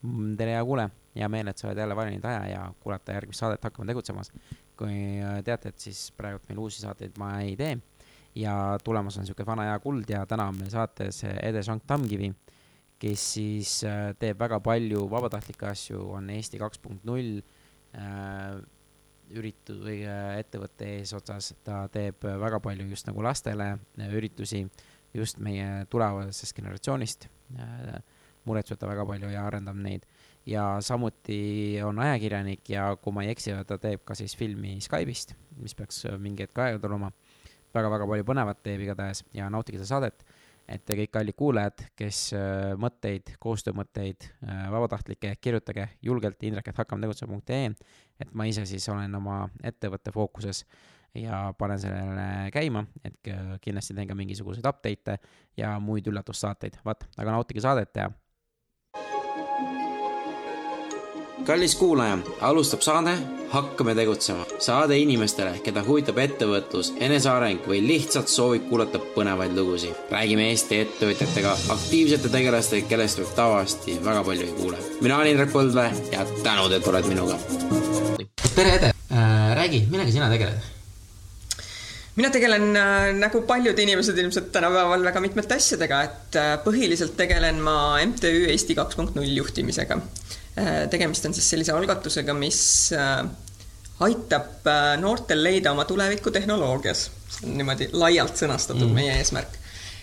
tere, hea kuulaja, hea meel, et sa oled jälle valinud aja ja kuulata järgmist saadet Hakkame tegutsemas. kui äh, teate, et siis praegult meil uusi saateid ma ei tee ja tulemas on niisugune vana hea kuld ja täna on meil saates Ede Šank Tammkivi, kes siis äh, teeb väga palju vabatahtlikke asju, on Eesti kaks punkt null äh, üritu- või ettevõtte eesotsas, ta teeb väga palju just nagu lastele üritusi just meie tulevasest generatsioonist muretseb ta väga palju ja arendab neid. ja samuti on ajakirjanik ja kui ma ei eksi, ta teeb ka siis filmi Skype'ist, mis peaks mingi hetk aega tulema väga,. väga-väga palju põnevat teeb igatahes ja nautige seda saadet. et te kõik kallid kuulajad, kes äh, mõtteid, koostöömõtteid, äh, vabatahtlikke, kirjutage julgelt indrek.hakkametegutsema.ee, et ma ise siis olen oma ettevõtte fookuses ja panen sellele käima, et kindlasti teen ka mingisuguseid update'e ja muid üllatussaateid, vaat, aga nautige saadet ja kallis kuulaja, alustab saade Hakkame tegutsema. saade inimestele, keda huvitab ettevõtlus, eneseareng või lihtsalt soovib kuulata põnevaid lugusid. räägime Eesti ettevõtjatega, aktiivsete tegelastega, kellest võib tavaliselt väga palju ei kuule. mina olen Indrek Põldvee ja tänud, et oled minuga. tere, Ede äh,, räägi, millega sina tegeled? mina tegelen äh, nagu paljud inimesed ilmselt tänapäeval väga mitmete asjadega, et äh, põhiliselt tegelen ma MTÜ Eesti kaks punkt null juhtimisega tegemist on siis sellise algatusega, mis äh, aitab äh, noortel leida oma tulevikku tehnoloogias. see on niimoodi laialt sõnastatud mm. meie eesmärk.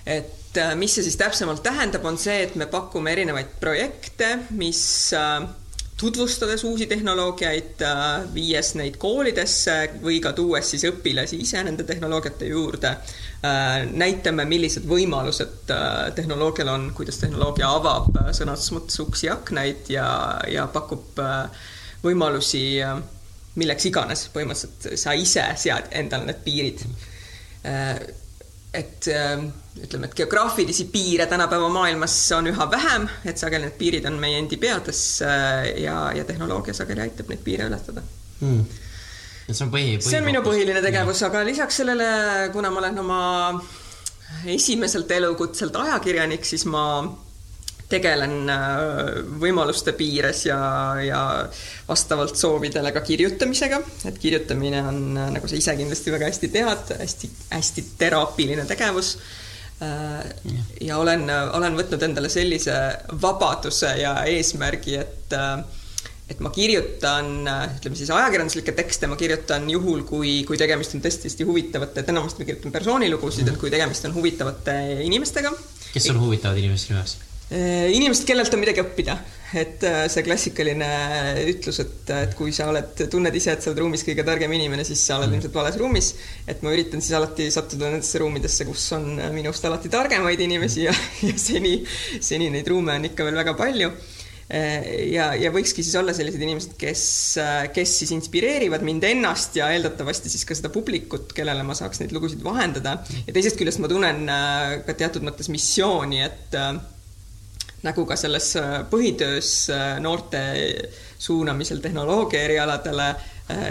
et mis see siis täpsemalt tähendab, on see, et me pakume erinevaid projekte, mis tutvustades uusi tehnoloogiaid, viies neid koolidesse või ka tuues siis õpilasi ise nende tehnoloogiate juurde Äh, näitame, millised võimalused äh, tehnoloogial on, kuidas tehnoloogia avab äh, sõna otseses mõttes uksi aknaid ja, ja pakub võimalusi milleks iganes, põhimõtteliselt sa ise sead endale need piirid. Et ütleme, et geograafilisi piire tänapäeva maailmas on üha vähem, et sageli need piirid on meie endi peades ja, ja tehnoloogia sageli aitab neid piire ületada. Hmm. See on põhi, põhi. see on minu põhiline tegevus, aga lisaks sellele, kuna ma olen oma esimeselt elukutselt ajakirjanik, siis ma tegelen äh, võimaluste piires ja, ja vastavalt soovidele ka kirjutamisega, et kirjutamine on, äh, nagu sa ise kindlasti väga hästi tead, hästi-hästi teraapiline tegevus äh, ja olen, olen võtnud endale sellise vabaduse ja eesmärgi, et et ma kirjutan, ütleme siis ajakirjanduslikke tekste, ma kirjutan juhul, kui, kui tegemist on tõesti hästi huvitavate, et enamasti ma kirjutan persoonilugusid mm, -hmm. et kui tegemist on huvitavate inimestega. kes on huvitavad inimesed sinu jaoks? Äh, inimesed, kellelt on midagi õppida, et äh, see klassikaline ütlus, et, et kui sa oled, tunned ise, et sa oled ruumis kõige targem inimene, siis sa oled mm. ilmselt vales ruumis. et ma üritan siis alati sattuda nendesse ruumidesse, kus on minust alati targemaid inimesi ja, ja seni, seni neid ruume on ikka veel väga palju Äh, ja, ja võikski siis olla sellised inimesed, kes, äh, kes siis inspireerivad mind ennast ja eeldatavasti siis ka seda publikut, kellele ma saaks neid lugusid vahendada. ja teisest küljest ma tunnen äh, ka teatud mõttes missiooni, et nagu ka selles põhitöös noorte suunamisel tehnoloogia erialadele,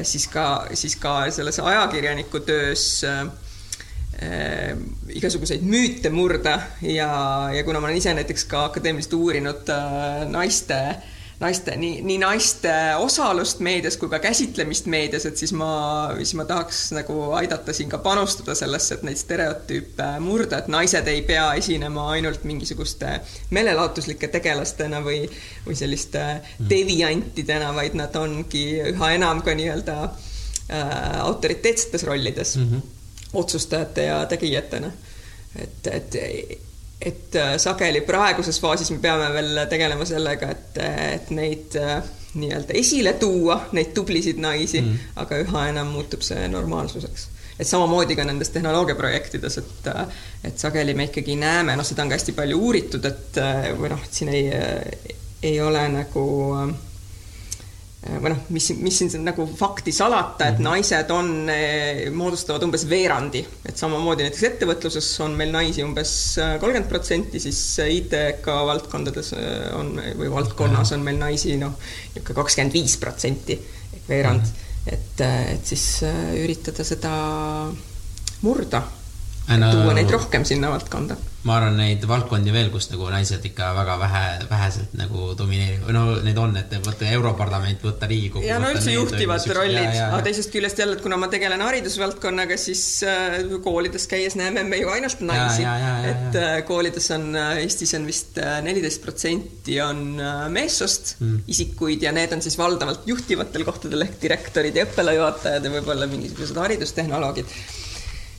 siis ka, siis ka selles ajakirjaniku töös äh, äh, igasuguseid müüte murda ja, ja kuna ma olen ise näiteks ka akadeemiliselt uurinud äh, naiste nii, nii naiste osalust meedias kui ka käsitlemist meedias, et siis ma, siis ma tahaks nagu aidata siin ka panustada sellesse, et neid stereotüüpe murda, et naised ei pea esinema ainult mingisuguste meelelahutuslike tegelastena või, või selliste mm. deviantidena, vaid nad ongi üha enam ka nii-öelda äh, autoriteetsetes rollides mm. -hmm otsustajate ja tegijatena. et, et, et äh, sageli praeguses faasis me peame veel tegelema sellega, et, et neid äh, nii-öelda esile tuua, neid tublisid naisi mm., aga üha enam muutub see normaalsuseks et samamoodi ka nendes tehnoloogiaprojektides, et et sageli me ikkagi näeme, noh, seda on ka hästi palju uuritud, et või noh, et siin ei, ei ole nagu äh, Äh, või noh, mis, mis siin nagu fakti salata, et mhm. naised on, eh, moodustavad umbes veerandi, et samamoodi näiteks ettevõtluses on meil naisi umbes äh, kolmkümmend protsenti, siis ITK valdkondades äh, on või valdkonnas on meil naisi noh, niisugune kakskümmend viis protsenti ehk veerand, mhm. et, et siis üritada seda murda tuua neid rohkem sinna valdkonda ma arvan, neid valdkondi veel, kus nagu naised ikka väga vähe, väheselt nagu domineerivad, no neid on, et võtta Europarlament, võtta Riigikogu. ja no üldse juhtivad rollid, aga teisest küljest jälle, et kuna ma tegelen haridusvaldkonnaga, siis äh, koolides käies näeme me ju ainult naisi. et äh, koolides on, äh, Eestis on vist neliteist protsenti on meessoost mm. isikuid ja need on siis valdavalt juhtivatel kohtadel ehk direktorid ja õppealajuhatajad ja võib-olla mingisugused haridustehnoloogid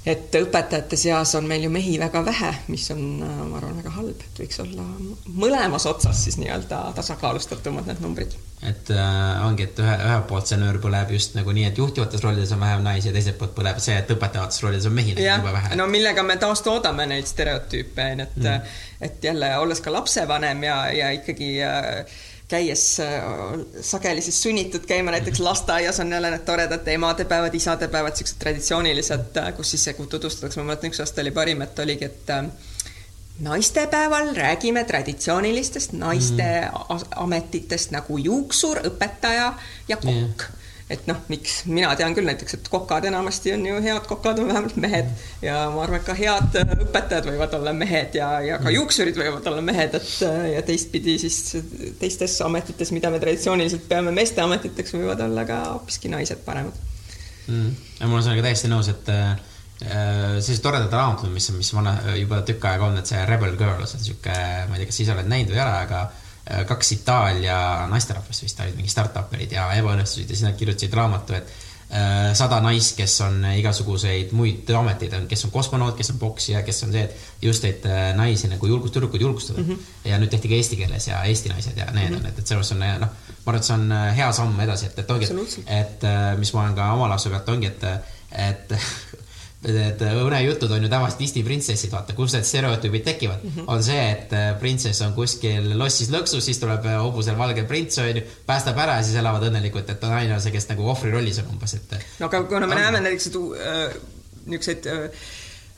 et õpetajate seas on meil ju mehi väga vähe, mis on, ma arvan, väga halb, et võiks olla mõlemas otsas siis nii-öelda tasakaalustatumad need numbrid. et äh, ongi, et ühe, ühelt poolt see nöör põleb just nagu nii, et juhtivates rollides on vähem naisi ja teiselt poolt põleb see, et õpetavates rollides on mehi jube vähe. no millega me taastoodame neid stereotüüpe, et mm., et jälle olles ka lapsevanem ja, ja ikkagi äh, käies äh, sageli siis sunnitud käima näiteks lasteaias on jälle need toredad emadepäevad, isadepäevad, siuksed traditsioonilised, äh, kus siis tutvustatakse, ma mäletan, üks aasta oli parim, et oligi, et äh, naistepäeval räägime traditsioonilistest naiste mm. ametitest nagu juuksur, õpetaja ja kokk. Yeah et noh, miks, mina tean küll näiteks, et kokad enamasti on ju head kokad on vähemalt mehed. Ja ma arvan, et ka head õpetajad võivad olla mehed ja, ja ka mm. juuksurid võivad olla mehed, et ja teistpidi siis teistes ametites, mida me traditsiooniliselt peame meeste ametiteks, võivad olla ka hoopiski naised paremad. Mm.. ma olen sellega täiesti nõus, et äh, sellised toredad raamatud, mis, mis vana juba tükk aega on, et see Rebel Girl, see on sihuke, ma ei tea, kas sa ise oled näinud või ei ole, aga Äh, kaks Itaalia naisterahvast vist olid mingi startup'erid ja ebaõnnestusid ja siis nad kirjutasid raamatu, et äh, sada naist, kes on igasuguseid muid ameteid, kes on kosmonaut, kes on poksija, kes on see, et just, et äh, naisi nagu julgust, tüdrukuid julgustada mm. -hmm. ja nüüd tehti ka eesti keeles ja Eesti naised ja need mm -hmm. on, et, et selles mõttes on noh, ma arvan, et see on hea samm edasi, et, et ongi, et, et mis ma olen ka oma lapse pealt ongi, et, et Need unejutud on ju tavaliselt Disney printsessid, vaata, kus need stereotüübid tekivad mm. -hmm. on see, et äh, printsess on kuskil lossis lõksus, siis tuleb äh, hobusel valge prints, on ju, päästab ära ja siis elavad õnnelikult, et naine on see, kes nagu ohvri rollis on umbes, et. no aga kuna me on... näeme näiteks äh, niisuguseid äh,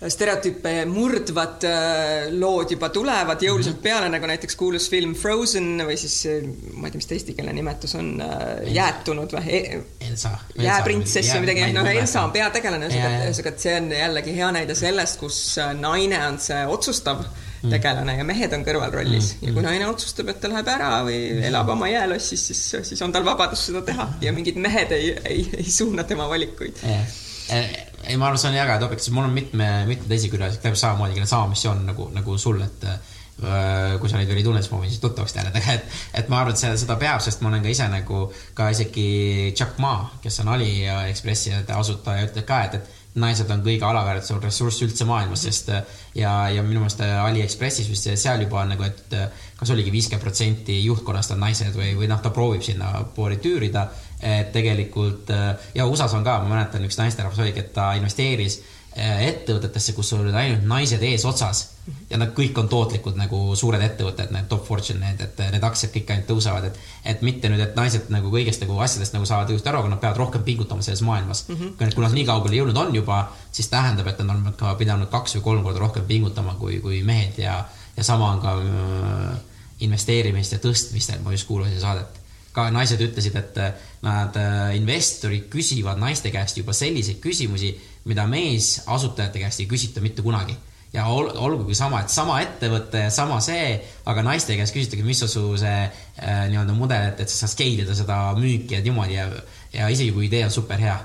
stereotüüpe murdvad äh, lood juba tulevad jõuliselt peale, nagu näiteks kuulus film Frozen või siis äh, ma ei tea, mis ta eestikeelne nimetus on, äh, jäätunud või? E-, Elsa. jääprintsess või midagi, noh, Elsa on peategelane, ühesõnaga, et see on jällegi hea näide sellest, kus naine on see otsustav tegelane ja mehed on kõrvalrollis. Mm. ja kui naine otsustab, et ta läheb ära või elab oma jäälossis, siis, siis on tal vabadus seda teha. Ja mingid mehed ei, ei, ei suuna tema valikuid. Yeah ei, ma arvan, äge topik, sest mul on mitme, mitme teisi külalisi, täpselt samamoodi, kellel sama missioon nagu, nagu sul, et äh, kui sa neid veel ei tunne, siis ma võin siis tuttavaks nendega, et, et ma arvan, et see, seda peab, sest ma olen ka ise nagu ka isegi Jack Ma, kes on Aliekspressi asutaja, ütleb ka, et, et naised on kõige alaväärtusem ressurss üldse maailmas, sest ja, ja minu meelest Aliekspressis vist seal juba on nagu, et kas oligi viiskümmend protsenti juhtkonnast on naised või, või noh, ta proovib sinnapoole tüürida et tegelikult äh, ja USA-s on ka, ma mäletan, üks naisterahvas oligi, et ta investeeris äh, ettevõtetesse, kus olid ainult naised eesotsas ja nad kõik on tootlikud nagu suured ettevõtted, need top fortune, need, et need aktsiad kõik ainult tõusevad, et, et mitte nüüd, et naised nagu kõigest nagu asjadest nagu saavad just aru, aga nad peavad rohkem pingutama selles maailmas mm. -hmm. kui nad nii kaugele jõudnud on juba, siis tähendab, et nad on ka pidanud kaks või kolm korda rohkem pingutama kui, kui mehed ja, ja sama on ka äh, investeerimist ja tõstmistel, ma just kuulasin saadet ka naised ütlesid, et äh, nad, äh, investorid küsivad naiste käest juba selliseid küsimusi, mida meesasutajate käest ei küsita mitte kunagi. ja ol, olgugi sama, et sama ettevõte, sama see, aga naiste käest küsitakse, mis on su see äh, nii-öelda mudel, et, et sa saad scale ida seda müüki ja niimoodi ja, ja isegi kui idee on super hea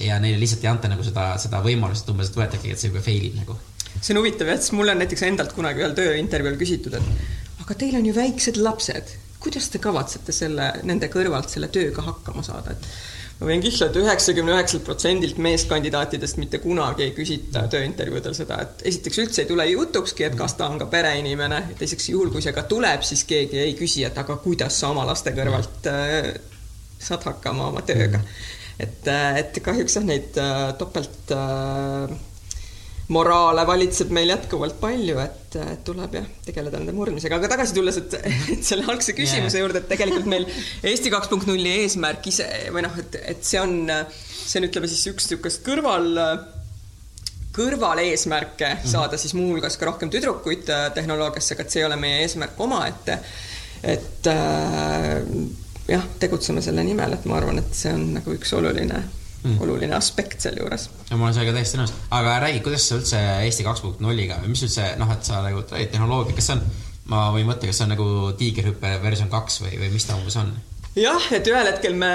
ja neile lihtsalt ei anta nagu seda, seda võimalust, umbes, et võetaksegi, et see juba fail'ib nagu. see on huvitav jah, sest mulle on näiteks endalt kunagi ühel tööintervjuul küsitud, et aga teil on ju väiksed lapsed kuidas te kavatsete selle, nende kõrvalt selle tööga hakkama saada, et ma võin kihla, et üheksakümne üheksalt protsendilt meeskandidaatidest mitte kunagi ei küsita tööintervjuudel seda, et esiteks üldse ei tule jutukski, et kas ta on ka pereinimene, teiseks juhul, kui see ka tuleb, siis keegi ei küsi, et aga kuidas sa oma laste kõrvalt äh, saad hakkama oma tööga. et, äh, et kahjuks jah, neid äh, topelt äh, moraale valitseb meil jätkuvalt palju, et tuleb jah, tegeleda nende murdmisega, aga tagasi tulles, et, et selle algse küsimuse yeah. juurde, et tegelikult meil Eesti kaks punkt nulli eesmärk ise või noh, et, et see on, see on, ütleme siis üks niisugust kõrval kõrvaleesmärke mm -hmm. saada siis muuhulgas ka rohkem tüdrukuid äh, tehnoloogiasse, aga et see ei ole meie eesmärk omaette. et äh, jah, tegutseme selle nimel, et ma arvan, et see on nagu üks oluline mm. oluline aspekt sealjuures. ja ma olen sellega täiesti nõus, aga räägi, kuidas sa üldse Eesti kaks punkt nulliga või mis üldse noh, et sa nagu tehnoloogia, kas see on, ma võin mõtta, kas see on nagu tiigerhüpe versioon kaks või, või mis ta umbes on? jah, et ühel hetkel me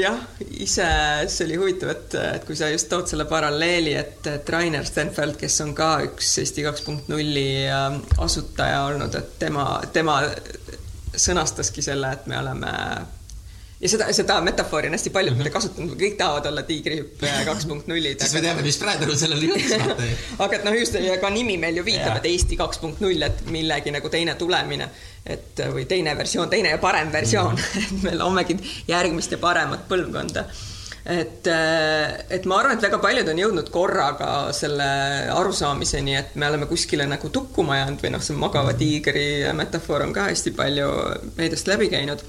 jah, ise, see oli huvitav, et, et kui sa just tood selle paralleeli, et, et Rainer Stenfeld, kes on ka üks Eesti kaks punkt nulli äh, asutaja olnud, et tema, tema sõnastaski selle, et me oleme ja seda, seda metafoori on hästi paljud mm -hmm. kasutanud, kõik tahavad olla tiigrihüppe kaks punkt nullid. siis me teame, mis praegu sellele juhtus vaata ju. aga et noh, just ka nimi meil ju viitab, et Eesti kaks punkt null, et millegi nagu teine tulemine, et või teine versioon, teine ja parem versioon mm, -hmm. et me loomegi järgmist ja paremat põlvkonda et, et ma arvan, et väga paljud on jõudnud korraga selle arusaamiseni, et me oleme kuskile nagu tukkuma jäänud või noh, see magava tiigri metafoor on ka hästi palju meediast läbi käinud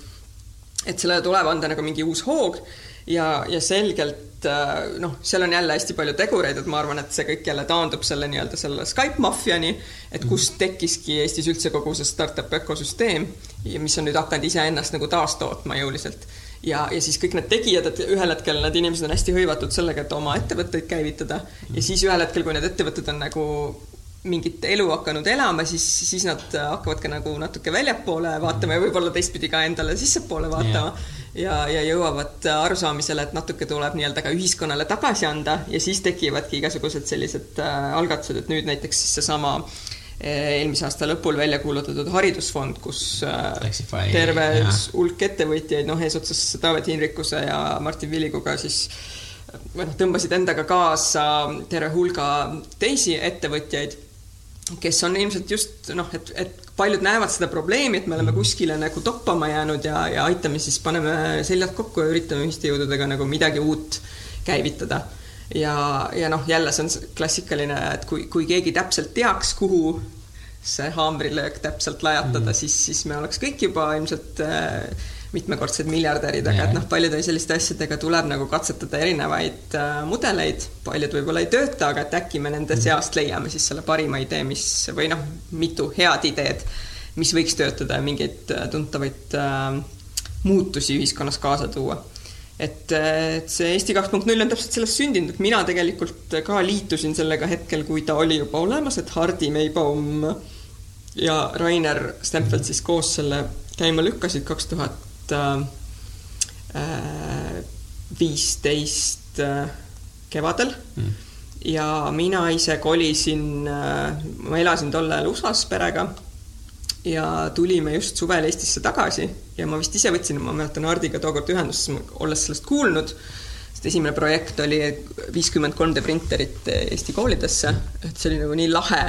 et sellele tuleb anda nagu mingi uus hoog ja, ja selgelt äh, noh, seal on jälle hästi palju tegureid, et ma arvan, et see kõik jälle taandub selle nii-öelda selle Skype maffiani, et mhm. kust tekkiski Eestis üldse kogu see startup ökosüsteem ja mis on nüüd hakanud iseennast nagu taastootma jõuliselt. ja, ja siis kõik need tegijad, et ühel hetkel need inimesed on hästi hõivatud sellega, et oma ettevõtteid käivitada ja siis ühel hetkel, kui need ettevõtted on nagu mingit elu hakanud elama, siis, siis nad hakkavad ka nagu natuke väljapoole vaatama ja võib-olla teistpidi ka endale sissepoole vaatama. Yeah. ja, ja jõuavad arusaamisele, et natuke tuleb nii-öelda ka ühiskonnale tagasi anda ja siis tekivadki igasugused sellised äh, algatused, et nüüd näiteks siis seesama äh, eelmise aasta lõpul välja kuulutatud haridusfond, kus äh, Lexify, terve hulk ettevõtjaid, noh, eesotsas Taavet Hinrikuse ja Martin Villiguga siis või noh, tõmbasid endaga kaasa terve hulga teisi ettevõtjaid kes on ilmselt just noh, et, et paljud näevad seda probleemi, et me oleme kuskile nagu toppama jäänud ja, ja aitame siis, paneme seljad kokku ja üritame ühiste jõududega nagu midagi uut käivitada. ja, ja noh, jälle see on klassikaline, et kui, kui keegi täpselt teaks, kuhu see haamrilöök täpselt lajatada mm., siis, siis me oleks kõik juba ilmselt äh, mitmekordsed miljardärid, aga et noh, paljude selliste asjadega tuleb nagu katsetada erinevaid äh, mudeleid, paljud võib-olla ei tööta, aga et äkki me nende mhm. seast leiame siis selle parima idee, mis või noh, mitu head ideed, mis võiks töötada ja mingeid äh, tuntavaid äh, muutusi ühiskonnas kaasa tuua. Et, äh, et see Eesti kaks punkt null on täpselt sellest sündinud, et mina tegelikult ka liitusin sellega hetkel, kui ta oli juba olemas, et Hardi Meibaum ja Rainer Stenfeld siis koos selle käima lükkasid kaks tuhat tuhat äh, viisteist äh, kevadel. Mm. ja mina ise kolisin, äh, ma elasin tol ajal USA-s perega ja tulime just suvel Eestisse tagasi ja ma vist ise võtsin, ma mäletan Hardiga tookord ühendust, olles sellest kuulnud, sest esimene projekt oli viiskümmend 3D printerit Eesti koolidesse, et see oli nagu nii lahe,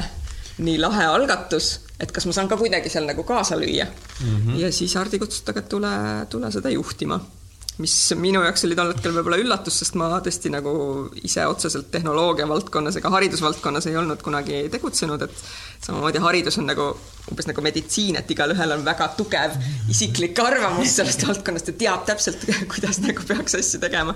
nii lahe algatus et kas ma saan ka kuidagi seal nagu kaasa lüüa mm. -hmm. ja siis Hardi kutsus ta, et tule, tule seda juhtima. mis minu jaoks oli tol hetkel võib-olla üllatus, sest ma tõesti nagu ise otseselt tehnoloogia valdkonnas ega haridusvaldkonnas ei olnud kunagi tegutsenud, et samamoodi haridus on nagu umbes nagu meditsiin, et igalühel on väga tugev isiklik arvamus sellest valdkonnast ja teab täpselt, kuidas nagu peaks asju tegema.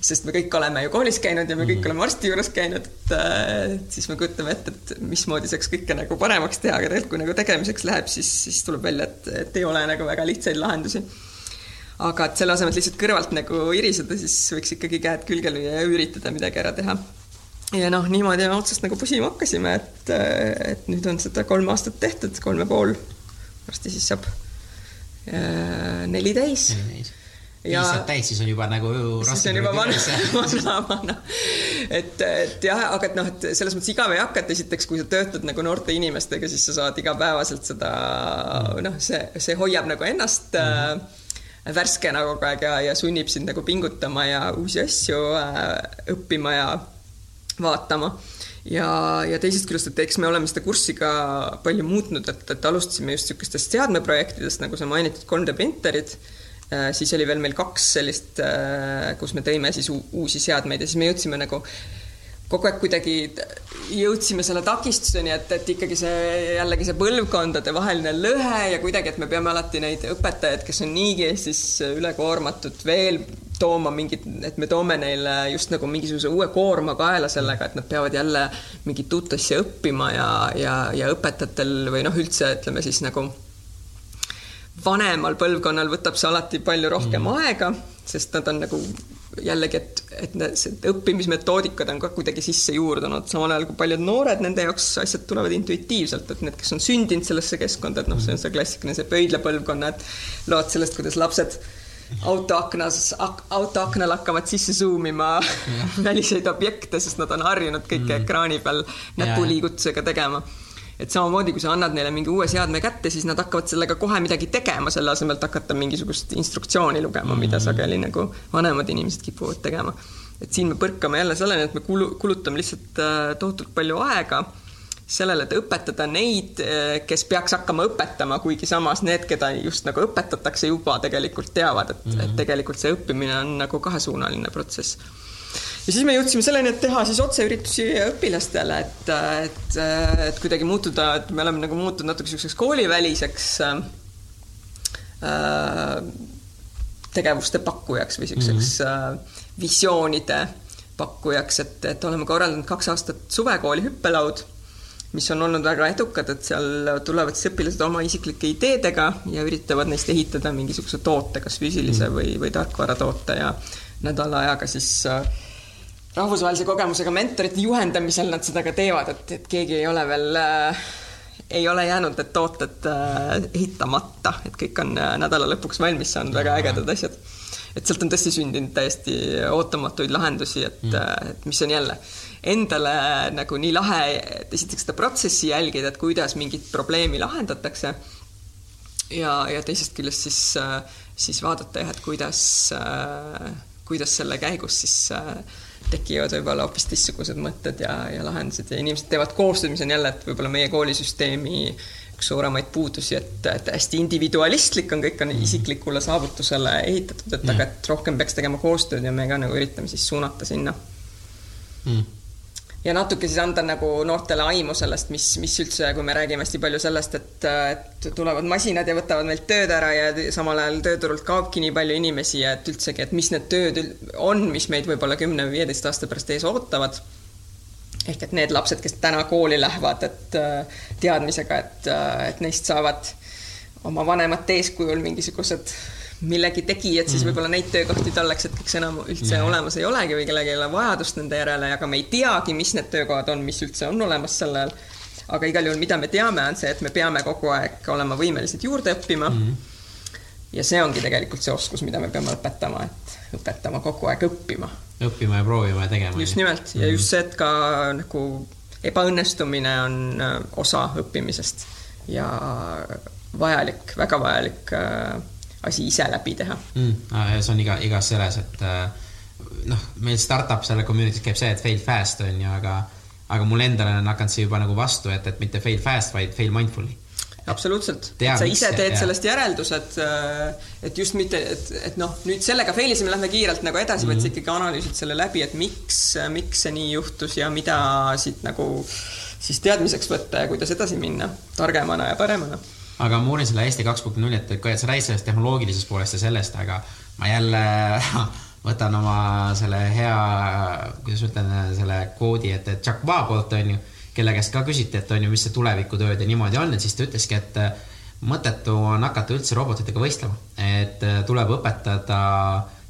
sest me kõik oleme ju koolis käinud ja me kõik oleme arsti juures käinud, et äh, siis me kujutame ette, et mismoodi saaks kõike nagu paremaks teha, aga tegelikult kui nagu tegemiseks läheb, siis, siis tuleb välja, et, et ei ole nagu väga lihtsaid lahendusi. Aga et selle asemel, et lihtsalt kõrvalt nagu iriseda, siis võiks ikkagi käed külge lüüa ja üritada midagi ära teha ja noh, niimoodi me otsast nagu pusima hakkasime, et, et nüüd on seda kolm aastat tehtud, kolm ja pool. varsti siis saab äh, neli täis. ja viis saab täis, siis on juba nagu on juba vana, vana, vana. et, et jah, aga et noh, et selles mõttes igav ei hakka, et esiteks, kui sa töötad nagu noorte inimestega, siis sa saad igapäevaselt seda mm. noh, see, see hoiab nagu ennast mm. äh, värskena kogu aeg ja, ja sunnib sind nagu pingutama ja uusi asju äh, õppima ja vaatama. Ja, ja teisest küljest, et eks me oleme seda kurssi ka palju muutnud, et, et alustasime just niisugustest seadmeprojektidest, nagu sa mainitud 3D printerid, äh, siis oli veel meil kaks sellist, äh, kus me tõime siis uusi seadmeid ja siis me jõudsime nagu kogu aeg kuidagi jõudsime selle takistuseni, et, et ikkagi see jällegi see põlvkondade vaheline lõhe ja kuidagi, et me peame alati neid õpetajaid, kes on niigi Eestis ülekoormatud, veel tooma mingit, et me toome neile just nagu mingisuguse uue koorma kaela sellega, et nad peavad jälle mingit uut asja õppima ja, ja, ja õpetajatel või noh, üldse ütleme siis nagu vanemal põlvkonnal võtab see alati palju rohkem mm. aega, sest nad on nagu jällegi, et, et need õppimismetoodikad on ka kuidagi sisse juurdunud, samal ajal kui paljud noored, nende jaoks asjad tulevad intuitiivselt, et need, kes on sündinud sellesse keskkonda, et noh, see on see klassikaline, see pöidlapõlvkonna, et lood sellest, kuidas lapsed autoaknas ak,, autoaknal hakkavad sisse zoom ima väliseid objekte, sest nad on harjunud kõike mm. ekraani peal näpuliigutusega tegema et samamoodi, kui sa annad neile mingi uue seadme kätte, siis nad hakkavad sellega kohe midagi tegema, selle asemel, et hakata mingisugust instruktsiooni lugema mm, -hmm. mida sageli nagu vanemad inimesed kipuvad tegema. et siin me põrkame jälle selleni, et me kulu, kulutame lihtsalt äh, tohutult palju aega sellele, et õpetada neid, äh, kes peaks hakkama õpetama, kuigi samas need, keda just nagu õpetatakse, juba tegelikult teavad, et mm, -hmm. et tegelikult see õppimine on nagu kahesuunaline protsess ja siis me jõudsime selleni, et teha siis otseüritusi õpilastele, et, et, et kuidagi muutuda, et me oleme nagu muutunud natuke niisuguseks kooliväliseks äh, tegevuste pakkujaks või niisuguseks mm -hmm. äh, visioonide pakkujaks, et, et oleme korraldanud kaks aastat suvekooli hüppelaud, mis on olnud väga edukad, et seal tulevad siis õpilased oma isiklike ideedega ja üritavad neist ehitada mingisuguse toote, kas füüsilise mm või, või tarkvaratoote ja nädala ajaga siis äh, rahvusvahelise kogemusega mentorite juhendamisel nad seda ka teevad, et, et keegi ei ole veel äh, ei ole jäänud need tooted äh, ehitamata, et kõik on äh, nädala lõpuks valmis saanud, väga ägedad asjad. et sealt on tõesti sündinud täiesti ootamatuid lahendusi, et mm., äh, et mis on jälle endale nagu nii lahe, et esiteks seda protsessi jälgida, et kuidas mingit probleemi lahendatakse. ja, ja teisest küljest siis, äh, siis vaadata jah, et kuidas, äh, kuidas selle käigus siis äh, tekivad võib-olla hoopis teistsugused mõtted ja, ja lahendused ja inimesed teevad koostööd, mis on jälle, et võib-olla meie koolisüsteemi üks suuremaid puudusi, et, et hästi individualistlik on, kõik on isiklikule saavutusele ehitatud, et mm. aga et rohkem peaks tegema koostööd ja me ka nagu üritame siis suunata sinna mm ja natuke siis anda nagu noortele aimu sellest, mis, mis üldse, kui me räägime hästi palju sellest, et, et tulevad masinad ja võtavad meilt tööd ära ja samal ajal tööturult kaobki nii palju inimesi ja et üldsegi, et mis need tööd on, mis meid võib-olla kümne või viieteist aasta pärast ees ootavad. ehk et need lapsed, kes täna kooli lähevad, et teadmisega, et, et neist saavad oma vanemate eeskujul mingisugused millegi tegijad, siis mm. võib-olla neid töökohti tallaks hetkeks enam üldse yeah. olemas ei olegi või kellelgi ei ole vajadust nende järele, aga me ei teagi, mis need töökohad on, mis üldse on olemas sel ajal. aga igal juhul, mida me teame, on see, et me peame kogu aeg olema võimelised juurde õppima mm. ja see ongi tegelikult see oskus, mida me peame õpetama, et õpetama kogu aeg õppima. õppima ja proovima ja tegema. just nimelt ja mm. just see, et ka nagu ebaõnnestumine on äh, osa õppimisest ja vajalik, väga vajalik äh, asi ise läbi teha mm,. see on iga, igas selles, et äh, noh, meil startup selle community's käib see, et fail fast on ju, aga, aga mul endal on hakanud see juba nagu vastu, et, et mitte fail fast, vaid fail mindfully absoluutselt, et sa ise teed ja. sellest järeldused, äh, et just mitte, et, et noh, nüüd sellega fail isime, lähme kiirelt nagu edasi mm, -hmm. vaid sa mhm. ikkagi analüüsid selle läbi, et miks, miks see nii juhtus ja mida siit nagu siis teadmiseks võtta ja kuidas edasi minna targemana ja paremana aga ma uurin selle Eesti kaks punkt null, et sa räägid sellest tehnoloogilisest poolest ja sellest, aga ma jälle võtan oma selle hea, kuidas ma ütlen, selle koodi, et, et Jack Ma poolt on ju, kelle käest ka küsiti, et on ju, mis see tulevikutööd ja niimoodi on, et siis ta ütleski, et äh, mõttetu on hakata üldse robotitega võistlema, et äh, tuleb õpetada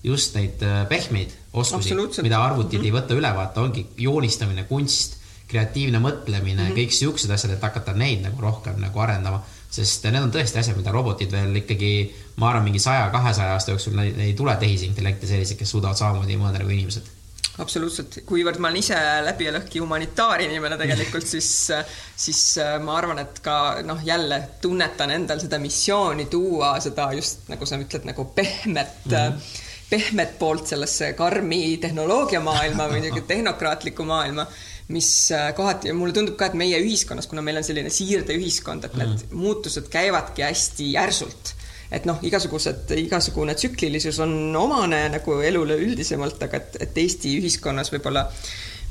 just neid äh, pehmeid oskusi, mida arvutid mm -hmm. ei võta üle, vaata, ongi joonistamine, kunst, kreatiivne mõtlemine mm, -hmm. kõik siuksed asjad, et hakata neid nagu rohkem nagu arendama sest need on tõesti asjad, mida robotid veel ikkagi, ma arvan, mingi saja, kahesaja aasta jooksul ei, tule tehisintellekti selliseid, kes suudavad samamoodi mõelda nagu inimesed. Absoluutselt, kuivõrd ma olen ise läbi ja lõhki humanitaarinimene tegelikult, siis, siis äh, ma arvan, et ka noh, jälle tunnetan endal seda missiooni tuua seda just nagu sa ütled, nagu pehmet mm, -hmm. pehmet poolt sellesse karmi tehnoloogiamaailma või niisugune tehnokraatlikku maailma mis äh, kohati, mulle tundub ka, et meie ühiskonnas, kuna meil on selline siirdeühiskond, et need mm. muutused käivadki hästi järsult et noh, igasugused, igasugune tsüklilisus on omane nagu elule üldisemalt, aga et, et Eesti ühiskonnas võib-olla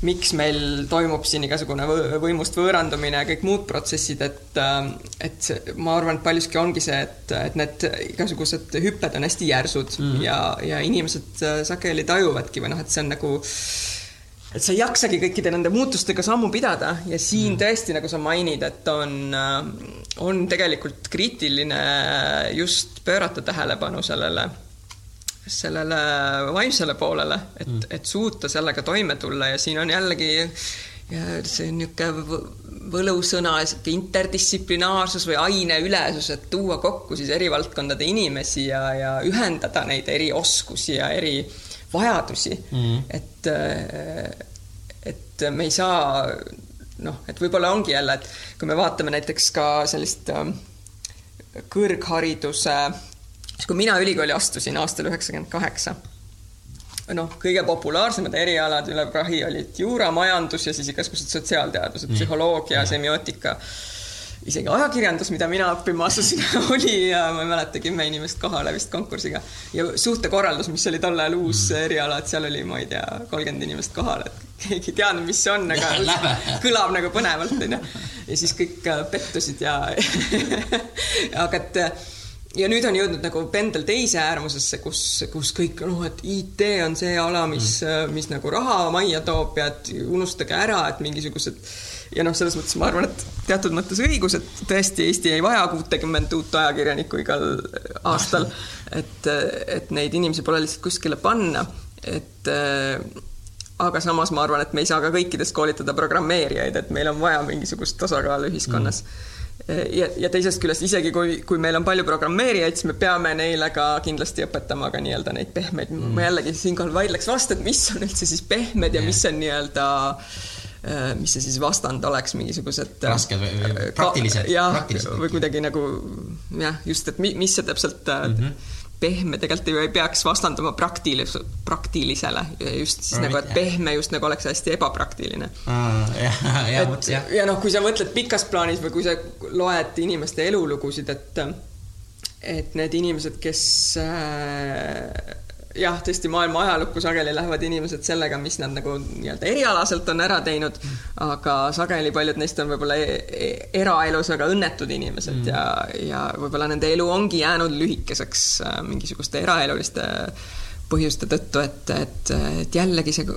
miks meil toimub siin igasugune võimust võõrandumine ja kõik muud protsessid, et, äh, et ma arvan, et paljuski ongi see, et, et need igasugused hüpped on hästi järsud mm. ja, ja inimesed äh, sageli tajuvadki või noh, et see on nagu et sa ei jaksagi kõikide nende muutustega sammu pidada ja siin mm. tõesti, nagu sa mainid, et on, äh, on tegelikult kriitiline just pöörata tähelepanu sellele sellele vaimsele poolele, et mm., et suuta sellega toime tulla ja siin on jällegi ja see on niisugune võlusõna, sihuke interdistsiplinaarsus või aineülesus, et tuua kokku siis eri valdkondade inimesi ja, ja ühendada neid eri oskusi ja eri vajadusi mm. -hmm. et, et me ei saa noh, et võib-olla ongi jälle, et kui me vaatame näiteks ka sellist ähm, kõrghariduse, kui mina ülikooli astusin aastal üheksakümmend kaheksa noh, kõige populaarsemad erialad üle prahi olid juura, majandus ja siis igasugused sotsiaalteadused, psühholoogia, semiootika. Isegi ajakirjandus, mida mina õppima asusin oli ja ma ei mäleta, kümme inimest kohale vist konkursiga. ja suhtekorraldus, mis oli tol ajal uus mm. eriala, et seal oli, ma ei tea, kolmkümmend inimest kohal, et keegi ei teadnud, mis see on, aga kõlab nagu põnevalt, onju. ja siis kõik äh, pettusid ja aga et ja nüüd on jõudnud nagu pendel teise äärmusesse, kus, kus kõik noh, et IT on see ala, mis mm., mis nagu raha majja toob ja et unustage ära, et mingisugused ja noh, selles mõttes ma arvan, et teatud mõttes õigus, et tõesti Eesti ei vaja kuutekümmet uut ajakirjanikku igal aastal, et, et neid inimesi pole lihtsalt kuskile panna, et aga samas ma arvan, et me ei saa ka kõikidest koolitada programmeerijaid, et meil on vaja mingisugust tasakaalu ühiskonnas. Mm. Ja, ja teisest küljest isegi kui, kui meil on palju programmeerijaid, siis me peame neile ka kindlasti õpetama ka nii-öelda neid pehmeid. Mm., ma jällegi siinkohal vaidleks vastu, et mis on üldse siis pehmed ja mis on nii-öelda äh, mis see siis vastand oleks, mingisugused äh, rasked või, praktilised. jah, või kuidagi nagu jah, just, et mis see täpselt mm -hmm pehme tegelikult ju ei peaks vastanduma praktilis-, praktilisele, just siis no, nagu, et pehme just nagu oleks hästi ebapraktiline. et ja, ja noh, kui sa mõtled pikas plaanis või kui sa loed inimeste elulugusid, et et need inimesed, kes äh, jah, tõesti maailma ajalukku sageli lähevad inimesed sellega, mis nad nagu nii-öelda erialaselt on ära teinud, aga sageli paljud neist on võib-olla e e eraelus väga õnnetud inimesed mm. ja, ja võib-olla nende elu ongi jäänud lühikeseks äh, mingisuguste eraeluliste põhjuste tõttu, et, et, et jällegi see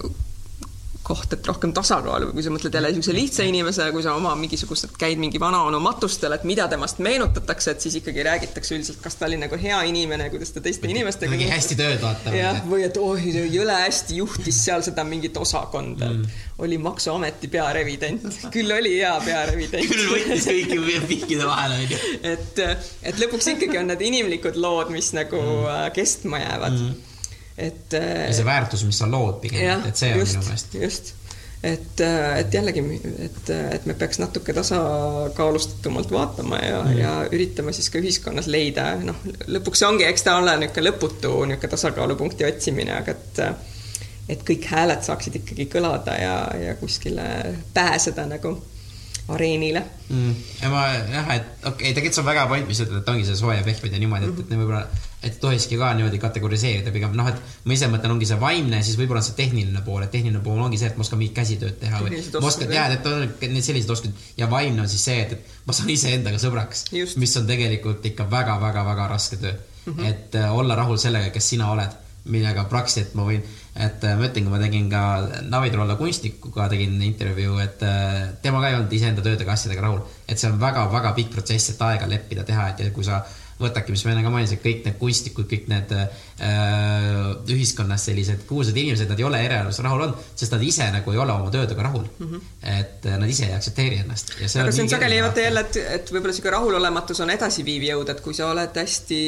koht, et rohkem tasakaalu kui sa mõtled jälle niisuguse lihtsa inimese, kui sa oma mingisugused, käid mingi vanaonu matustel, et mida temast meenutatakse, et siis ikkagi räägitakse üldiselt, kas ta oli nagu hea inimene, kuidas ta teiste inimestega mingi hästi tööd vaata. jah, või et oh, jõle hästi juhtis seal seda mingit osakonda mm., oli Maksuameti pearevident, küll oli hea pearevident küll võttis kõiki pihkide vahele, onju. et, et lõpuks ikkagi on need inimlikud lood, mis nagu mm. kestma jäävad mm et. ja see väärtus, mis sa lood pigem, et see on just, minu meelest. just, et, et jällegi, et, et me peaks natuke tasakaalustatumalt vaatama ja mm., ja üritama siis ka ühiskonnas leida, noh, lõpuks see ongi, eks ta ole niisugune lõputu niisugune tasakaalupunkti otsimine, aga et et kõik hääled saaksid ikkagi kõlada ja, ja kuskile pääseda nagu areenile mm.. ja ma jah, et okei okay,, tegelikult see on väga point, mis sa ütled, et ongi see soe pehmed ja niimoodi, et, et võib-olla et tohikski ka niimoodi kategoriseerida, pigem noh, et ma ise mõtlen, ongi see vaimne, siis võib-olla see tehniline pool, et tehniline pool ongi see, et ma oskan mingit käsitööd teha või ma oskan, jaa, et on need sellised oskused ja vaimne on siis see, et, et ma saan iseendaga sõbraks, mis on tegelikult ikka väga-väga-väga raske töö mm. -hmm. et äh, olla rahul sellega, kes sina oled, millega praktiliselt ma võin, et äh, ma ütlengi, ma tegin ka Navitrolla kunstnikuga tegin intervjuu, et äh, tema ka ei olnud iseenda töödega, asjadega rahul, et see on väga-väga pikk protsess, et aega leppida, teha, et ja kui sa võtadki, mis ma enne ka mainisin, kõik need kunstnikud, kõik need äh, ühiskonnas sellised kuulsad inimesed, nad ei ole eraelus rahul olnud, sest nad ise nagu ei ole oma töödega rahul mm. -hmm. et äh, nad ise ei aktsepteeri ennast. aga see on sageli vaata jälle, et, et võib-olla sihuke rahulolematus on edasiviiv jõud, et kui sa oled hästi,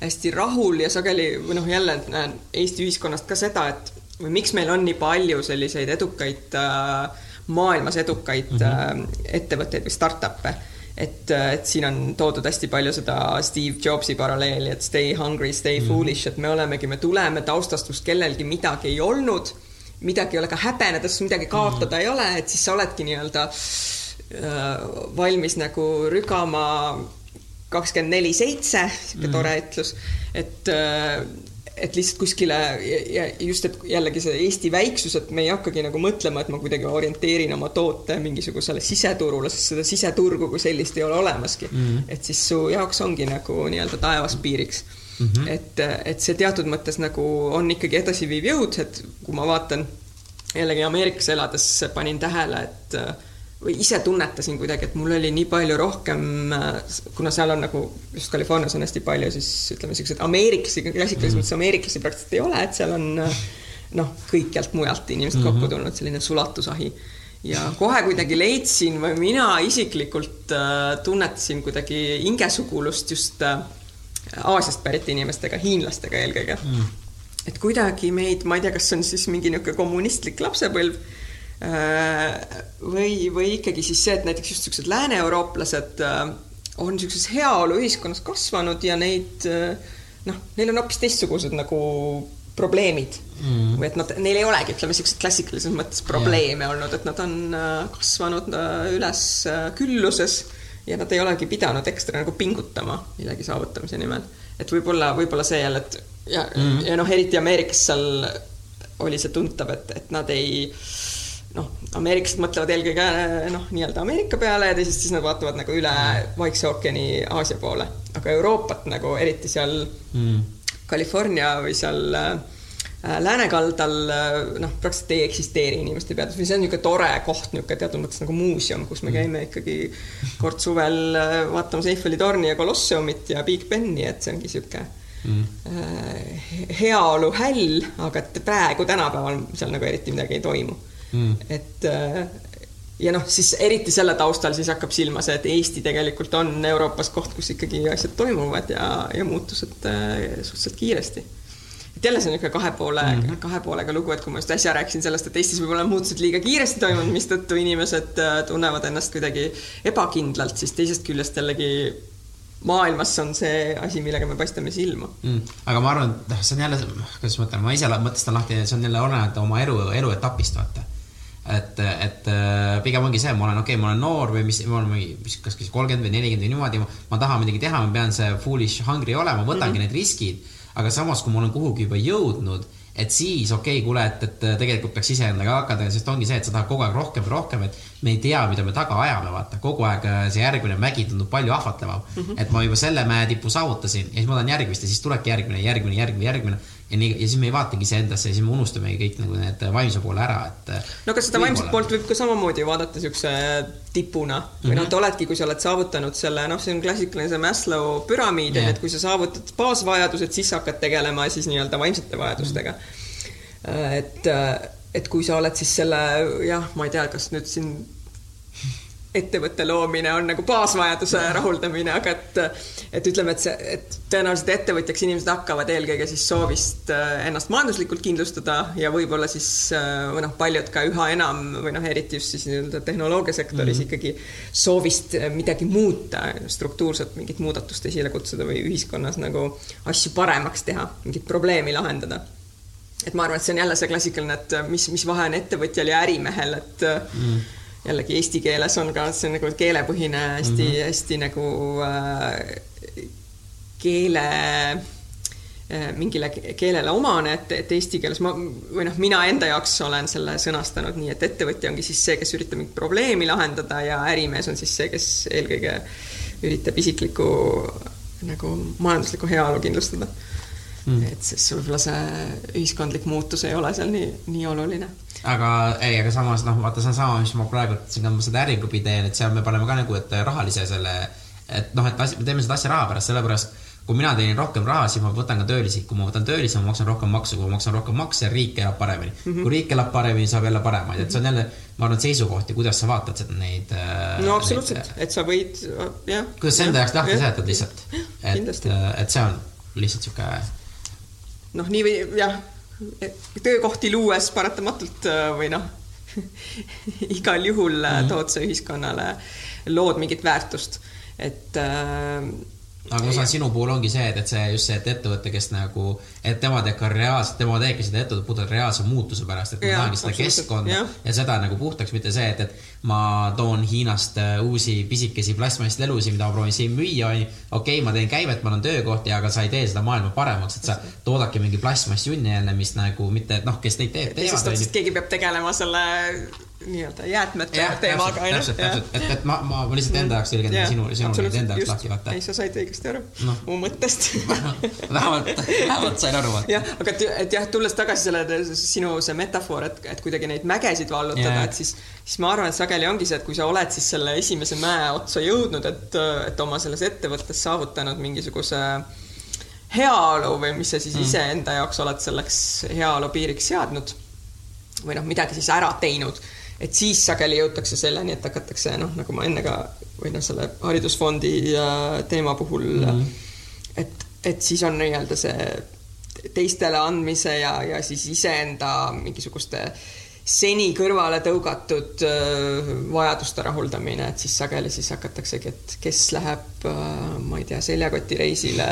hästi rahul ja sageli või noh, jälle näen Eesti ühiskonnast ka seda, et või miks meil on nii palju selliseid edukaid äh, maailmas edukaid mm -hmm. ettevõtteid või startup'e et, et siin on toodud hästi palju seda Steve Jobsi paralleeli, et stay hungry, stay mm. foolish, et me olemegi, me tuleme taustast, kus kellelgi midagi ei olnud, midagi ei ole ka häbeneda, sest midagi kaotada mm. ei ole, et siis sa oledki nii-öelda äh, valmis nagu rügama kakskümmend neli seitse, sihuke mm. tore ütlus, et äh, et lihtsalt kuskile ja just, et jällegi see Eesti väiksus, et me ei hakkagi nagu mõtlema, et ma kuidagi orienteerin oma toote mingisugusele siseturule, sest seda siseturgu kui sellist ei ole olemaski mm. -hmm. et siis su jaoks ongi nagu nii-öelda taevaspiiriks mm. -hmm. et, et see teatud mõttes nagu on ikkagi edasiviiv jõud, et kui ma vaatan jällegi Ameerikas elades panin tähele, et või ise tunnetasin kuidagi, et mul oli nii palju rohkem, kuna seal on nagu, just Californias on hästi palju siis ütleme, niisuguseid ameeriklasi, klassikalises mõttes ameeriklasi praktiliselt ei ole, et seal on noh, kõikjalt mujalt inimesed mm -hmm. kokku tulnud, selline sulatusahi. ja kohe kuidagi leidsin või mina isiklikult äh, tunnetasin kuidagi hingesugulust just äh, Aasiast pärit inimestega, hiinlastega eelkõige mm. et kuidagi meid, ma ei tea, kas on siis mingi niisugune kommunistlik lapsepõlv või, või ikkagi siis see, et näiteks just niisugused lääne-eurooplased äh, on niisuguses heaoluühiskonnas kasvanud ja neid noh, neil on hoopis teistsugused nagu probleemid mm.. või et nad, neil ei olegi, ütleme, niisuguseid klassikalises mõttes probleeme yeah. olnud, et nad on kasvanud üles külluses ja nad ei olegi pidanud ekstra nagu pingutama millegi saavutamise nimel. et võib-olla, võib-olla see jälle, et ja mm, ja noh, eriti Ameerikas seal oli see tuntav, et, et nad ei noh, ameeriklased mõtlevad eelkõige noh, nii-öelda Ameerika peale ja teisest siis nad vaatavad nagu üle Vaikse ookeani Aasia poole, aga Euroopat nagu eriti seal mm. California või seal äh, Äh, läänekaldal äh, noh, praktiliselt ei eksisteeri inimeste peades või see on niisugune tore koht, niisugune teatud mõttes nagu muuseum, kus me mm. käime ikkagi kord suvel äh, vaatamas Eiffeli torni ja Kolosseumit ja Big Beni, et see ongi niisugune mm. heaoluhäll, aga et praegu tänapäeval seal nagu eriti midagi ei toimu mm.. et ja noh, siis eriti selle taustal siis hakkab silma see, et Eesti tegelikult on Euroopas koht, kus ikkagi asjad toimuvad ja, ja muutused suhteliselt kiiresti et jälle see on niisugune kahe poole mm, -hmm. kahe poolega lugu, et kui ma just äsja rääkisin sellest, et Eestis võib-olla muutused liiga kiiresti toimunud, mistõttu inimesed äh, tunnevad ennast kuidagi ebakindlalt, siis teisest küljest jällegi maailmas on see asi, millega me paistame silma mm.. aga ma arvan, et noh, see on jälle, kuidas ma ütlen, ma ise mõtestan lahti, see on jälle olenevalt oma elu, eluetapist, vaata. Et, et äh, pigem ongi see, ma olen, okei okay,, ma olen noor või mis, ma olen mingi, kas siis kolmkümmend või nelikümmend või niimoodi, ma tahan midagi teha, ma pean see foolish hungry olema, võtangi mm -hmm. need riskid aga samas, kui ma olen kuhugi juba jõudnud, et siis okei okay,, kuule, et, et tegelikult peaks iseendaga hakata, sest ongi see, et sa tahad kogu aeg rohkem ja rohkem, et me ei tea, mida me taga ajame, vaata, kogu aeg äh, see järgmine mägi tundub palju ahvatlevam mm. -hmm. et ma juba selle mäetipu saavutasin ja siis ma tahan järgmist ja siis tulebki järgmine, järgmine, järgmine, järgmine ja nii, ja siis me ei vaatagi iseendasse ja siis me unustamegi kõik nagu need vaimse poole ära, et. no aga seda vaimset poolt võib ka samamoodi vaadata siukse tipuna või mm -hmm. noh, et oledki, kui sa oled saavutanud selle, noh, see on klassikaline see Maslow püramiid yeah., et kui sa saavutad baasvajadused, siis hakkad tegelema siis nii-öelda vaimsete vajadustega mm. -hmm. et, et kui sa oled siis selle jah, ma ei tea, kas nüüd siin ettevõtte loomine on nagu baasvajaduse rahuldamine, aga et, et ütleme, et see, et tõenäoliselt ettevõtjaks inimesed hakkavad eelkõige siis soovist äh, ennast majanduslikult kindlustada ja võib-olla siis äh, või noh, paljud ka üha enam või noh, eriti just siis nii-öelda tehnoloogiasektoris mm -hmm. ikkagi soovist äh, midagi muuta, struktuurselt mingit muudatust esile kutsuda või ühiskonnas nagu asju paremaks teha, mingit probleemi lahendada. Et ma arvan, et see on jälle see klassikaline, et mis, mis vahe on ettevõtjal ja ärimehel, et mm jällegi eesti keeles on ka see nagu keelepõhine hästi mm, -hmm. hästi nagu äh, keele äh, mingile keelele omane, et, et eesti keeles ma või noh, mina enda jaoks olen selle sõnastanud nii, et ettevõtja ongi siis see, kes üritab mingit probleemi lahendada ja ärimees on siis see, kes eelkõige üritab isiklikku nagu majanduslikku heaolu kindlustada. Mm.. et siis võib-olla see ühiskondlik muutus ei ole seal nii, nii oluline aga ei, aga samas noh, vaata, see on sama, mis ma praegu kui ma seda äriklubi teen, et seal me paneme ka nagu, et rahalise selle, et noh, et me teeme seda asja raha pärast, sellepärast kui mina teenin rohkem raha, siis ma võtan ka töölisi, kui ma võtan töölisi, ma maksan rohkem maksu, kui ma maksan rohkem makse, riik elab paremini mm. -hmm. kui riik elab paremini, saab jälle paremaid, et see on jälle, ma arvan, seisukohti, kuidas sa vaatad seda, neid. Äh, no absoluutselt, et sa võid, jah. kuidas sa enda jaoks lahti seletad lihtsalt, et, äh, et see on lihtsalt sihuke. noh, nii või jah töökohti luues paratamatult äh, või noh, igal juhul mm -hmm. tood sa ühiskonnale, lood mingit väärtust, et äh, aga ma saan sinu puhul ongi see, et, et see just see, et ettevõte, kes nagu, et tema teeb ka reaalselt, tema teebki seda ettevõtet puhtalt reaalse muutuse pärast, et ma tahangi seda keskkonda ja. ja seda nagu puhtaks, mitte see, et, et ma toon Hiinast äh, uusi pisikesi plastmassist elusid, mida ma proovin siin müüa, onju. okei okay,, ma teen käivet, mul on töökohti, aga sa ei tee seda maailma paremaks, et sa toodadki mingi plastmassjunni jälle, mis nagu mitte, noh, kes neid teeb, teevad. keegi peab tegelema selle nii-öelda jäätmete jah, teemaga täpselt, täpselt, täpselt, et, et ma, ma ma lihtsalt enda jaoks tõlgendan sinu, sinu nüüd enda jaoks lahti, vaata ei,. sa said õigesti aru Noh. mu mõttest vähemalt, vähemalt sain aru, jah, aga et, et jah, tulles tagasi selle sinu see metafoor, et, et kuidagi neid mägesid vallutada et siis, siis ma arvan, et sageli ongi see, et kui sa oled siis selle esimese mäe otsa jõudnud, et, et oma selles ettevõttes saavutanud mingisuguse heaolu või mis sa siis mm. iseenda jaoks oled selleks heaolu piiriks seadnud või noh, midagi siis ära teinud, et siis sageli jõutakse selleni, et hakatakse noh, nagu ma enne ka või noh, selle haridusfondi äh, teema puhul mm., et, et siis on nii-öelda see teistele andmise ja, ja siis iseenda mingisuguste seni kõrvale tõugatud äh, vajaduste rahuldamine, et siis sageli siis hakataksegi, et kes läheb äh,, ma ei tea, seljakotireisile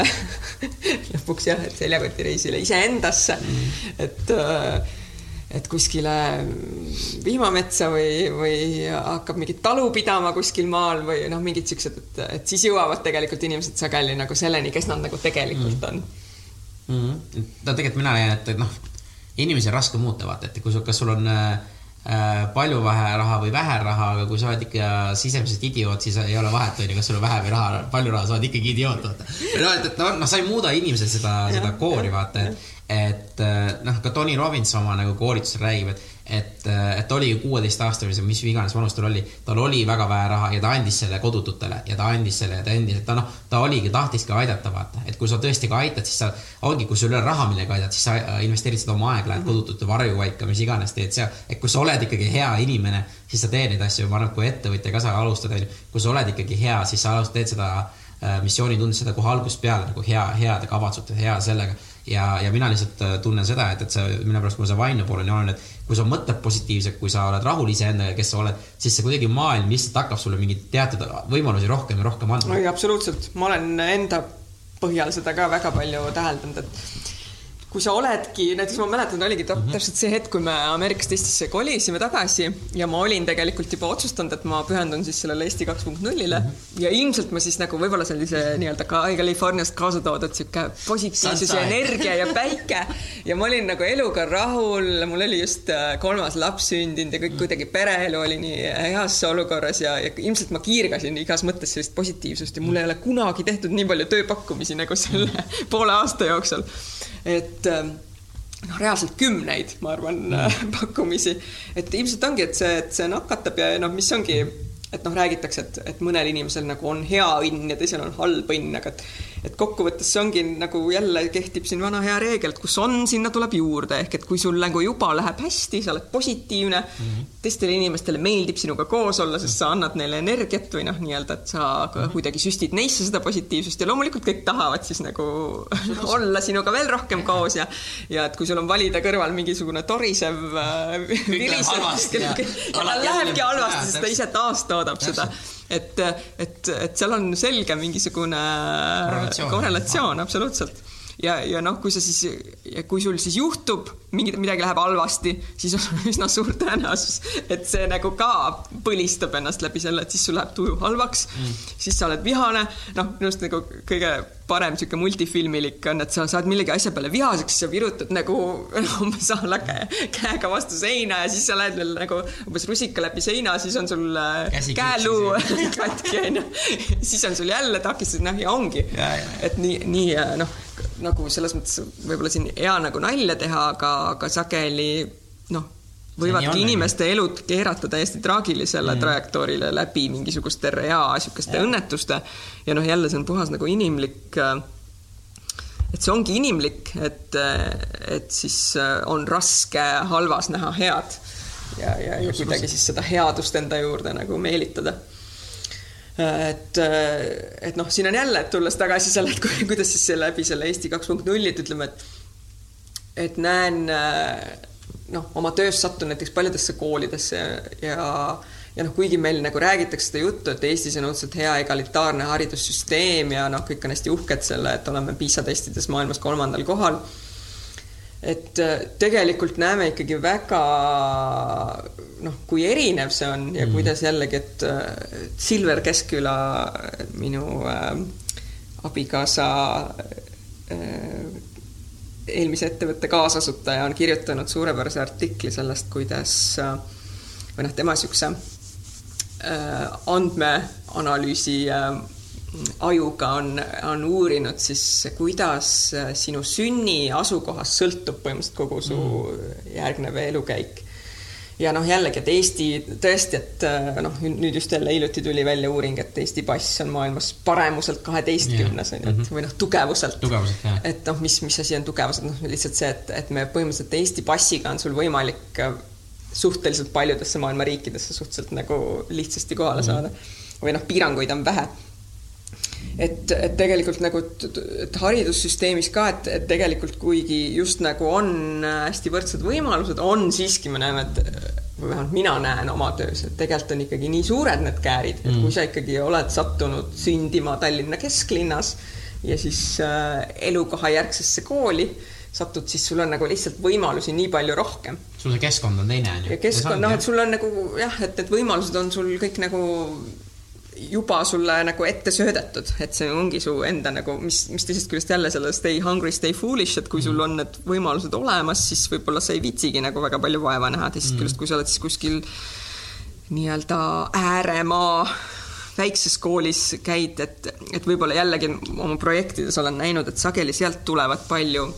lõpuks jah, et seljakotireisile iseendasse mm., et äh, et kuskile vihmametsa või, või hakkab mingit talu pidama kuskil maal või noh, mingid siuksed, et, et siis jõuavad tegelikult inimesed sageli nagu selleni, kes nad nagu tegelikult on mm. -hmm. no tegelikult mina leian, et, et noh, inimesi on raske muuta, vaata, et kui sul, kas sul on äh, äh, palju vähe raha või vähe raha, aga kui sa oled ikka sisemiselt idioot, siis ei ole vahet, onju, kas sul on vähe või raha, palju raha, sa oled ikkagi idioot, vaata. no et, et noh, noh, sa ei muuda inimesel seda, seda koori, vaata, et, et äh, noh, ka Tony Robbins oma nagu koolitusel räägib, et et, et ta oligi kuueteistaastane või mis iganes vanus tal oli, tal oli väga vähe raha ja ta andis selle kodututele ja ta andis selle ja ta andis, et ta noh, ta oligi, tahtiski aidata, vaata, et kui sa tõesti ka aitad, siis sa ongi, kui sul ei ole raha, millega aidata, siis sa äh, investeerid seda oma aega, lähed kodutute varjupaika, mis iganes teed seal, et kui sa oled ikkagi hea inimene, siis sa teed neid asju, ma arvan, et kui ettevõtja ka sa alustad, onju, kui sa oled ikkagi hea, siis sa alustad, teed seda äh, missioonitundes seda kohe algusest peale nagu hea, heade kavatsute, hea sellega ja, ja mina lihtsalt äh, tunnen seda, et, et see, mille pärast mul see vaimne pool on ju oluline, et kui sa mõtled positiivselt, kui sa oled rahul iseendaga, kes sa oled, siis see kuidagi maailm lihtsalt hakkab sulle mingeid teatud võimalusi rohkem ja rohkem andma. absoluutselt, ma olen enda põhjal seda ka väga palju täheldanud, et kui sa oledki, näiteks ma mäletan, oligi -hmm. täpselt see hetk, kui me Ameerikast Eestisse kolisime tagasi ja ma olin tegelikult juba otsustanud, et ma pühendun siis sellele Eesti kaks punkt nullile -hmm. ja ilmselt ma siis nagu võib-olla sellise nii-öelda ka Californiast kaasa toodud sihuke positiivsus ja energia ja päike ja ma olin nagu eluga rahul, mul oli just äh, kolmas laps sündinud ja kõik kuidagi pereelu oli nii heas olukorras ja, ja ilmselt ma kiirgasin igas mõttes sellist positiivsust ja mul ei ole kunagi tehtud nii palju tööpakkumisi nagu selle poole aasta jooksul et noh, reaalselt kümneid, ma arvan mm., pakkumisi, et ilmselt ongi, et see, et see nakatab ja noh, mis ongi, et noh, räägitakse, et, et mõnel inimesel nagu on hea õnn ja teisel on halb õnn, aga et et kokkuvõttes see ongi nagu jälle kehtib siin vana hea reegel, et kus on, sinna tuleb juurde, ehk et kui sul nagu juba läheb hästi, sa oled positiivne mm, -hmm. Teistele inimestele meeldib sinuga koos olla, sest sa annad neile energiat või noh, nii-öelda, et sa -hmm. kuidagi süstid neisse seda positiivsust ja loomulikult kõik tahavad siis nagu olla sinuga veel rohkem koos ja ja et kui sul on valida kõrval mingisugune torisev äh, virisev, kellel lähebki halvasti, sest ta ise taastoodab seda. Et, et, et seal on selge mingisugune korrelatsioon, absoluutselt ja, ja noh, kui sa siis, kui sul siis juhtub mingi, midagi läheb halvasti, siis on üsna suur tõenäosus, et see nagu ka põlistab ennast läbi selle, et siis sul läheb tuju halvaks mm., siis sa oled vihane, noh, minu arust nagu kõige parem sihuke multifilmilik on, et sa saad millegi asja peale vihaseks, sa virutad nagu umbes a la käe, käega vastu seina ja siis sa lähed veel nagu umbes rusika läbi seina, siis on sul Käsi käeluu katki onju, siis on sul jälle takistus, noh ja ongi, et nii, nii noh, nagu selles mõttes võib-olla siin hea nagu nalja teha, aga, aga sageli noh, võivadki inimeste elud keerata täiesti traagilisele mm. trajektoorile läbi mingisuguste rea siukeste õnnetuste. Ja noh, jälle see on puhas nagu inimlik et see ongi inimlik, et, et siis on raske halvas näha head. Ja, ja, ja kuidagi siis seda headust enda juurde nagu meelitada et, et noh, siin on jälle, et tulles tagasi selle, et kuidas siis see läbi selle Eesti kaks punkt nullit ütleme, et et näen noh, oma töös sattun näiteks paljudesse koolidesse ja ja noh, kuigi meil nagu räägitakse seda juttu, et Eestis on õudselt hea egalitaarne haridussüsteem ja noh, kõik on hästi uhked selle, et oleme PISA testides maailmas kolmandal kohal. Et tegelikult näeme ikkagi väga noh, kui erinev see on ja mm. kuidas jällegi, et Silver Keskküla, minu äh, abikaasa äh, eelmise ettevõtte kaasasutaja on kirjutanud suurepärase artikli sellest, kuidas või noh, tema niisuguse äh, andmeanalüüsi äh, ajuga on, on uurinud siis, kuidas äh, sinu sünni asukohast sõltub põhimõtteliselt kogu su mm. järgnev elukäik ja noh, jällegi, et Eesti tõesti, et äh, noh, nüüd just jälle hiljuti tuli välja uuring, et Eesti pass on maailmas paremuselt kaheteistkümnes on ju, et mhm. või noh, tugevuselt. tugevuselt, et noh, mis, mis asi on tugevuselt, noh lihtsalt see, et, et me põhimõtteliselt Eesti passiga on sul võimalik äh, suhteliselt paljudesse maailma riikidesse suhteliselt nagu lihtsasti kohale mm saada. või noh, piiranguid on vähe et, et tegelikult nagu, et haridussüsteemis ka, et, et tegelikult kuigi just nagu on hästi võrdsed võimalused, on siiski, me näeme, et või vähemalt mina näen oma töös, et tegelikult on ikkagi nii suured need käärid, et kui mm. sa ikkagi oled sattunud sündima Tallinna kesklinnas ja siis äh, elukoha järgsesse kooli satud, siis sul on nagu lihtsalt võimalusi nii palju rohkem. sul see keskkond on teine, on ju? ja keskkond, noh, et sul on nagu jah, et need võimalused on sul kõik nagu juba sulle nagu ette söödetud, et see ongi su enda nagu, mis, mis teisest küljest jälle selle stay hungry, stay foolish, et kui sul on need võimalused olemas, siis võib-olla sa ei viitsigi nagu väga palju vaeva näha, teisest mm. küljest, kui sa oled siis kuskil nii-öelda ääremaa väikses koolis käid, et, et võib-olla jällegi oma projektides olen näinud, et sageli sealt tulevad palju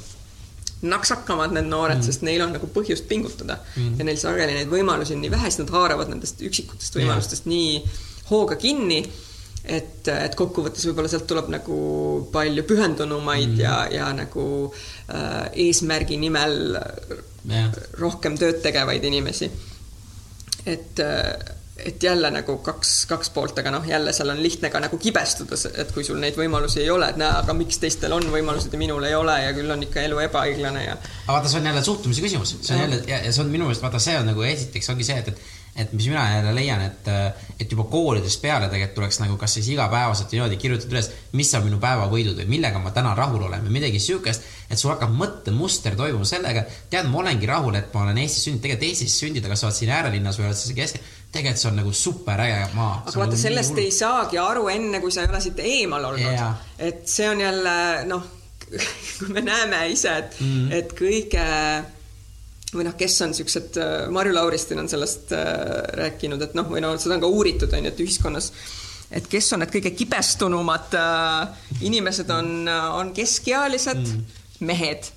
naksakamad need noored mm., sest neil on nagu põhjust pingutada mm. ja neil sageli neid võimalusi on nii vähe, siis nad haaravad nendest üksikutest võimalustest yeah. nii hooga kinni et, et kokkuvõttes võib-olla sealt tuleb nagu palju pühendunumaid mm. ja, ja nagu äh, eesmärgi nimel yeah. rohkem tööd tegevaid inimesi. et äh, et jälle nagu kaks, kaks poolt, aga noh, jälle seal on lihtne ka nagu kibestuda, et kui sul neid võimalusi ei ole, et näe, aga miks teistel on võimalused ja minul ei ole ja küll on ikka elu ebaõiglane ja. aga vaata, see on jälle suhtumise küsimus, see on jälle ja, ja see on minu meelest, vaata, see on nagu esiteks ongi see, et, et et mis mina jälle leian, et, et juba koolidest peale tegelikult tuleks nagu kas siis igapäevaselt niimoodi kirjutada üles, mis on minu päevavõidud või millega ma täna rahul olen või midagi siukest, et sul hakkab mõttemuster toimuma sellega, tead, ma olengi rahul, et ma olen Eestis sündinud, tegelikult Eestis sündida, kas sa oled siin äärelinnas või oled sa keskel, tegelikult see on nagu super äge maa. aga vaata nagu, sellest ei saagi aru enne, kui sa ei ole siit eemal olnud yeah.. et see on jälle noh, kui me näeme ise, et mm, -hmm. et kõige või noh, kes on niisugused, äh, Marju Lauristin on sellest äh, rääkinud, et noh, või no seda on ka uuritud, on ju, et ühiskonnas, et kes on need kõige kibestunumad äh, inimesed, on, äh, on keskealised mm. mehed,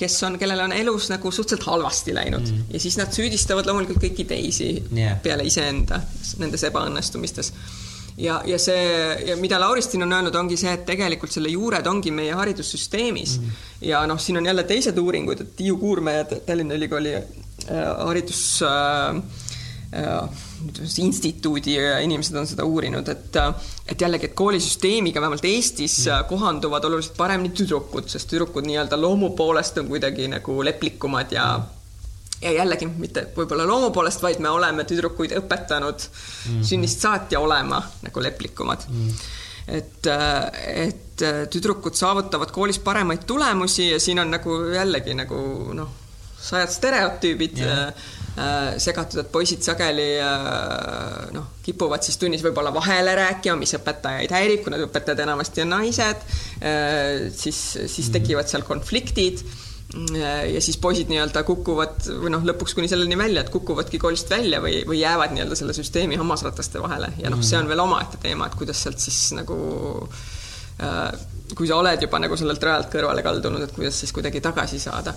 kes on, kellel on elus nagu suhteliselt halvasti läinud mm. ja siis nad süüdistavad loomulikult kõiki teisi yeah. peale iseenda nendes ebaõnnestumistes ja, ja see ja mida Lauristin on öelnud, ongi see, et tegelikult selle juured ongi meie haridussüsteemis mm. ja noh, siin on jälle teised uuringud, et Tiiu Kuurme Tallinna Ülikooli äh, haridus äh, äh, instituudi inimesed on seda uurinud, et et jällegi, et koolisüsteemiga vähemalt Eestis mm. kohanduvad oluliselt paremini tüdrukud, sest tüdrukud nii-öelda loomu poolest on kuidagi nagu leplikumad ja mm ja jällegi mitte võib-olla loomu poolest, vaid me oleme tüdrukuid õpetanud mm -hmm. sünnist saati olema nagu leplikumad mm. -hmm. et, et tüdrukud saavutavad koolis paremaid tulemusi ja siin on nagu jällegi nagu noh, sajad stereotüübid yeah. äh, segatud, et poisid sageli äh, noh, kipuvad siis tunnis võib-olla vahele rääkima, mis õpetajaid häirib, kuna õpetajad enamasti on naised äh,, siis, siis mhm. tekivad seal konfliktid ja siis poisid nii-öelda kukuvad või noh, lõpuks kuni selleni välja, et kukuvadki koolist välja või, või jäävad nii-öelda selle süsteemi hammasrataste vahele ja noh, see on veel omaette teema, et kuidas sealt siis nagu äh, kui sa oled juba nagu sellelt rajalt kõrvale kaldunud, et kuidas siis kuidagi tagasi saada.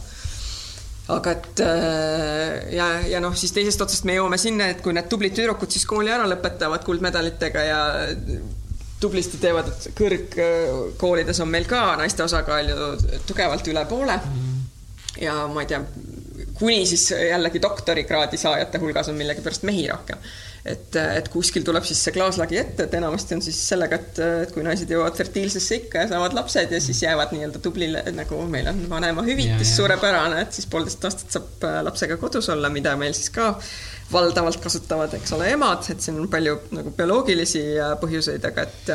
aga et äh, ja, ja noh, siis teisest otsast me jõuame sinna, et kui need tublid tüdrukud siis kooli ära lõpetavad kuldmedalitega ja tublisti teevad, et kõrgkoolides on meil ka naiste osakaal ju tugevalt üle poole mm. -hmm ja ma ei tea, kuni siis jällegi doktorikraadi saajate hulgas on millegipärast mehi rohkem. et, et kuskil tuleb siis see klaaslagi ette, et enamasti on siis sellega, et, et kui naised jõuavad fertiilsesse ikka ja saavad lapsed ja siis jäävad nii-öelda tublile, nagu meil on vanemahüvitis suurepärane, et siis poolteist aastat saab äh, lapsega kodus olla, mida meil siis ka valdavalt kasutavad, eks ole, emad, et siin on palju nagu bioloogilisi äh, põhjuseid, aga et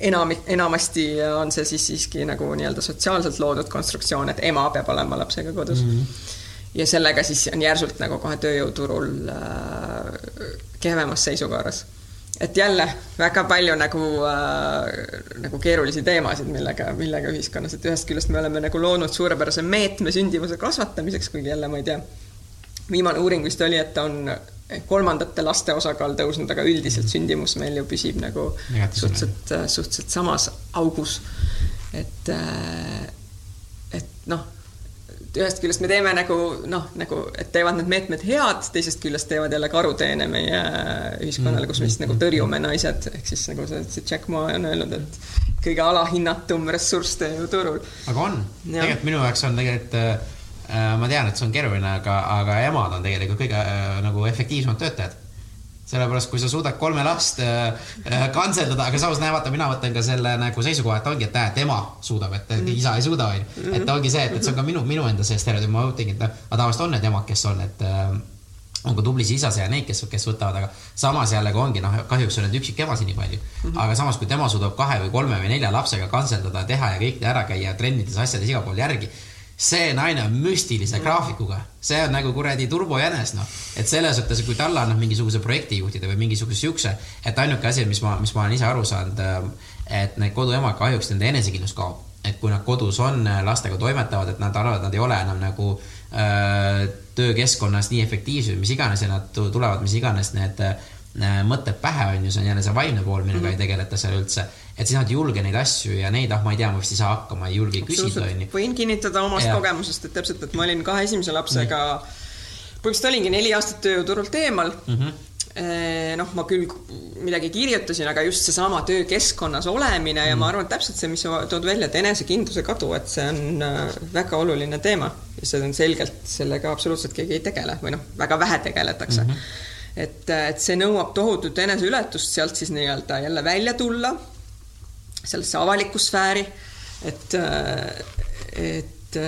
äh, enam, enamasti on see siis siiski nagu nii-öelda sotsiaalselt loodud konstruktsioon, et ema peab olema lapsega kodus mm. -hmm. ja sellega siis on järsult nagu kohe tööjõuturul äh, kehvemas seisukorras. et jälle väga palju nagu äh,, nagu keerulisi teemasid, millega, millega ühiskonnas, et ühest küljest me oleme nagu loonud suurepärase meetme sündimuse kasvatamiseks, kuigi jälle ma ei tea, viimane uuring vist oli, et on kolmandate laste osakaal tõusnud, aga üldiselt sündimus meil ju püsib nagu suhteliselt, suhteliselt samas augus. et, et noh ühest küljest me teeme nagu noh, nagu, et teevad need meetmed head, teisest küljest teevad jälle karuteene meie ühiskonnale, kus me siis nagu tõrjume naised, ehk siis nagu see, see Jack Ma on öelnud, et kõige alahinnatum ressurss tööjõuturul. aga on, tegelikult minu jaoks on tegelikult äh, ma tean, et see on keeruline, aga, aga emad on tegelikult kõige äh, nagu efektiivsemad töötajad sellepärast, kui sa suudad kolme last äh, äh, kantseldada, aga samas näe, vaata, mina võtan ka selle nagu seisukoha, et ongi, et näe, et ema suudab, et mm. isa ei suuda, onju. et ongi see, et, et see on ka minu, minu enda see stereotüüp, ma mõtlengi, et noh, tavaliselt on need emad, kes on, et äh, on ka tublisid isasid ja neid, kes, kes võtavad, aga samas jällegi ongi noh, kahjuks on neid üksikemasid nii palju mm. -hmm. aga samas, kui tema suudab kahe või kolme või nelja lapsega kantseldada, teha ja kõik ära käia trennides, asjades igal pool järgi see naine on müstilise mm. graafikuga, see on nagu kuradi turbojänes, noh. et selles suhtes, kui talle annab mingisuguse projekti juhtida või mingisuguse siukse, et ainuke asi, mis ma, mis ma olen ise aru saanud, ähm, et need koduemad kahjuks nende enesekindlus kaob. et kui nad kodus on, äh, lastega toimetavad, et nad arvavad, et nad ei ole enam nagu äh, töökeskkonnas nii efektiivsed, mis iganes ja nad tulevad, mis iganes need äh, mõtted pähe on ju, see on jälle see vaimne pool, millega mm -hmm. ei tegeleta seal üldse et siis nad ei julge neid asju ja neid, ah, ma ei tea, ma vist ei saa hakkama, ei julge küsida, onju. võin kinnitada omast ja. kogemusest, et täpselt, et ma olin kahe esimese lapsega, põhimõtteliselt olingi neli aastat tööjõuturult eemal mm. -hmm noh, ma küll midagi kirjutasin, aga just seesama töökeskkonnas olemine ja mm. ma arvan, et täpselt see, mis sa tood välja, et enesekindluse kadu, et see on äh, väga oluline teema ja see on selgelt, sellega absoluutselt keegi ei tegele või noh, väga vähe tegeletakse mm. -hmm. Et, et see nõuab tohutut eneseületust sealt siis nii-öelda jälle välja tulla sellesse avalikku sfääri, et, et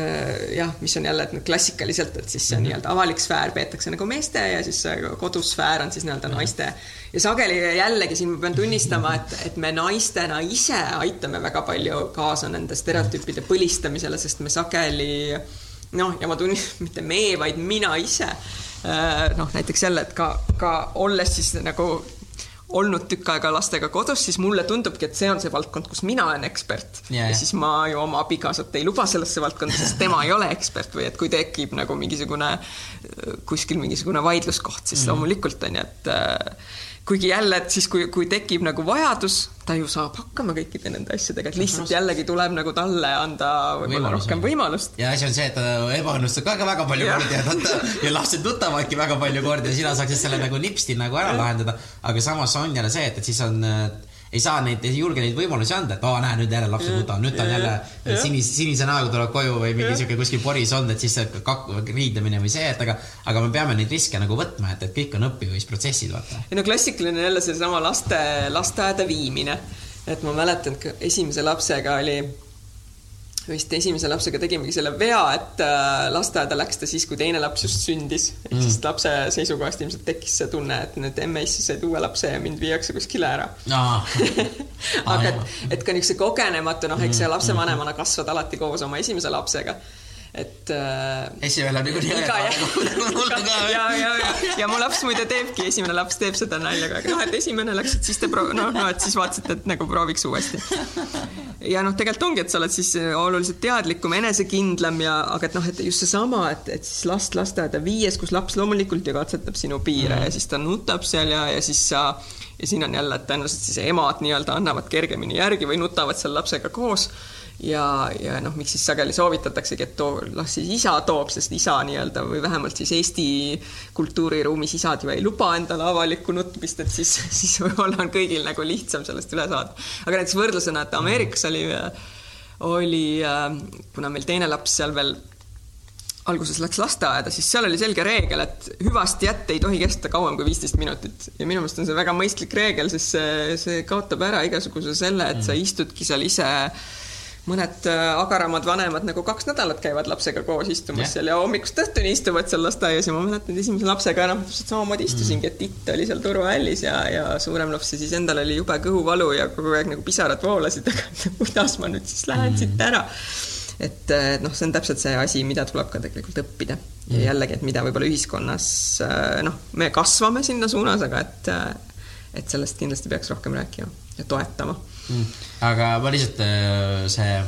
jah, mis on jälle, et klassikaliselt, et siis see -hmm. nii-öelda avalik sfäär peetakse nagu meeste ja siis kodusfäär on siis nii-öelda -hmm. naiste. ja sageli jällegi siin ma pean tunnistama, et, et me naistena ise aitame väga palju kaasa nende stereotüüpide põlistamisele, sest me sageli noh, ja ma tunnistan, mitte me, vaid mina ise noh, näiteks jälle, et ka, ka olles siis nagu olnud tükk aega lastega kodus, siis mulle tundubki, et see on see valdkond, kus mina olen ekspert yeah,. ja siis ma ju oma abikaasat ei luba sellesse valdkonda, sest tema ei ole ekspert või et kui tekib nagu mingisugune kuskil mingisugune vaidluskoht, siis mm loomulikult on ju, et äh, kuigi jälle, et siis, kui, kui tekib nagu vajadus, ta ju saab hakkama kõikide nende asjadega, et lihtsalt jällegi tuleb nagu talle anda võib-olla rohkem võimalust. ja asi on see, et ta ebaõnnestub ka väga palju kordi ja, ja lapsed nutavadki väga palju kordi ja sina saaksid selle nagu nipsti nagu ära lahendada. aga samas on jälle see, et, et siis on ei saa neid, ei julge neid võimalusi anda, et aa, näe nüüd jälle lapsed nutavad, nüüd ta on jälle sinise, sinise näoga tuleb koju või mingi sihuke kuskil poris olnud, et siis see kak-, riidlemine või see, et aga, aga me peame neid riske nagu võtma, et, et kõik on õppimisprotsessid, vaata. ei no klassikaline jälle seesama laste, lasteaeda viimine. et ma mäletan, esimese lapsega oli vist esimese lapsega tegimegi selle vea, et äh, lasteaeda läks ta siis, kui teine laps just sündis. ehk mm. siis lapse seisukohast ilmselt tekkis see tunne, et nüüd emme-issi said uue lapse ja mind viiakse kuskile ära aga et, et ka niisuguse kogenematu, noh, eks mm. lapsevanemana kasvad alati koos oma esimese lapsega et äh,. esimene läheb niikuinii iga ja, ja, ja, ja, mu laps muide teebki, esimene laps teeb seda nalja kogu aeg, noh, et esimene läks, et siis te proo-, noh, noh, et siis vaatasite, et nagu prooviks uuesti. ja noh, tegelikult ongi, et sa oled siis oluliselt teadlikum, enesekindlam ja, aga et noh, et just seesama, et, et siis last lasteaeda viies, kus laps loomulikult ju katsetab sinu piire mm. ja siis ta nutab seal ja, ja siis sa ja siin on jälle, et tõenäoliselt siis emad nii-öelda annavad kergemini järgi või nutavad seal lapsega koos ja, ja noh, miks siis sageli soovitataksegi, et too, las siis isa toob, sest isa nii-öelda või vähemalt siis Eesti kultuuriruumis isad ju ei luba endale avalikku nutmist, et siis, siis võib-olla on kõigil nagu lihtsam sellest üle saada. aga näiteks võrdlusena, et Ameerikas oli, oli, kuna meil teine laps seal veel alguses läks lasteaeda, siis seal oli selge reegel, et hüvasti jätt ei tohi kesta kauem kui viisteist minutit ja minu meelest on see väga mõistlik reegel, sest see, see kaotab ära igasuguse selle, et sa istudki seal ise mõned äh, agaramad vanemad nagu kaks nädalat käivad lapsega koos istumas yeah. seal ja hommikust õhtuni istuvad seal lasteaias ja ma mäletan, et esimese lapsega enam täpselt samamoodi istusingi, et titt oli seal turvahällis ja, ja suurem laps ja siis endal oli jube kõhuvalu ja kogu aeg nagu pisarad voolasid, aga kuidas ma nüüd siis lähen mm. siit ära. et noh, see on täpselt see asi, mida tuleb ka tegelikult õppida ja mm. jällegi, et mida võib-olla ühiskonnas äh, noh, me kasvame sinna suunas, aga et, äh, et sellest kindlasti peaks rohkem rääkima ja toetama mm.. aga ma lihtsalt äh, see,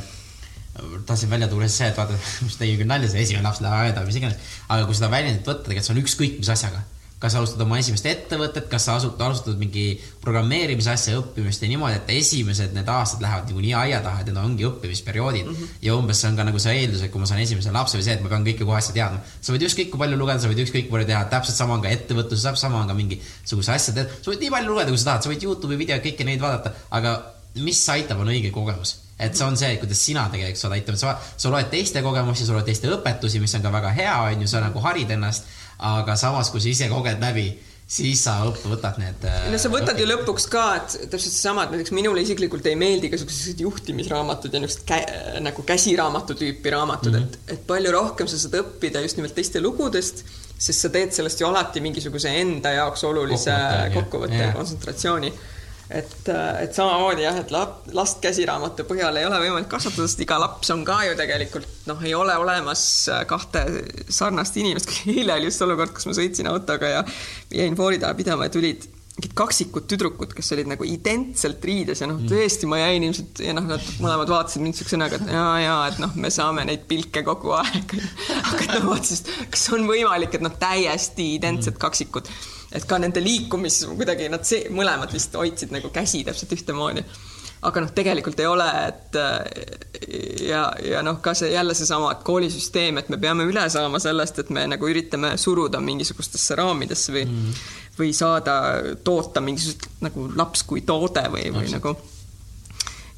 tahtsin välja tuua see, et vaata, mis tegi küll nalja, see esimene laps läheb aeda, mis iganes, aga kui seda väljendit võtta, tegelikult see on ükskõik mis asjaga kas alustad oma esimest ettevõtet, kas sa asud, alustad mingi programmeerimise asja õppimist ja niimoodi, et esimesed need aastad lähevad niikuinii aia taha, et need ongi õppimisperioodid mm. -hmm. ja umbes see on ka nagu see eeldus, et kui ma saan esimese lapse või see, et ma pean kõike kohe asja teadma. sa võid ükskõik kui palju lugeda, sa võid ükskõik kui palju teha, täpselt sama on ka ettevõtluses, täpselt sama on ka mingisuguse asja teha. sa võid nii palju lugeda, kui sa tahad, sa võid Youtube'i videoid, kõiki neid vaadata, aga mis aitab, on õige kogemus et see on see, kuidas sina tegelikult saad aitama, sa, sa loed teiste kogemusi, sa loed teiste õpetusi, mis on ka väga hea, on ju, sa nagu harid ennast aga samas, kui sa ise koged läbi, siis sa õppu võtad need. no sa võtad õpid. ju lõpuks ka, et täpselt seesama, et näiteks minule isiklikult ei meeldi ka siuksed juhtimisraamatud ja niisugused kä, nagu käsiraamatu tüüpi raamatud mm, -hmm. et, et palju rohkem sa saad õppida just nimelt teiste lugudest, sest sa teed sellest ju alati mingisuguse enda jaoks olulise kokkuvõtte ja kontsentratsiooni et, äh, et samamoodi jah, et last käsiraamatu põhjal ei ole võimalik kasvatada, sest iga laps on ka ju tegelikult noh, ei ole olemas äh, kahte sarnast inimest. eile oli just olukord, kus ma sõitsin autoga ja jäin foori taha pidama ja tulid mingid kaksikud tüdrukud, kes olid nagu identselt riides ja noh, mm. tõesti, ma jäin ilmselt ja noh, nad mõlemad vaatasid mind siukse näoga, et ja, ja et noh, me saame neid pilke kogu aeg. aga noh, vaatasid, kas on võimalik, et noh, täiesti identsed kaksikud et ka nende liikumis kuidagi nad see, mõlemad vist hoidsid nagu käsi täpselt ühtemoodi. aga noh, tegelikult ei ole, et ja, ja noh, ka see jälle seesama koolisüsteem, et me peame üle saama sellest, et me nagu üritame suruda mingisugustesse raamidesse või mm. või saada toota mingisugust nagu laps kui toode või, või no, nagu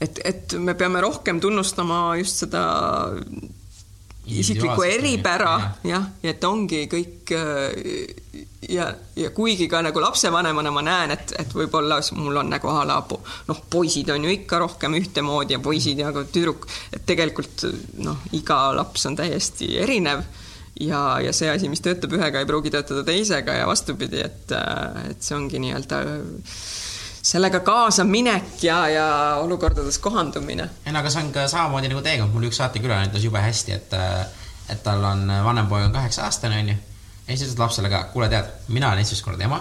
et, et me peame rohkem tunnustama just seda isiklikku eripära jah, ja et ongi kõik ja, ja kuigi ka nagu lapsevanemana ma näen, et, et võib-olla mul on nagu a la noh, poisid on ju ikka rohkem ühtemoodi ja poisid ja ka tüdruk, et tegelikult noh, iga laps on täiesti erinev ja, ja see asi, mis töötab ühega, ei pruugi töötada teisega ja vastupidi, et, et see ongi nii-öelda sellega kaasaminek ja, ja olukordades kohandumine. ei no aga see on ka samamoodi nagu teekond, mul üks saatekülaline ütles jube hästi, et et tal on vanem poeg on kaheksa aastane, onju ja siis ütled lapsele ka, kuule, tead, mina olen esimest korda ema,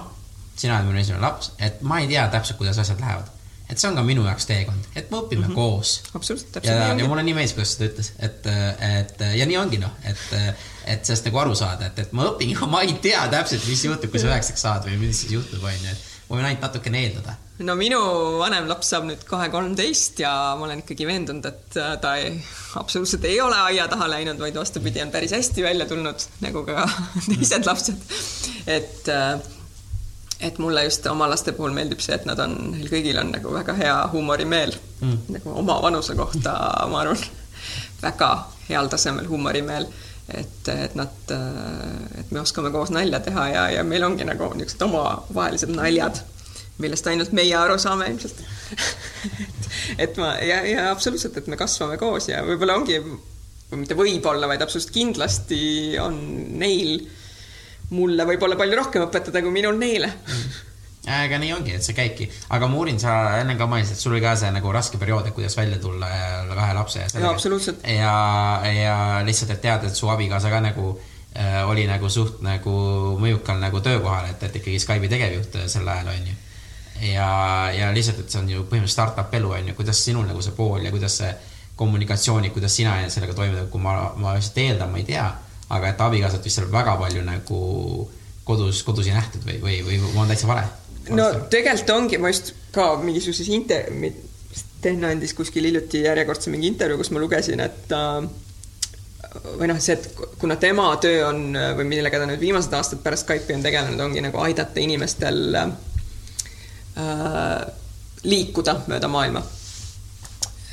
sina oled minu esimene laps, et ma ei tea täpselt, kuidas asjad lähevad. et see on ka minu jaoks teekond, et me õpime mm -hmm. koos. absoluutselt, täpselt ja, nii ongi. ja mulle nii meeldis, kuidas ta ütles, et, et ja nii ongi noh, et, et sellest nagu aru saada, et, et ma õpin, ma ei tea täpselt, mis juhtub, kui sa üheksaks saad või mis siis juhtub, onju, et ma võin ainult natukene eeldada no minu vanem laps saab nüüd kohe kolmteist ja ma olen ikkagi veendunud, et äh, ta ei, absoluutselt ei ole aia taha läinud, vaid vastupidi, on päris hästi välja tulnud, nagu ka teised lapsed. et, äh, et mulle just oma laste puhul meeldib see, et nad on, neil kõigil on nagu väga hea huumorimeel mm. nagu oma vanuse kohta, ma arvan, väga heal tasemel huumorimeel et, et nad, äh, et me oskame koos nalja teha ja, ja meil ongi nagu niisugused omavahelised naljad millest ainult meie aru saame ilmselt. Et, et ma ja, ja absoluutselt, et me kasvame koos ja võib-olla ongi, või mitte võib-olla, vaid absoluutselt kindlasti on neil mulle võib-olla palju rohkem õpetada kui minul neile. Mm. Aga nii ongi, et see käibki, aga ma uurin, sa enne ka mainisid, et sul oli ka see nagu raske periood, et kuidas välja tulla kahe lapse ja sellega. absoluutselt. ja, ja lihtsalt, et teada, et su abikaasa ka nagu äh, oli nagu suht nagu mõjukal nagu töökohal, et, et ikkagi Skype'i tegevjuht sel ajal on ju ja, ja lihtsalt, et see on ju põhimõtteliselt startup elu on ju, kuidas sinul nagu see pool ja kuidas see kommunikatsiooni, kuidas sina sellega toime tuled, kui ma, ma lihtsalt eeldan, ma ei tea, aga et abikaasat vist seal väga palju nagu kodus, kodus ei nähtud või, või, või ma olen täitsa vale? no tegelikult ongi, ma just ka mingisuguses inter-, Tehno andis kuskil hiljuti järjekordse mingi intervjuu, kus ma lugesin, et äh, või noh, see, et kuna tema töö on või millega ta nüüd viimased aastad pärast Skype'i on tegelenud, ongi nagu aidata inimestel äh, liikuda mööda maailma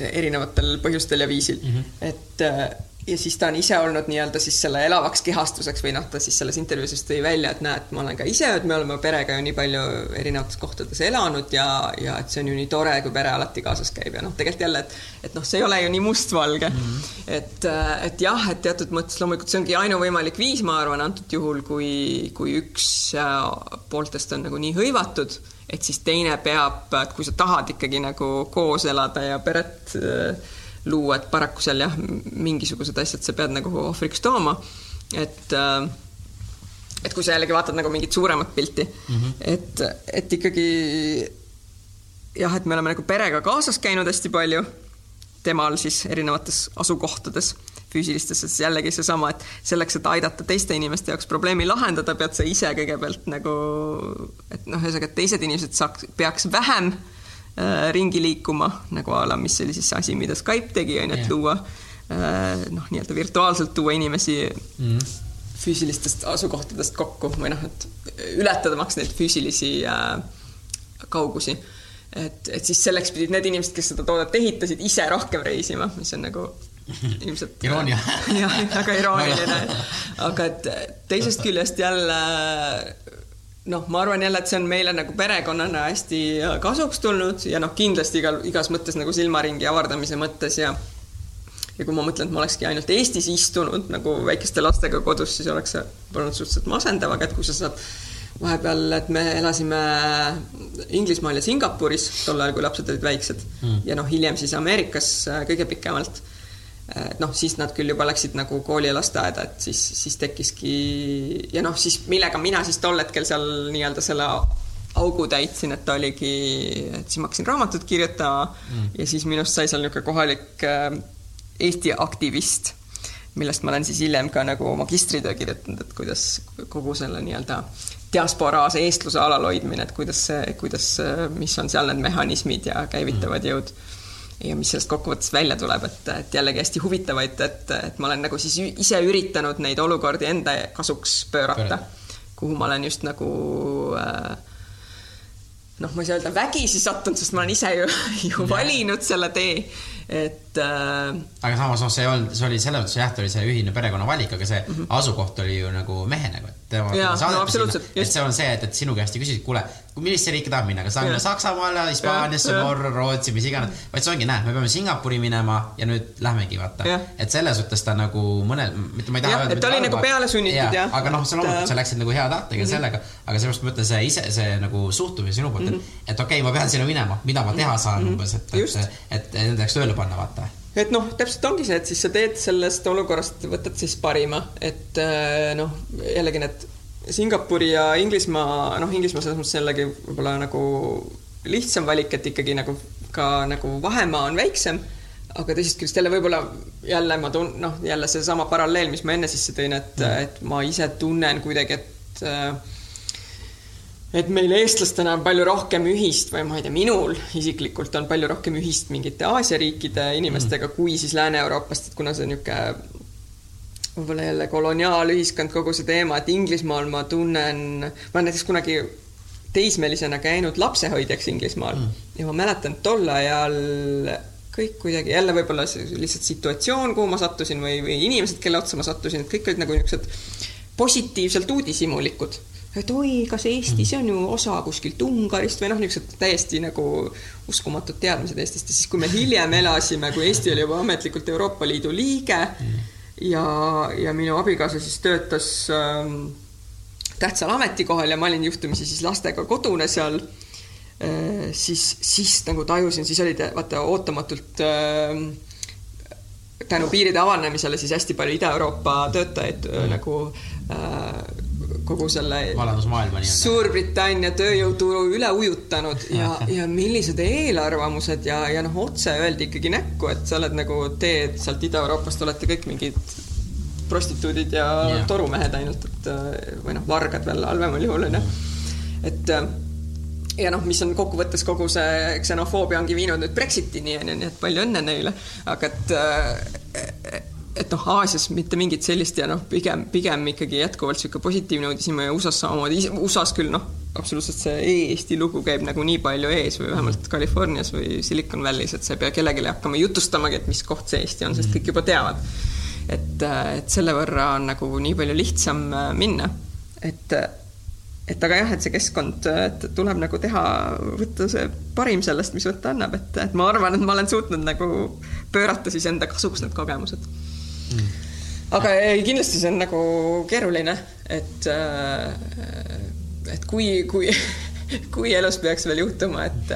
erinevatel põhjustel ja viisil mm. -hmm. et äh, ja siis ta on ise olnud nii-öelda siis selle elavaks kehastuseks või noh, ta siis selles intervjuus just tõi välja, et näed, ma olen ka ise, et me oleme perega ju nii palju erinevates kohtades elanud ja, ja et see on ju nii tore, kui pere alati kaasas käib ja noh, tegelikult jälle, et et noh, see ei ole ju nii mustvalge mm. -hmm. et, äh, et jah, et teatud mõttes loomulikult see ongi ainuvõimalik viis, ma arvan, antud juhul, kui, kui üks äh, pooltest on nagu nii hõivatud et siis teine peab, et kui sa tahad ikkagi nagu koos elada ja peret äh, luua, et paraku seal jah, mingisugused asjad sa pead nagu ohvriks tooma, et äh, et kui sa jällegi vaatad nagu mingit suuremat pilti mm, -hmm. et, et ikkagi jah, et me oleme nagu perega kaasas käinud hästi palju, temal siis erinevates asukohtades füüsilistesse, siis jällegi seesama, et selleks, et aidata teiste inimeste jaoks probleemi lahendada, pead sa ise kõigepealt nagu, et noh, ühesõnaga, et teised inimesed saaks, peaks vähem äh, ringi liikuma, nagu a la, mis oli siis see asi, mida Skype tegi, on ju, et luua äh, noh, nii-öelda virtuaalselt tuua inimesi mm. füüsilistest asukohtadest kokku või noh, et ületamaks neid füüsilisi äh, kaugusi et, et siis selleks pidid need inimesed, kes seda toodet ehitasid, ise rohkem reisima, mis on nagu ilmselt. iroonia. jah, väga irooniline. aga et teisest küljest jälle noh, ma arvan jälle, et see on meile nagu perekonnana hästi kasuks tulnud ja noh, kindlasti igal, igas mõttes nagu silmaringi avardamise mõttes ja ja kui ma mõtlen, et ma olekski ainult Eestis istunud nagu väikeste lastega kodus, siis oleks see olnud suhteliselt masendav, aga et kui sa saad vahepeal, et me elasime Inglismaal ja Singapuris tol ajal, kui lapsed olid väiksed mm. ja noh, hiljem siis Ameerikas äh, kõige pikemalt. Et noh, siis nad küll juba läksid nagu kooli ja lasteaeda, et siis, siis tekkiski ja noh, siis millega mina siis tol hetkel seal nii-öelda selle augu täitsin, et ta oligi, et siis ma hakkasin raamatut kirjutama mm. ja siis minust sai seal niisugune kohalik äh, Eesti aktivist millest ma olen siis hiljem ka nagu magistritöö kirjutanud, et kuidas kogu selle nii-öelda diasporaase eestluse alalhoidmine, et kuidas see, kuidas, mis on seal need mehhanismid ja käivitavad mm. jõud ja mis sellest kokkuvõttes välja tuleb, et, et jällegi hästi huvitavaid, et, et ma olen nagu siis ise üritanud neid olukordi enda kasuks pöörata, kuhu ma olen just nagu äh, noh, ma ei saa öelda vägisi sattunud, sest ma olen ise ju, ju valinud selle tee et äh.... aga samas noh, see olnud, see oli selles mõttes jah, ta oli see ühine perekonna valik, aga see mm -hmm. asukoht oli ju nagu mehe nagu, et tema no, sinna, et see on see, et, et sinu käest ju küsisid, kuule, millisse riiki tahad minna, kas tahad minna Saksamaale, Hispaaniasse, Norra, Rootsi, mis iganes, vaid see ongi, näe, me peame Singapuri minema ja nüüd lähmegi, vaata. et selles suhtes ta nagu mõnel, mitte ma ei taha öelda. et ta oli nagu peale sunnitud, jah. aga noh, see loomulikult, sa läksid nagu hea tahtega -hmm. sellega, aga sellepärast ma ütlen, see ise, see nagu suhtumine sinu poolt -hmm. et, okei ma pean sinna minema, mida ma teha saan -hmm. umbes, et, et, et, et nendeks tööle panna, vaata et noh, täpselt ongi see, et siis sa teed sellest olukorrast, võtad siis parima, et äh, noh, jällegi need Singapuri ja Inglismaa, noh, Inglismaa selles mõttes jällegi võib-olla nagu lihtsam valik, et ikkagi nagu ka nagu vahemaa on väiksem, aga teisest küljest jälle võib-olla jälle ma tun-, noh, jälle seesama paralleel, mis ma enne sisse tõin, et mm., et ma ise tunnen kuidagi, et äh, et meil eestlastena on palju rohkem ühist või ma ei tea, minul isiklikult on palju rohkem ühist mingite Aasia riikide inimestega mm. kui siis Lääne-Euroopast, et kuna see niisugune võib-olla jälle koloniaalühiskond, kogu see teema, et Inglismaal ma tunnen, ma olen näiteks kunagi teismelisena käinud lapsehoidjaks Inglismaal mm. ja ma mäletan tol ajal kõik kuidagi jälle võib-olla lihtsalt situatsioon, kuhu ma sattusin või, või inimesed, kelle otsa ma sattusin, et kõik olid nagu niisugused positiivselt uudishimulikud et oi, kas Eesti, see on ju osa kuskilt Ungarist või noh, niisugused täiesti nagu uskumatud teadmised Eestist ja siis, kui me hiljem elasime, kui Eesti oli juba ametlikult Euroopa Liidu liige ja, ja minu abikaasa siis töötas ähm, tähtsal ametikohal ja ma olin juhtumisi siis lastega kodune seal äh,, siis, siis nagu tajusin, siis olid vaata ootamatult äh, tänu piiride avanemisele siis hästi palju Ida-Euroopa töötajaid mm. nagu äh, kogu selle Suurbritannia tööjõuturu üle ujutanud ja, ja millised eelarvamused ja, ja noh, otse öeldi ikkagi näkku, et sa oled nagu, teed sealt Ida-Euroopast olete kõik mingid prostituudid ja yeah. torumehed ainult, et või noh, vargad veel halvemal juhul onju, et ja noh, mis on kokkuvõttes kogu see ksenofoobia ongi viinud nüüd Brexitini onju, nii et palju õnne neile, aga et et noh, Aasias mitte mingit sellist ja noh, pigem, pigem ikkagi jätkuvalt niisugune positiivne uudis ja USA-s samamoodi, USA-s küll noh, absoluutselt see Eesti lugu käib nagu nii palju ees või vähemalt Californias või Silicon Valley's, et sa ei pea kellelegi hakkama jutustamagi, et mis koht see Eesti on, sest kõik juba teavad. et, et selle võrra on nagu nii palju lihtsam äh, minna, et et aga jah, et see keskkond, et tuleb nagu teha, võtta see parim sellest, mis võtta annab, et, et ma arvan, et ma olen suutnud nagu pöörata siis enda kasuks need kogemused mm.. aga ei, kindlasti see on nagu keeruline, et, äh, et kui, kui, kui elus peaks veel juhtuma, et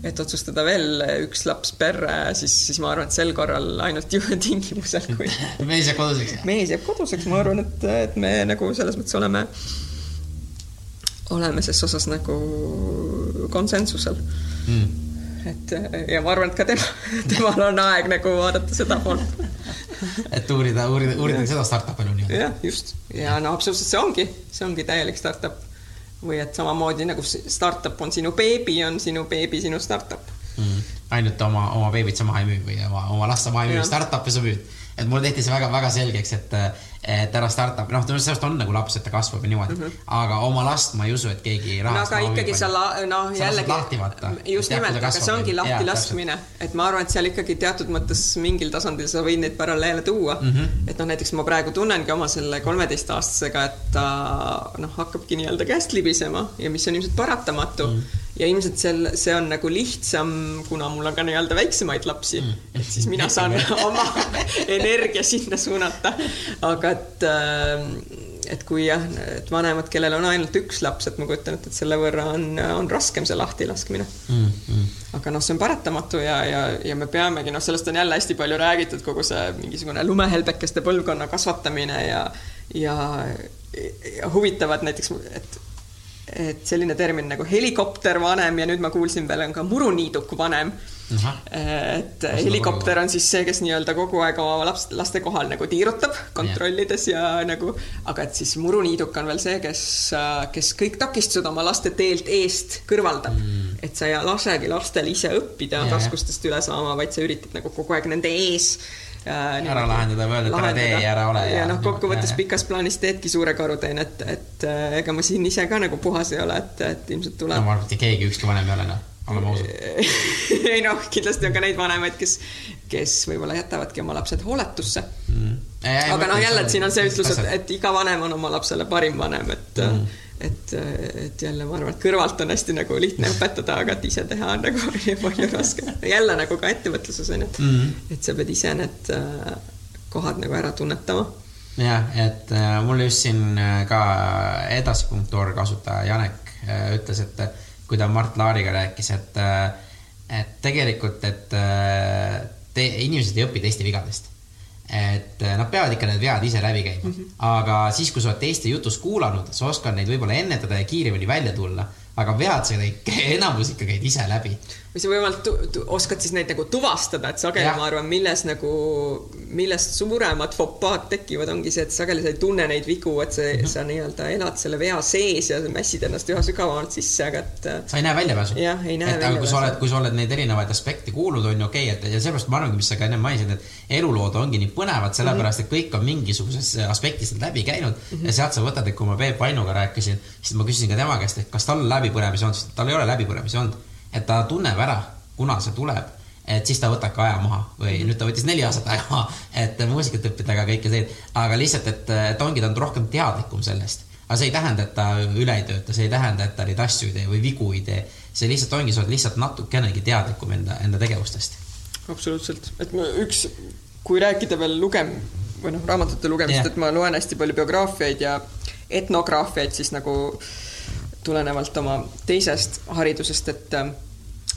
et otsustada veel üks laps perre, siis, siis ma arvan, et sel korral ainult ju tingimusel, kui mees jääb koduseks? mees jääb koduseks, ma arvan, et, et me nagu selles mõttes oleme, oleme ses osas nagu konsensusel mm. et ja ma arvan, et ka tema, temal on aeg nagu vaadata seda poolt et uurida, uurida, uurida seda startup'i elu nii-öelda. jah, just. Ja no absoluutselt see ongi, see ongi täielik startup. Või et samamoodi nagu startup on sinu beebi, on sinu beebi sinu startup. Mm.. ainult oma, oma beebit sa maha ei müü või oma, oma last sa maha ei müü, startup'i sa müüd. Et mulle tehti see väga-väga selgeks, et et ära startup, noh, sellest on nagu laps, et ta kasvab ja niimoodi mm, -hmm. aga oma last ma ei usu, et keegi no aga ikkagi sa noh, jällegi. just nimelt, aga see ongi lahti laskmine, et ma arvan, et seal ikkagi teatud mõttes mingil tasandil sa võid neid paralleele tuua mm. -hmm. et noh, näiteks ma praegu tunnengi oma selle kolmeteistaastasega, et ta noh, hakkabki nii-öelda käest libisema ja mis on ilmselt paratamatu mm. -hmm ja ilmselt seal, see on nagu lihtsam, kuna mul on ka nii-öelda väiksemaid lapsi mm., et siis mina saan oma energia sinna suunata. aga et, ähm, et kui jah, et vanemad, kellel on ainult üks laps, et ma kujutan ette, et selle võrra on, on raskem see lahtilaskmine mm. -hmm. aga noh, see on paratamatu ja, ja, ja me peamegi, noh, sellest on jälle hästi palju räägitud, kogu see mingisugune lumehelbekeste põlvkonna kasvatamine ja, ja, ja huvitavad näiteks, et et selline termin nagu helikoptervanem ja nüüd ma kuulsin veel on ka muruniiduk vanem. et Kas helikopter on siis see, kes nii-öelda kogu aeg oma laps, laste kohal nagu tiirutab, kontrollides ja, ja nagu, aga et siis muruniiduk on veel see, kes, kes kõik takistused oma laste teelt eest kõrvaldab. Mm.. et sa ei lasegi lastel ise õppida ja, raskustest üle saama, vaid sa üritad nagu kogu aeg nende ees ära lahendada või öelda, et ära tee ja ära ole. ja, ja noh, kokkuvõttes pikas plaanis teedki suure karuteene, et, et äh, ega ma siin ise ka nagu puhas ei ole, et, et ilmselt tuleb. no ma arvan, et keegi, ükski vanem ei ole noh, oleme ausad. Ei noh, kindlasti on ka neid vanemaid, kes, kes võib-olla jätavadki oma lapsed hooletusse. Mm.. aga noh, jälle, et siin on see ütlus, et, et iga vanem on oma lapsele parim vanem, et mm et, et jälle ma arvan, et kõrvalt on hästi nagu lihtne õpetada, aga et ise teha on nagu palju raskem. jälle nagu ka ettevõtluses on ju, et mm, -hmm. et sa pead ise need äh, kohad nagu ära tunnetama. jah, et äh, mul just siin äh, ka edasi.org asutaja Janek ütles, et kui ta Mart Laariga rääkis, et, et tegelikult, et te, inimesed ei õpi teiste vigadest et eh, nad peavad ikka need vead ise läbi käima mm, -hmm. aga siis, kui sa oled teiste jutust kuulanud, sa oskad neid võib-olla ennetada ja kiiremini välja tulla, aga vead sa ikka, enamus ikka käid ise läbi või sa võimalik oskad siis neid nagu tuvastada, et sageli ja. ma arvan, milles nagu, millest suuremad fopaad tekivad, ongi see, et sageli sa ei tunne neid vigu, et sa mm, -hmm. sa nii-öelda elad selle vea sees ja mässid ennast üha sügavamalt sisse, aga et. sa ei näe väljapääsu. jah, ei näe väljapääsu. kui sa oled, kui sa oled neid erinevaid aspekte kuulnud, on ju okei okay,, et ja sellepärast ma arvangi, mis sa ka enne mainisid, et elulood ongi nii põnevad, sellepärast et kõik on mingisuguses aspektis läbi käinud mm -hmm. ja sealt sa võtad, et kui ma Peep Vainuga rääkisin, siis ma küsisin ka tema käest, et kas tal on läbipõlemisi siis tal ei ole läbipõlemisi olnud et ta tunneb ära, kuna see tuleb, et siis ta võtab ka aja maha või mm -hmm. nüüd ta võttis neli aastat aja maha, et muusikat õppida, aga kõike seda, aga lihtsalt, et, et ongi, ta on rohkem teadlikum sellest. aga see ei tähenda, et ta üle ei tööta, see ei tähenda, et ta neid asju ei tee või vigu ei tee. see lihtsalt ongi, sa oled lihtsalt natukenegi teadlikum enda, enda tegevustest. absoluutselt, et ma üks, kui rääkida veel lugem- või noh, raamatute lugemisest yeah., et ma loen hästi palju biograafiaid ja etnograafiaid, siis nagu äh, tulenevalt oma teisest haridusest, et äh,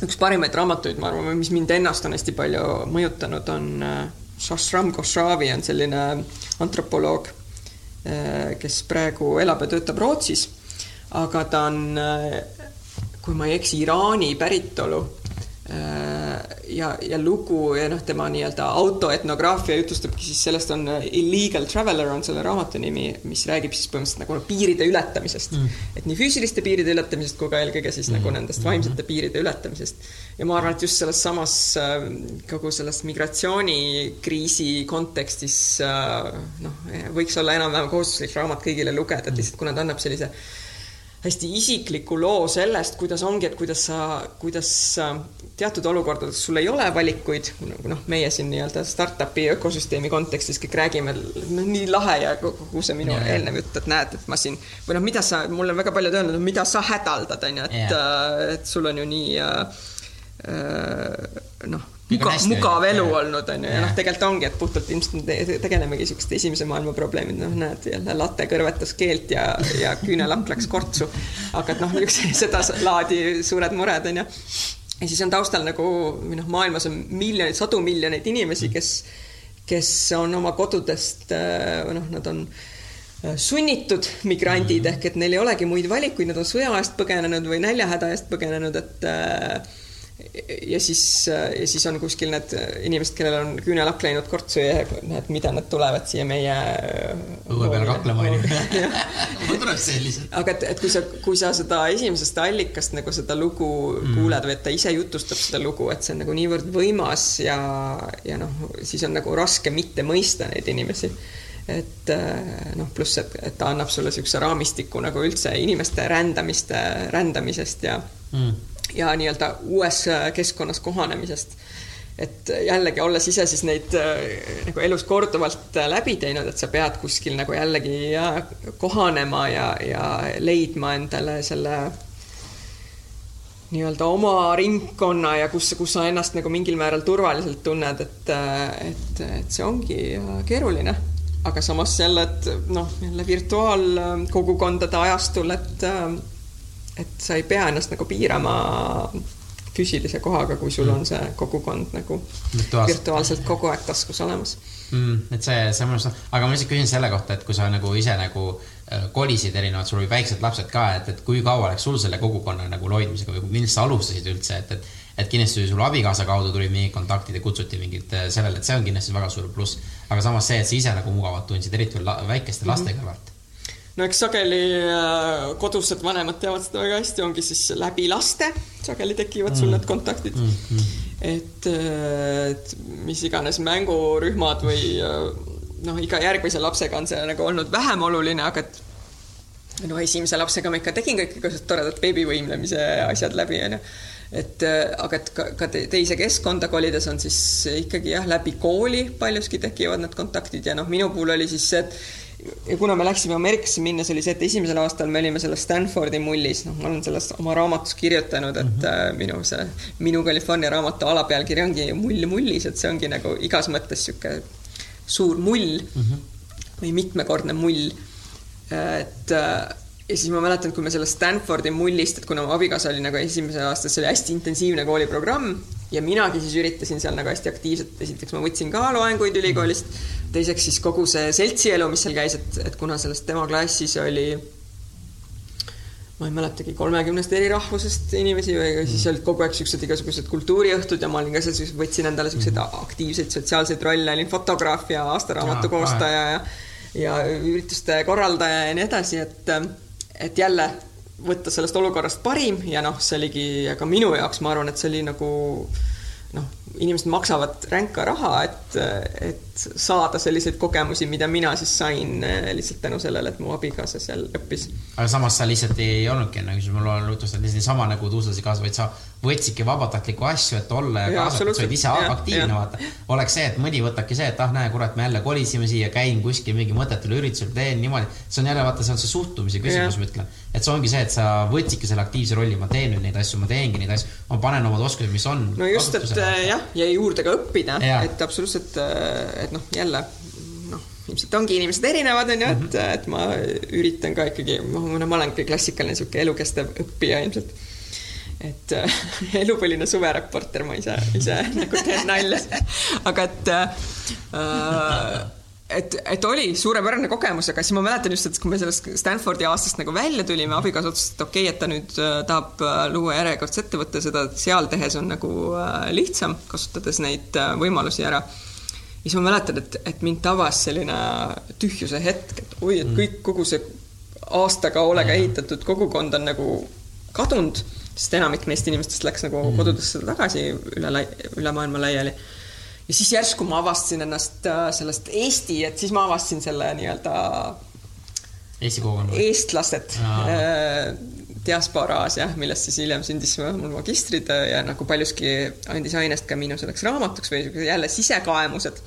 üks parimaid raamatuid, ma arvan, mis mind ennast on hästi palju mõjutanud, on äh, Shashram Khosravi on selline antropoloog, äh, kes praegu elab ja töötab Rootsis, aga ta on, kui ma ei eksi, Iraani päritolu ja, ja lugu ja noh, tema nii-öelda autoetnograafia jutustabki siis sellest on äh, Illegal Traveler on selle raamatu nimi, mis räägib siis põhimõtteliselt nagu piiride ületamisest mm.. et nii füüsiliste piiride ületamisest kui ka eelkõige siis mm. nagu nendest mm. vaimsete piiride ületamisest. ja ma arvan, et just selles samas äh, kogu selles migratsioonikriisi kontekstis noh, võiks olla enam-vähem kohustuslik raamat kõigile lugeda, et mm. lihtsalt kuna ta annab sellise hästi isikliku loo sellest, kuidas ongi, et kuidas sa, kuidas teatud olukordades sul ei ole valikuid, noh, meie siin nii-öelda startup'i ökosüsteemi kontekstis kõik räägime, noh, nii lahe ja kogu see minu ja, eelnev jutt, et näed, et ma siin või noh, mida sa, mulle väga paljud öelnud, mida sa hädaldad, on ju, et, et sul on ju nii äh, noh mugav, mugav elu olnud, on ju, ja noh, tegelikult ongi, et puhtalt ilmselt me tegelemegi niisuguste esimese maailma probleemid, noh, näed, jälle latte kõrvetas keelt ja, ja küünelapp läks kortsu. aga et noh, niisugused seda laadi suured mured, on ju. ja siis on taustal nagu, või noh, maailmas on miljoneid, sadu miljoneid inimesi, kes, kes on oma kodudest, või noh, nad on sunnitud migrandid. Ehk et neil ei olegi muid valikuid, nad on sõja eest põgenenud või näljahäda eest põgenenud, et ja siis, ja siis on kuskil need inimesed, kellel on küünelakk läinud kortsu ja näed, mida nad tulevad siia meie õue peale kaklema, onju. mul tuleb sellised. aga et, et kui sa, kui sa seda esimesest allikast nagu seda lugu mm. kuuled või et ta ise jutustab seda lugu, et see on nagu niivõrd võimas ja, ja noh, siis on nagu raske mitte mõista neid inimesi et noh, pluss, et, et ta annab sulle niisuguse raamistiku nagu üldse inimeste rändamiste, rändamisest ja mm ja nii-öelda uues äh, keskkonnas kohanemisest. et jällegi, olles ise siis neid äh, nagu elus korduvalt äh, läbi teinud, et sa pead kuskil nagu jällegi kohanema ja, ja leidma endale selle nii-öelda oma ringkonna ja kus, kus sa ennast nagu mingil määral turvaliselt tunned, et, et, et see ongi keeruline. aga samas jälle, et noh, jälle virtuaalkogukondade ajastul, et et sa ei pea ennast nagu piirama füüsilise kohaga, kui sul mm. on see kogukond nagu virtuaalselt, virtuaalselt kogu aeg taskus olemas mm,. et see, see minu arust, aga ma lihtsalt küsin selle kohta, et kui sa nagu ise nagu äh, kolisid erinevad, sul olid väiksed lapsed ka, et, et kui kaua läks sul selle kogukonna nagu hoidmisega või millest sa alustasid üldse, et, et et kindlasti sul abikaasa kaudu tulid mingid kontaktid ja kutsuti mingid äh, sellele, et see on kindlasti väga suur pluss. aga samas see, et sa ise nagu mugavalt tundsid, eriti veel väikeste laste mm -hmm. kõrvalt no eks sageli äh, kodused vanemad teavad seda väga hästi, ongi siis läbi laste sageli tekivad sul need kontaktid mm. -hmm. et, äh, et mis iganes mängurühmad või äh, noh, iga järgmise lapsega on see nagu olnud vähem oluline, aga et no esimese lapsega ma ikka tegin kõik igasugused toredad beebivõimlemise asjad läbi, onju. et aga et ka, ka teise keskkonda kolides on siis ikkagi jah, läbi kooli paljuski tekivad need kontaktid ja noh, minu puhul oli siis see, et ja kuna me läksime Ameerikasse minnes, oli see, et esimesel aastal me olime selles Stanfordi mullis, noh, ma olen sellest oma raamatus kirjutanud, et mm -hmm. minu see, minu California raamatu alapealkiri ongi Mull mullis, et see ongi nagu igas mõttes niisugune suur mull mm -hmm. või mitmekordne mull. et äh, ja siis ma mäletan, kui me sellest Stanfordi mullist, et kuna mu abikaasa oli nagu esimesel aastal, see oli hästi intensiivne kooliprogramm ja minagi siis üritasin seal nagu hästi aktiivselt, esiteks ma võtsin ka loenguid ülikoolist, teiseks siis kogu see seltsielu, mis seal käis, et, et kuna sellest tema klassis oli ma ei mäletagi, kolmekümnest eri rahvusest inimesi või siis olid kogu aeg siuksed igasugused kultuuriõhtud ja ma olin ka seal, võtsin endale siukseid aktiivseid sotsiaalseid rolle, olin fotograaf ja aastaraamatu koostaja ja ja ürituste korraldaja ja nii edasi, et et jälle võtta sellest olukorrast parim ja noh, see oligi ka minu jaoks, ma arvan, et see oli nagu noh, inimesed maksavad ränka raha, et, et saada selliseid kogemusi, mida mina siis sain eh, lihtsalt tänu sellele, et mu abikaasa seal õppis. aga samas sa lihtsalt ei olnudki enne, kui mulle jutustasid, lihtsalt niisama nagu tuuslasid kaasa, vaid sa võtsidki vabatahtlikku asju, et olla ja kaasatud, sa olid ise ja, aktiivne, vaata. oleks see, et mõni võtabki see, et ah, näe, kurat, me jälle kolisime siia, käin kuskil mingi mõttetul üritusel, teen niimoodi. see on jälle, vaata, see on see suhtumise küsimus, ma ütlen. et see ongi see, et sa võtsidki selle aktiivse rolli, ma teen nüüd neid asju, ma teengi neid asju, ma panen omad oskused, mis on. no just, et jah, ja juurde ka õppida, et absoluutselt, et noh, jälle noh, ilmselt ongi inimesed erinevad, onju, et, mhm. et ma üritan ka ikkagi, ma, ma olen klassikaline sihuke elukestev õppija ilmselt et äh, elupõline suvereporter, ma ise, ise nagu teen nalja. aga et äh, et, et oli suurepärane kogemus, aga siis ma mäletan just, et kui me sellest Stanfordi aastast nagu välja tulime, abikaasa otsustas, et okei okay,, et ta nüüd äh, tahab äh, luua järjekordse ettevõtte, seda seal tehes on nagu äh, lihtsam, kasutades neid võimalusi ära. ja siis ma mäletan, et, et mind tabas selline tühjuse hetk, et oi, et mm. kõik, kogu see aastaga hoolega ehitatud kogukond on nagu kadunud sest enamik neist inimestest läks nagu mm. kodudesse tagasi üle, üle maailma laiali. Ja siis järsku ma avastasin ennast äh, sellest Eesti, et siis ma avastasin selle nii-öelda Eesti kogukonna. eestlased äh, diasporaas jah, millest siis hiljem sündis mul magistritöö ja nagu paljuski andis ainest ka minu selleks raamatuks või jälle sisekaemused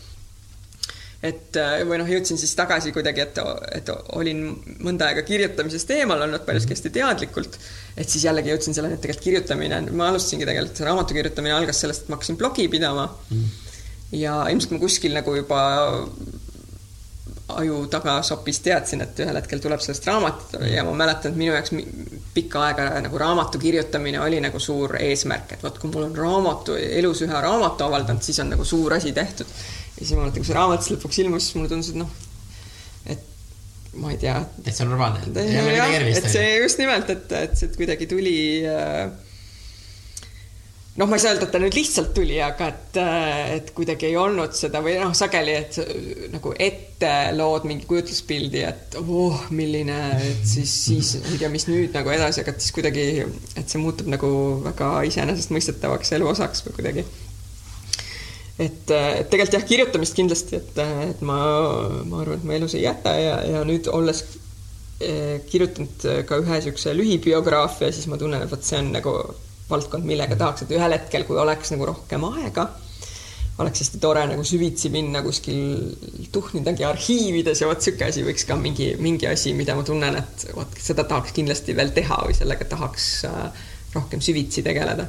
et äh, või noh, jõudsin siis tagasi kuidagi, et, et olin mõnda aega kirjutamisest eemal olnud paljuski hästi teadlikult. et siis jällegi jõudsin selleni, et tegelikult kirjutamine, ma alustasingi tegelikult, see raamatu kirjutamine algas sellest, et ma hakkasin blogi pidama mm.. Ja ilmselt ma kuskil nagu juba aju tagasopis teadsin, et ühel hetkel tuleb sellest raamatut ja ma mäletan, et minu jaoks pikka aega nagu raamatu kirjutamine oli nagu suur eesmärk, et vot kui mul on raamatu, elus ühe raamatu avaldanud, siis on nagu suur asi tehtud ja siis ma mäletan, kui see raamat siis lõpuks ilmus, siis mulle tundus, et noh, et ma ei tea. täitsa normaalne. et see just nimelt, et, et see kuidagi tuli äh, noh, ma ei saa öelda, et ta nüüd lihtsalt tuli, aga et, et kuidagi ei olnud seda või noh, sageli, et nagu ette lood mingi kujutluspildi, et oh, milline, et siis, siis ei tea, mis nüüd nagu edasi, aga et siis kuidagi, et see muutub nagu väga iseenesestmõistetavaks elu osaks või kuidagi. et, et tegelikult jah, kirjutamist kindlasti, et, et ma, ma arvan, et ma elus ei jäta ja, ja nüüd olles kirjutanud ka ühe niisuguse lühibiograafia, siis ma tunnen, et vot see on nagu valdkond, millega tahaks, et ühel hetkel, kui oleks nagu rohkem aega, oleks hästi tore nagu süvitsi minna kuskil tuhnidagi arhiivides ja vot niisugune asi võiks ka mingi, mingi asi, mida ma tunnen, et vot seda tahaks kindlasti veel teha või sellega tahaks äh, rohkem süvitsi tegeleda.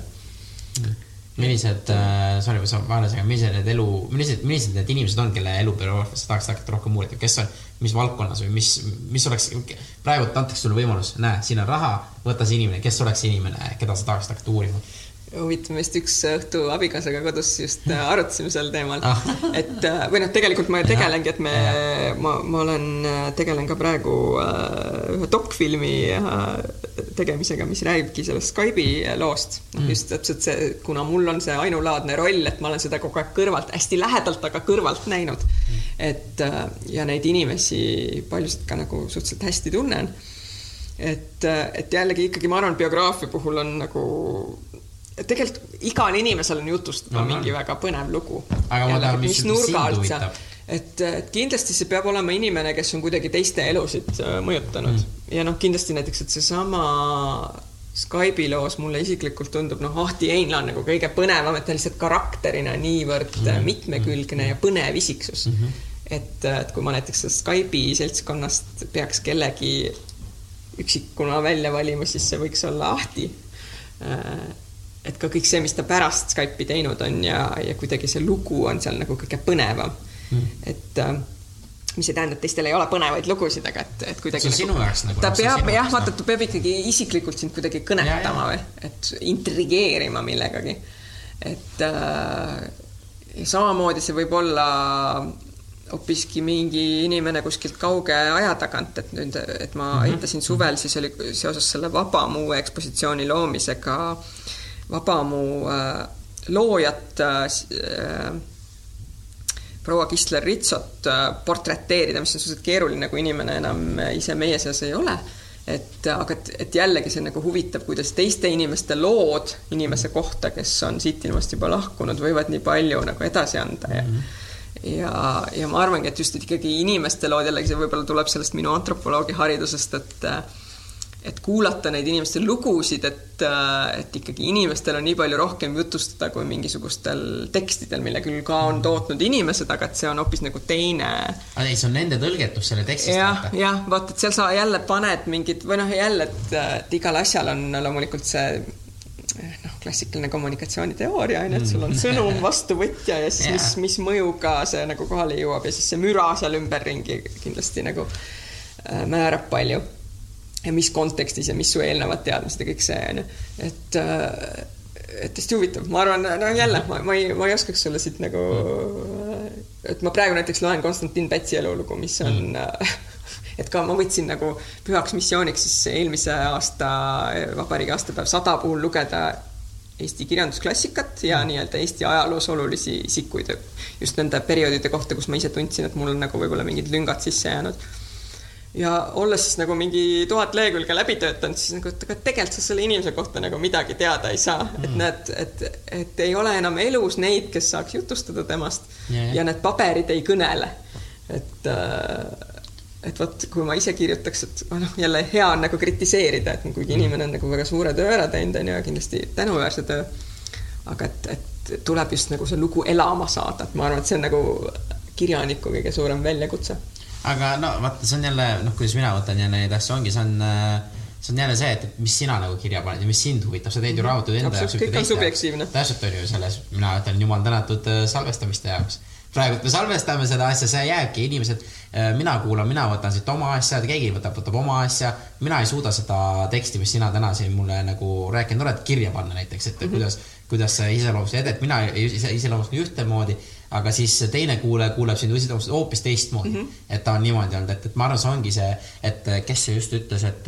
Mm millised äh,, sorry, ma vahele segada, millised need elu, millised, millised need inimesed on, kelle elubüroografias sa tahaks hakata rohkem uurida, kes on, mis valdkonnas või mis, mis oleks, praegu antakse sulle võimalus, näe, siin on raha, võta see inimene, kes oleks see inimene, keda sa tahaksid hakata uurima huvitav, me just üks õhtu abikaasaga kodus just äh, arutasime sel teemal ah. et äh, või noh, tegelikult ma tegelengi, et me, ma, ma olen, äh, tegelen ka praegu ühe dokfilmi tegemisega, mis räägibki sellest Skype'i loost. noh mm., just täpselt see, kuna mul on see ainulaadne roll, et ma olen seda kogu aeg kõrvalt, hästi lähedalt, aga kõrvalt näinud mm.. et ja neid inimesi paljusid ka nagu suhteliselt hästi tunnen et, et jällegi ikkagi ma arvan, biograafia puhul on nagu tegelikult igal inimesel on jutustada no, mingi väga põnev lugu. aga ma tahan, mis, nurga alt sa, et, et kindlasti see peab olema inimene, kes on kuidagi teiste elusid äh, mõjutanud mm. ja noh, kindlasti näiteks, et seesama Skype'i loos mulle isiklikult tundub, noh, Ahti Einla on nagu kõige põnevam, et ta lihtsalt karakterina niivõrd mm. mitmekülgne ja põnev isiksus mm. -hmm. et, et kui ma näiteks Skype'i seltskonnast peaks kellegi üksikuna välja valima, siis see võiks olla Ahti äh, et ka kõik see, mis ta pärast Skype'i teinud on ja, ja kuidagi see lugu on seal nagu kõige põnevam mm.. et äh, mis ei tähenda, et teistel ei ole põnevaid lugusid, aga et, et kuidagi. see on sinu jaoks nagu. ta peab jah, vaata, ta peab ikkagi isiklikult sind kuidagi kõnetama või, et intrigeerima millegagi. et äh, samamoodi see võib olla hoopiski mingi inimene kuskilt kauge aja tagant, et nüüd, et ma mhm. aitasin suvel, siis oli seoses selle Vabamu ekspositsiooni loomisega äh, Vabamu äh, loojat äh, proua Kisler Ritsot äh, portreteerida, mis on suhteliselt keeruline, kui inimene enam ise meie seas ei ole. et aga, et, et jällegi see nagu huvitav, kuidas teiste inimeste lood inimese kohta, kes on siit ilmast juba lahkunud, võivad nii palju nagu edasi anda ja mm -hmm. ja, ja ma arvangi, et just et ikkagi inimeste lood jällegi see võib-olla tuleb sellest minu antropoloogi haridusest, et et kuulata neid inimeste lugusid, et, äh, et ikkagi inimestel on nii palju rohkem jutustada kui mingisugustel tekstidel, mille küll ka on tootnud inimesed, aga et see on hoopis nagu teine. ei, see on nende tõlgetus selle tekstist. jah, jah, vot, et seal sa jälle paned mingid või noh, jälle, et, et igal asjal on loomulikult see noh, klassikaline kommunikatsiooniteooria on ju, et sul on sõnum, vastuvõtja ja siis yeah. mis, mis mõjuga see nagu kohale jõuab ja siis see müra seal ümberringi kindlasti nagu äh, määrab palju ja mis kontekstis ja mis su eelnevad teadmised ja kõik see on ju, et äh, et hästi huvitav, ma arvan, no jälle ma, ma ei, ma ei oskaks sulle siit nagu, et ma praegu näiteks loen Konstantin Pätsi elulugu, mis on mm. et ka ma võtsin nagu pühaks missiooniks siis eelmise aasta vabariigi aastapäev sada puhul lugeda Eesti kirjandusklassikat ja mm. nii-öelda Eesti ajaloos olulisi isikuid just nende perioodide kohta, kus ma ise tundsin, et mul on nagu võib-olla mingid lüngad sisse jäänud ja olles siis nagu mingi tuhat lehekülge läbi töötanud, siis nagu, et aga tegelikult sa selle inimese kohta nagu midagi teada ei saa mm., et näed, et, et ei ole enam elus neid, kes saaks jutustada temast yeah. ja need paberid ei kõnele. et, äh, et vot, kui ma ise kirjutaks, et noh, jälle hea on nagu kritiseerida, et kuigi mm. inimene on nagu väga suure töö ära teinud, on ju, ja kindlasti tänuväärse töö, aga et, et tuleb just nagu see lugu elama saada, et ma arvan, et see on nagu kirjaniku kõige suurem väljakutse aga no vaata, see on jälle noh, kuidas mina võtan jälle neid asju, ongi, see on äh, see on jälle see, et, mis sina nagu kirja paned ja mis sind huvitab, sa teed ju raamatuid enda jaoks. kõik on subjektiivne. täpselt on ju selles, mina ütlen jumal tänatud äh, salvestamiste jaoks. praegu me salvestame seda asja, see jääbki, inimesed, äh, mina kuulan, mina võtan siit oma asja, keegi võtab, võtab oma asja. mina ei suuda seda teksti, mis sina täna siin mulle nagu rääkinud oled, kirja panna näiteks, et mm -hmm. kuidas, kuidas sa iseloomustad, et mina iseloomustan ühtemoodi aga siis teine kuulaja kuuleb sind hoopis teistmoodi mm. -hmm. et ta on niimoodi olnud, et, et ma arvan, see ongi see, et kes see just ütles, et,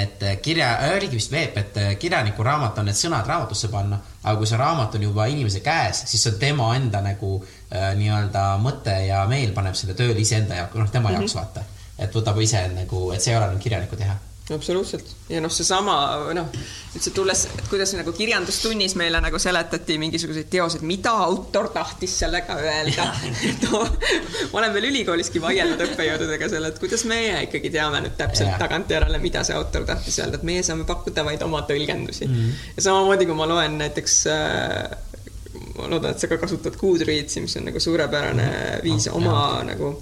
et kirja, oligi vist Veep, et kirjaniku raamat on need sõnad raamatusse panna, aga kui see raamat on juba inimese käes, siis see on tema enda nagu äh, nii-öelda mõte ja meel paneb selle tööle iseenda jaoks, noh, tema mm -hmm. jaoks vaata. et võtab ise nagu, et see ei ole nagu kirjaniku teha absoluutselt ja noh, seesama noh, üldse tulles, et kuidas nagu kirjandustunnis meile nagu seletati mingisuguseid teoseid, mida autor tahtis sellega öelda. No, ma olen veel ülikooliski vaielnud õppejõududega selle, et kuidas meie ikkagi teame nüüd täpselt yeah. tagantjärele, mida see autor tahtis öelda, et meie saame pakkuda vaid oma tõlgendusi mm. -hmm. ja samamoodi, kui ma loen näiteks äh, ma loodan, et sa ka kasutad Goodreadsi, mis on nagu suurepärane viis oma jah. nagu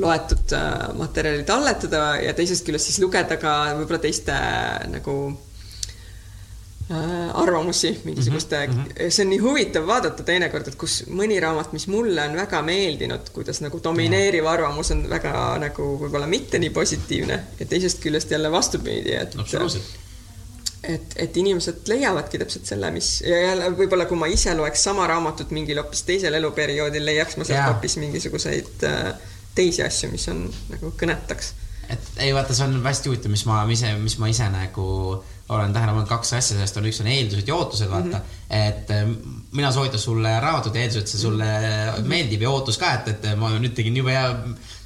loetud äh, materjali talletada ja teisest küljest siis lugeda ka võib-olla teiste nagu äh, arvamusi mingisuguste mm, -hmm. see on nii huvitav vaadata teinekord, et kus mõni raamat, mis mulle on väga meeldinud, kuidas nagu domineeriv arvamus on väga nagu võib-olla mitte nii positiivne ja teisest küljest jälle vastupidi, et et, et inimesed leiavadki täpselt selle, mis ja jälle võib-olla, kui ma ise loeks sama raamatut mingil hoopis teisel eluperioodil, leiaks ma sealt hoopis mingisuguseid äh, teisi asju, mis on nagu kõnetaks. et ei vaata, see on hästi huvitav, mis ma ise, mis ma ise nagu olen tähele pannud kaks asja, sellest on üks on eeldused ja ootused, vaata mm. -hmm. et eh, mina soovitan sulle raamatut ja eeldused, see sulle mm -hmm. meeldib ja ootus ka, et, et ma nüüd tegin jube hea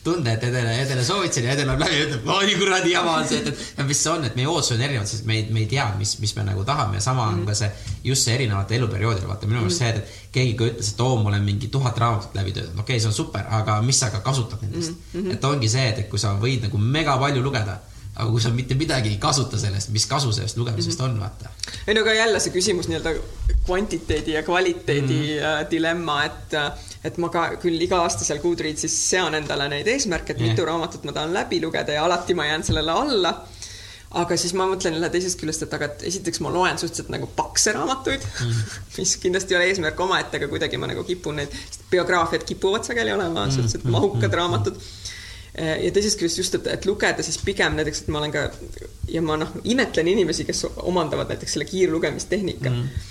tunde, et Edele, Edele soovitasin ja Edel läheb läbi ja ütleb, oi kuradi jama on see, et, et mis see on, et meie ootused on erinevad, sest me ei, me ei tea, mis, mis me nagu tahame ja sama mm -hmm. on mhm. ka see, just see erinevate eluperioodil, vaata minu meelest mm -hmm. see, et keegi ka ütles, et oo, ma olen mingi tuhat raamatut läbi töötanud, okei okay,, see on super, aga mis sa ka kasutad nendest mm. -hmm. et ongi see, et, et kui sa võid nagu mega palju lugeda aga kui sa mitte midagi ei kasuta sellest, mis kasu sellest lugemisest mm -hmm. on, vaata. ei no aga jälle see küsimus nii-öelda kvantiteedi ja kvaliteedi mm -hmm. dilemma, et et ma ka küll iga aasta seal Goodreadsis sean endale neid eesmärke, et yeah. mitu raamatut ma tahan läbi lugeda ja alati ma jään sellele alla. aga siis ma mõtlen jälle teisest küljest, et aga et esiteks ma loen suhteliselt nagu pakse raamatuid mm., mis kindlasti ei ole eesmärk omaette, aga kuidagi ma nagu kipun neid, biograafiad kipuvad sageli olema mm. suhteliselt mahukad raamatud ja teisest küljest just, et, et lugeda siis pigem näiteks, et ma olen ka ja ma noh, imetlen inimesi, kes omandavad näiteks selle kiirlugemistehnika mm.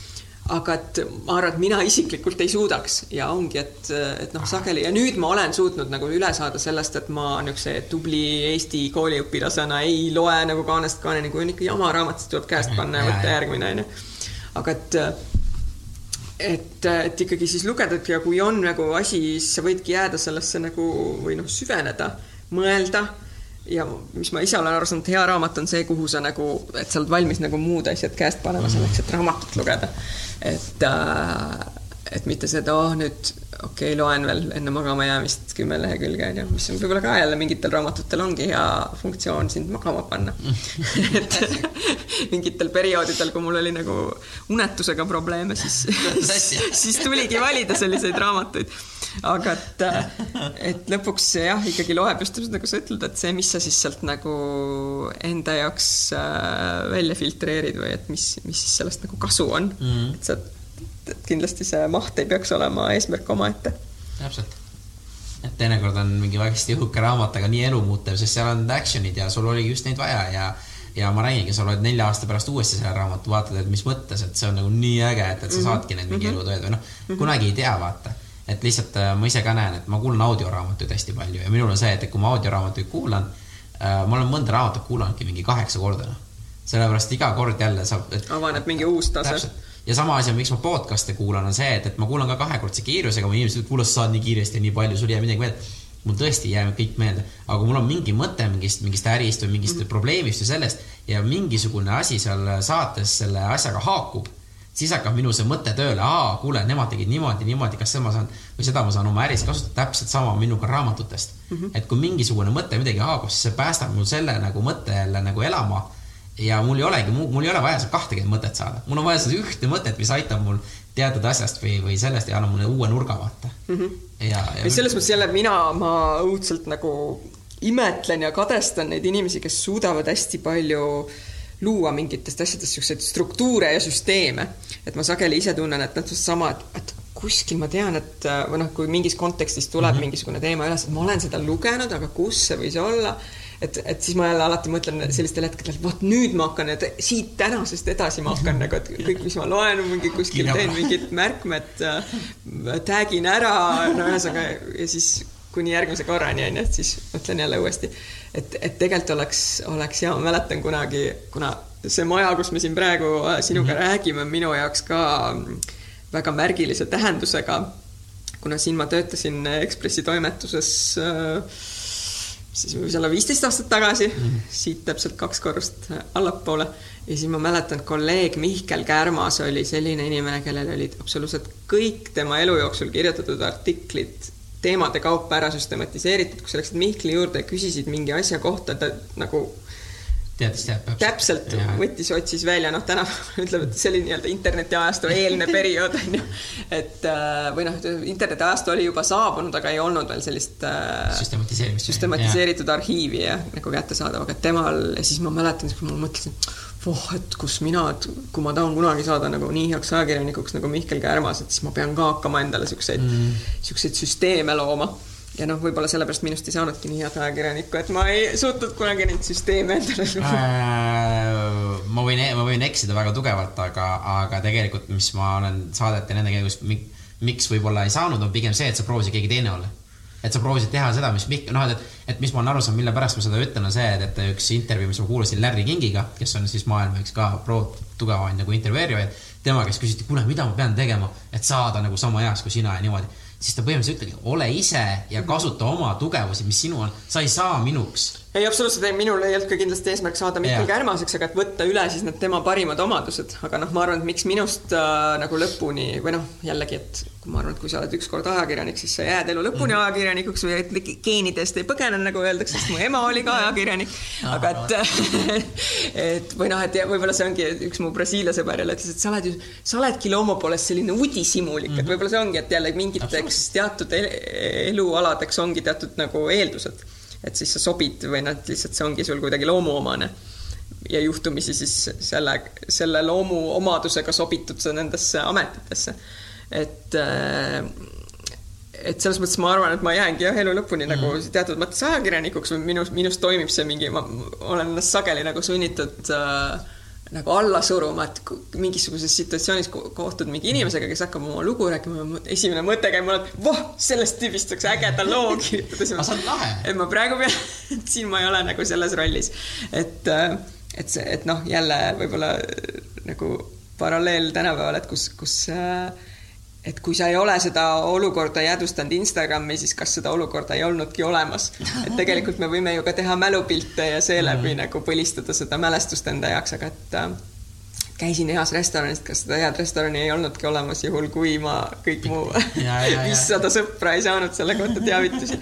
Aga et ma arvan, et mina isiklikult ei suudaks ja ongi, et, et noh, sageli ja nüüd ma olen suutnud nagu üle saada sellest, et ma niisuguse tubli Eesti kooliõpilasena ei loe nagu kaanest kaaneni, kui on ikka jama raamat, siis tuleb käest panna ja võtta järgmine onju. aga et, et, et ikkagi siis lugeda ja kui on nagu asi, siis sa võidki jääda sellesse nagu või noh, süveneda, mõelda ja mis ma ise olen aru saanud, hea raamat on see, kuhu sa nagu, et sa oled valmis nagu muud asjad käest panema selleks, et raamatut lugeda. et äh, et mitte seda, oh nüüd okei okay,, loen veel enne magama jäämist kümme lehekülge onju, mis on võib-olla ka jälle mingitel raamatutel ongi hea funktsioon sind magama panna et mingitel perioodidel, kui mul oli nagu unetusega probleeme, siis siis tuligi valida selliseid raamatuid. aga et, et lõpuks jah, ikkagi loeb just täpselt nagu sa ütled, et see, mis sa siis sealt nagu enda jaoks äh, välja filtreerid või et mis, mis siis sellest nagu kasu on mm, -hmm. et sa et kindlasti see maht ei peaks olema eesmärk omaette. täpselt. et teinekord on mingi hästi õhuke raamat, aga nii elumuutev, sest seal on action'id ja sul oligi just neid vaja ja ja ma räägingi, sa loed nelja aasta pärast uuesti selle raamatu, vaatad, et mis mõttes, et see on nagu nii äge, et, et sa mhm. saadki neid mingi -hmm. elutööd või noh mm -hmm., kunagi ei tea, vaata. et lihtsalt äh, ma ise ka näen, et ma kuulan audioraamatuid hästi palju ja minul on see, et kui ma audioraamatuid kuulan äh,, ma olen mõnda raamatut kuulanudki mingi kaheksa korda, noh. sellepärast iga kord jälle saab et.... avaneb mingi uus tase ja sama asi on, miks ma podcast'e kuulan, on see, et, et ma kuulan ka kahekordse kiirusega, mu inimesed kuule, sa saad nii kiiresti ja nii palju, sul ei jää midagi meelde. mul tõesti ei jää kõik meelde, aga kui mul on mingi mõte mingist, mingist ärist või mingist mm -hmm. probleemist või sellest ja mingisugune asi seal saates selle asjaga haakub, siis hakkab minu see mõte tööle, aa, kuule, nemad tegid niimoodi, niimoodi, kas seda ma saan või seda ma saan oma äris kasutada, täpselt sama minuga raamatutest mm. -hmm. et kui mingisugune mõte midagi haakub, siis see päästab mul selle nagu mõtte jälle nagu elama ja mul ei olegi, mul ei ole vaja seal kahtekümmet mõtet saada, mul on vaja seda ühte mõtet, mis aitab mul teatud asjast või, või sellest ja annab mulle uue nurga vaata mm. -hmm. ja, ja. ja selles mõttes jälle mina, ma õudselt nagu imetlen ja kadestan neid inimesi, kes suudavad hästi palju luua mingitest asjadest siukseid struktuure ja süsteeme. et ma sageli ise tunnen, et noh, sama, et, et kuskil ma tean, et või noh, kui mingis kontekstis tuleb mm -hmm. mingisugune teema üles, et ma olen seda lugenud, aga kus see võis olla et, et siis ma jälle alati mõtlen sellistel hetkedel, et vot nüüd ma hakkan, et siit tänasest edasi ma hakkan nagu, et kõik, mis ma loen, mingi kuskil teen mingid märkmed äh,, tag'in ära, no ühesõnaga ja siis kuni järgmise korrani onju, et siis mõtlen jälle uuesti. et, et tegelikult oleks, oleks hea, ma mäletan kunagi, kuna see maja, kus me siin praegu äh, sinuga mm -hmm. räägime, on minu jaoks ka väga märgilise tähendusega. kuna siin ma töötasin Ekspressi toimetuses äh, siis võis olla viisteist aastat tagasi. Mm, siit täpselt kaks korrust allapoole. Ja siis ma mäletan, et kolleeg Mihkel Kärmas oli selline inimene, kellel olid absoluutselt kõik tema elu jooksul kirjutatud artiklid teemade kaupa ära süstematiseeritud, kui sa läksid Mihkli juurde ja küsisid mingi asja kohta, ta nagu teadis, teab. täpselt, võttis, otsis välja, noh, tänapäeval ütleme, et see oli nii-öelda internetiajastu eelne periood, on ju. et äh, või noh, internetiajastu oli juba saabunud, aga ei olnud veel sellist äh, süstematiseerimist. süstematiseeritud ja. arhiivi ja nagu kättesaadav, aga temal ja siis ma mäletan, kui ma mõtlesin, voh, et kus mina, et kui ma tahan kunagi saada nagu nii heaks ajakirjanikuks nagu Mihkel Kärmas, et siis ma pean ka hakkama endale siukseid mm., siukseid süsteeme looma ja noh, võib-olla sellepärast minust ei saanudki nii head ajakirjanikku, et ma ei suutnud kunagi neid süsteeme endale luua äh,. ma võin, ma võin eksida väga tugevalt, aga, aga tegelikult, mis ma olen saadete nende käigus, miks võib-olla ei saanud, on pigem see, et sa proovisid keegi teine olla. et sa proovisid teha seda, mis Mihk-, noh, et, et mis ma olen aru saanud, mille pärast ma seda ütlen, on see, et, et üks intervjuu, mis ma kuulasin Larry Kingiga, kes on siis maailma üks ka pro tugevaid nagu intervjueerijaid, tema käest küsiti, kuule, mida ma pean tegema, et saada nagu sama heaks kui sina ja niimoodi siis ta põhimõtteliselt ütlebki, ole ise ja kasuta oma tugevusi, mis sinul on, sa ei saa minuks ei, absoluutselt ei, minul ei olnud ka kindlasti eesmärk saada Mihkel Kärmaseks, aga et võtta üle siis need tema parimad omadused, aga noh, ma arvan, et miks minust äh, nagu lõpuni või noh, jällegi, et kui ma arvan, et kui sa oled ükskord ajakirjanik, siis sa jääd elu lõpuni mm. ajakirjanikuks või geenidest ei põgene, nagu öeldakse, sest mu ema oli ka ajakirjanik. aga et, et või noh, et võib-olla see ongi üks mu Brasiilia sõber jälle ütles, et sa oled ju, sa oledki loomu poolest selline udisimulik mm, -hmm. et mhm. võib-olla see ongi, et jälle mingiteks teatud elualadeks ongi teatud nagu eeldused et siis sa sobid või noh, et lihtsalt see ongi sul kuidagi loomuomane. ja juhtumisi siis selle, selle loomuomadusega sobitud sa nendesse ametitesse. et äh, et selles mõttes ma arvan, et ma jäängi jah, elu lõpuni mm. nagu teatud mõttes ajakirjanikuks või minus, minus toimib see mingi, ma olen ennast sageli nagu sunnitud äh, nagu alla suruma, et mingisuguses situatsioonis kohtud mingi inimesega, kes hakkab oma lugu rääkima, esimene mõte käib mul, et voh, sellest tüübist saaks ägeda loo kirjutada. aga see on lahe. et ma praegu pean, et siin ma ei ole nagu selles rollis, et, äh, et see, et noh, jälle võib-olla nagu paralleel tänapäeval, et kus, kus äh, et kui sa ei ole seda olukorda jäädvustanud Instagrami, siis kas seda olukorda ei olnudki olemas. et tegelikult me võime ju ka teha mälupilte ja seeläbi mm. nagu põlistada seda mälestust enda jaoks, aga et äh, käisin heas restoranis, kas seda head restorani ei olnudki olemas, juhul kui ma kõik mu viissada sõpra ei saanud selle kohta teavitusi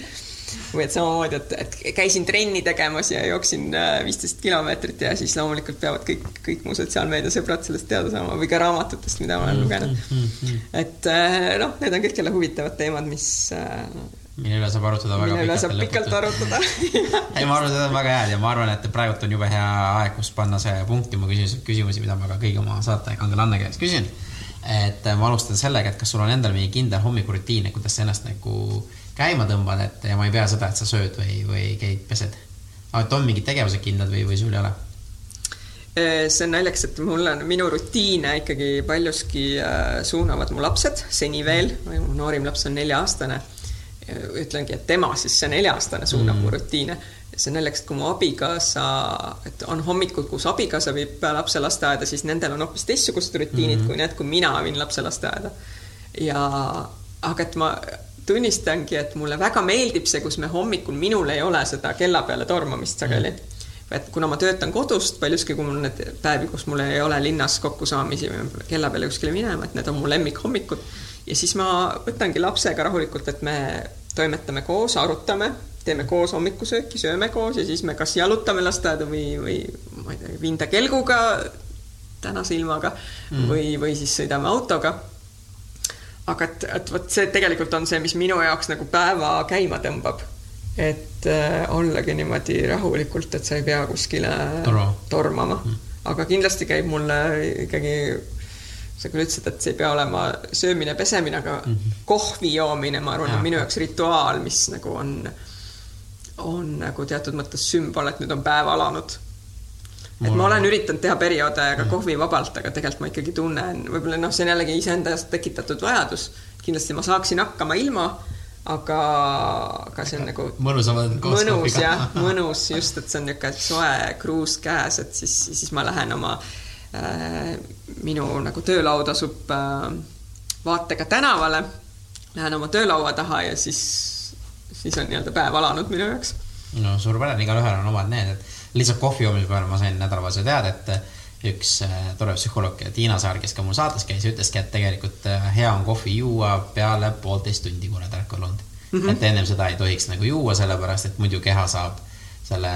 või et samamoodi, et, et käisin trenni tegemas ja jooksin äh, viisteist kilomeetrit ja siis loomulikult peavad kõik, kõik mu sotsiaalmeedia sõbrad sellest teada saama või ka raamatutest, mida ma olen lugenud. Mm-hmm. et äh, noh, need on kõik jälle huvitavad teemad, mis äh, mille üle saab arutada väga mille üle saab pikalt arutada ei, ma arvan, et need on väga head ja ma arvan, et praegult on jube hea aeg, kus panna see punkti oma küsimus, küsimusi, mida ma ka kõigi oma saatekangelanne käest küsin. et ma alustan sellega, et kas sul on endal mingi kindel hommikurutiin, kuidas sa ennast nagu käima tõmbad, et ja ma ei pea seda, et sa sööd või, või käid, pesed. aga et on mingid tegevused kindlad või, või sul ei ole? Äh, see on naljakas, et mul on, minu rutiine ikkagi paljuski äh, suunavad mu lapsed, seni veel, mu noorim laps on nelja-aastane. ütlengi, et tema siis, see nelja-aastane suunab mm. mu rutiine. see on naljakas, et kui mu abikaasa, et on hommikud, kus abikaasa viib lapse lasteaeda, siis nendel on hoopis teistsugused rutiinid mm. kui need, kui mina viin lapse lasteaeda. ja, aga et ma tunnistangi, et mulle väga meeldib see, kus me hommikul, minul ei ole seda kella peale tormamist sageli mm. et kuna ma töötan kodust paljuski, kui mul need päevi, kus mul ei ole linnas kokkusaamisi või kella peale kuskile minema, et need on mu lemmikhommikud. ja siis ma võtangi lapsega rahulikult, et me toimetame koos, arutame, teeme koos hommikusööki, sööme koos ja siis me kas jalutame lasteaeda või, või ma ei tea, viin ta kelguga tänase ilmaga mm. või, või siis sõidame autoga aga et, et vot see tegelikult on see, mis minu jaoks nagu päeva käima tõmbab. et äh, ollagi niimoodi rahulikult, et sa ei pea kuskile Torma. tormama mm.. aga kindlasti käib mulle ikkagi, sa küll ütlesid, et see ei pea olema söömine, pesemine, aga mm -hmm. kohvi joomine, ma arvan, on minu jaoks rituaal, mis nagu on, on nagu teatud mõttes sümbol, et nüüd on päev alanud et ma olen üritanud teha perioode ka kohvivabalt, aga tegelikult ma ikkagi tunnen, võib-olla noh, see on jällegi iseenda tekitatud vajadus. kindlasti ma saaksin hakkama ilma, aga, aga see on nagu mõnus kohviga. jah, mõnus just, et see on niisugune soe kruus käes, et siis, siis ma lähen oma äh,, minu nagu töölaud asub äh, vaatega tänavale, lähen oma töölaua taha ja siis, siis on nii-öelda päev alanud minu jaoks. no suurepärane, igalühel on omad need, et lihtsalt kohvi joomise peale ma sain nädalavahetusel teada, et üks äh, tore psühholoog Tiina Saar, kes ka mul saates käis, ütleski, et tegelikult äh, hea on kohvi juua peale poolteist tundi, kui oled ärkvel olnud mm. -hmm. et ennem seda ei tohiks nagu juua, sellepärast et muidu keha saab selle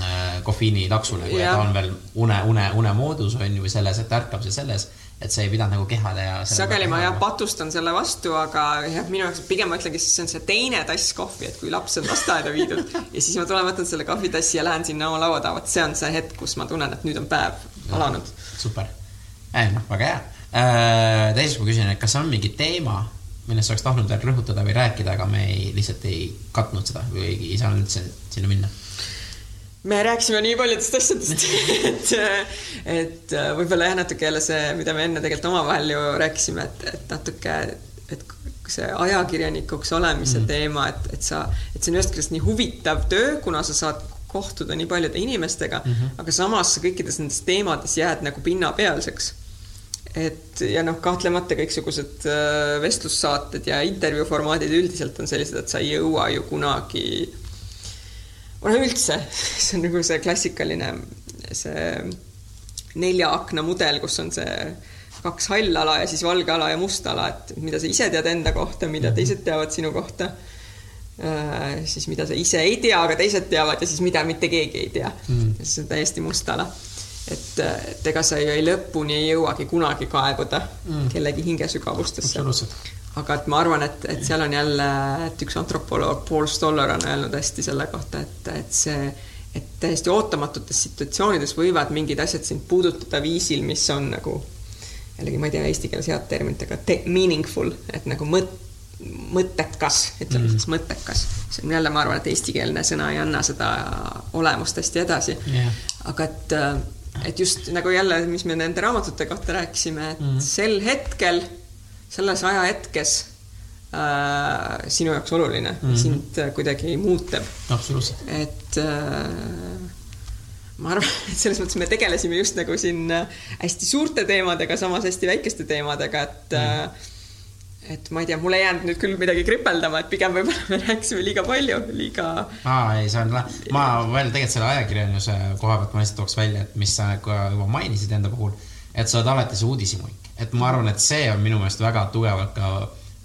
äh, kofeiini laksu nagu ja ta on veel une, une, unemoodus on ju, või selles, et ärkab see selles, et see ei pidanud nagu kehale ja. sageli ma jah patustan selle vastu, aga jah, minu jaoks pigem ma ütlengi, siis see on see teine tass kohvi, et kui laps on lasteaeda viidud ja siis ma tulen, võtan selle kohvitassi ja lähen sinna oma laua taha, vot see on see hetk, kus ma tunnen, et nüüd on päev alanud. super, noh, väga hea äh,. teiseks ma küsin, et kas on mingi teema, millest oleks tahtnud veel rõhutada või rääkida, aga me ei, lihtsalt ei katnud seda või ei saanud üldse sinna minna. Me rääkisime nii paljudest asjadest, et, et võib-olla jah, natuke jälle see, mida me enne tegelikult omavahel ju rääkisime, et, et natuke, et see ajakirjanikuks olemise mm. teema, et, et sa, et see on ühest küljest nii huvitav töö, kuna sa saad kohtuda nii paljude inimestega mm, -hmm. aga samas sa kõikides nendes teemades jääd nagu pinnapealseks et ja noh, kahtlemata kõiksugused äh, vestlussaated ja intervjuuformaadid üldiselt on sellised, et sa ei jõua ju kunagi no üldse, see on nagu see klassikaline see nelja akna mudel, kus on see kaks hallala ja siis valge ala ja must ala, et mida sa ise tead enda kohta, mida teised teavad sinu kohta. siis mida sa ise ei tea, aga teised teavad ja siis mida mitte keegi ei tea mm.. see on täiesti must ala. et, et ega sa ju ei lõpuni ei jõuagi kunagi kaevuda mm. kellegi hingesügavustesse absoluutselt. Aga et ma arvan, et, et seal on jälle, et üks antropoloog Paul Stoller on öelnud hästi selle kohta, et, et see, et täiesti ootamatutes situatsioonides võivad mingid asjad sind puudutada viisil, mis on nagu jällegi ma ei tea eesti keeles head terminit, aga te- meaningful, et nagu mõt-, mõttekas, ütleme mm. siis mõttekas. see on jälle, ma arvan, et eestikeelne sõna ei anna seda olemust hästi edasi Jah. aga et, et just nagu jälle, mis me nende raamatute kohta rääkisime, et mm. sel hetkel, selles ajahetkes äh, sinu jaoks oluline mm, -hmm. sind äh, kuidagi muutab, absoluutselt. et äh, ma arvan, et selles mõttes me tegelesime just nagu siin äh, hästi suurte teemadega, samas hästi väikeste teemadega, et mm. et ma ei tea, mul ei jäänud nüüd küll midagi kripeldama, et pigem võib-olla me rääkisime liiga palju, liiga aa, ei, see on ma veel tegelikult selle ajakirjanduse koha pealt ma lihtsalt tooks välja, et mis sa ka juba mainisid enda puhul, et sa oled alati see uudishimulik. et ma arvan, et see on minu meelest väga tugevalt ka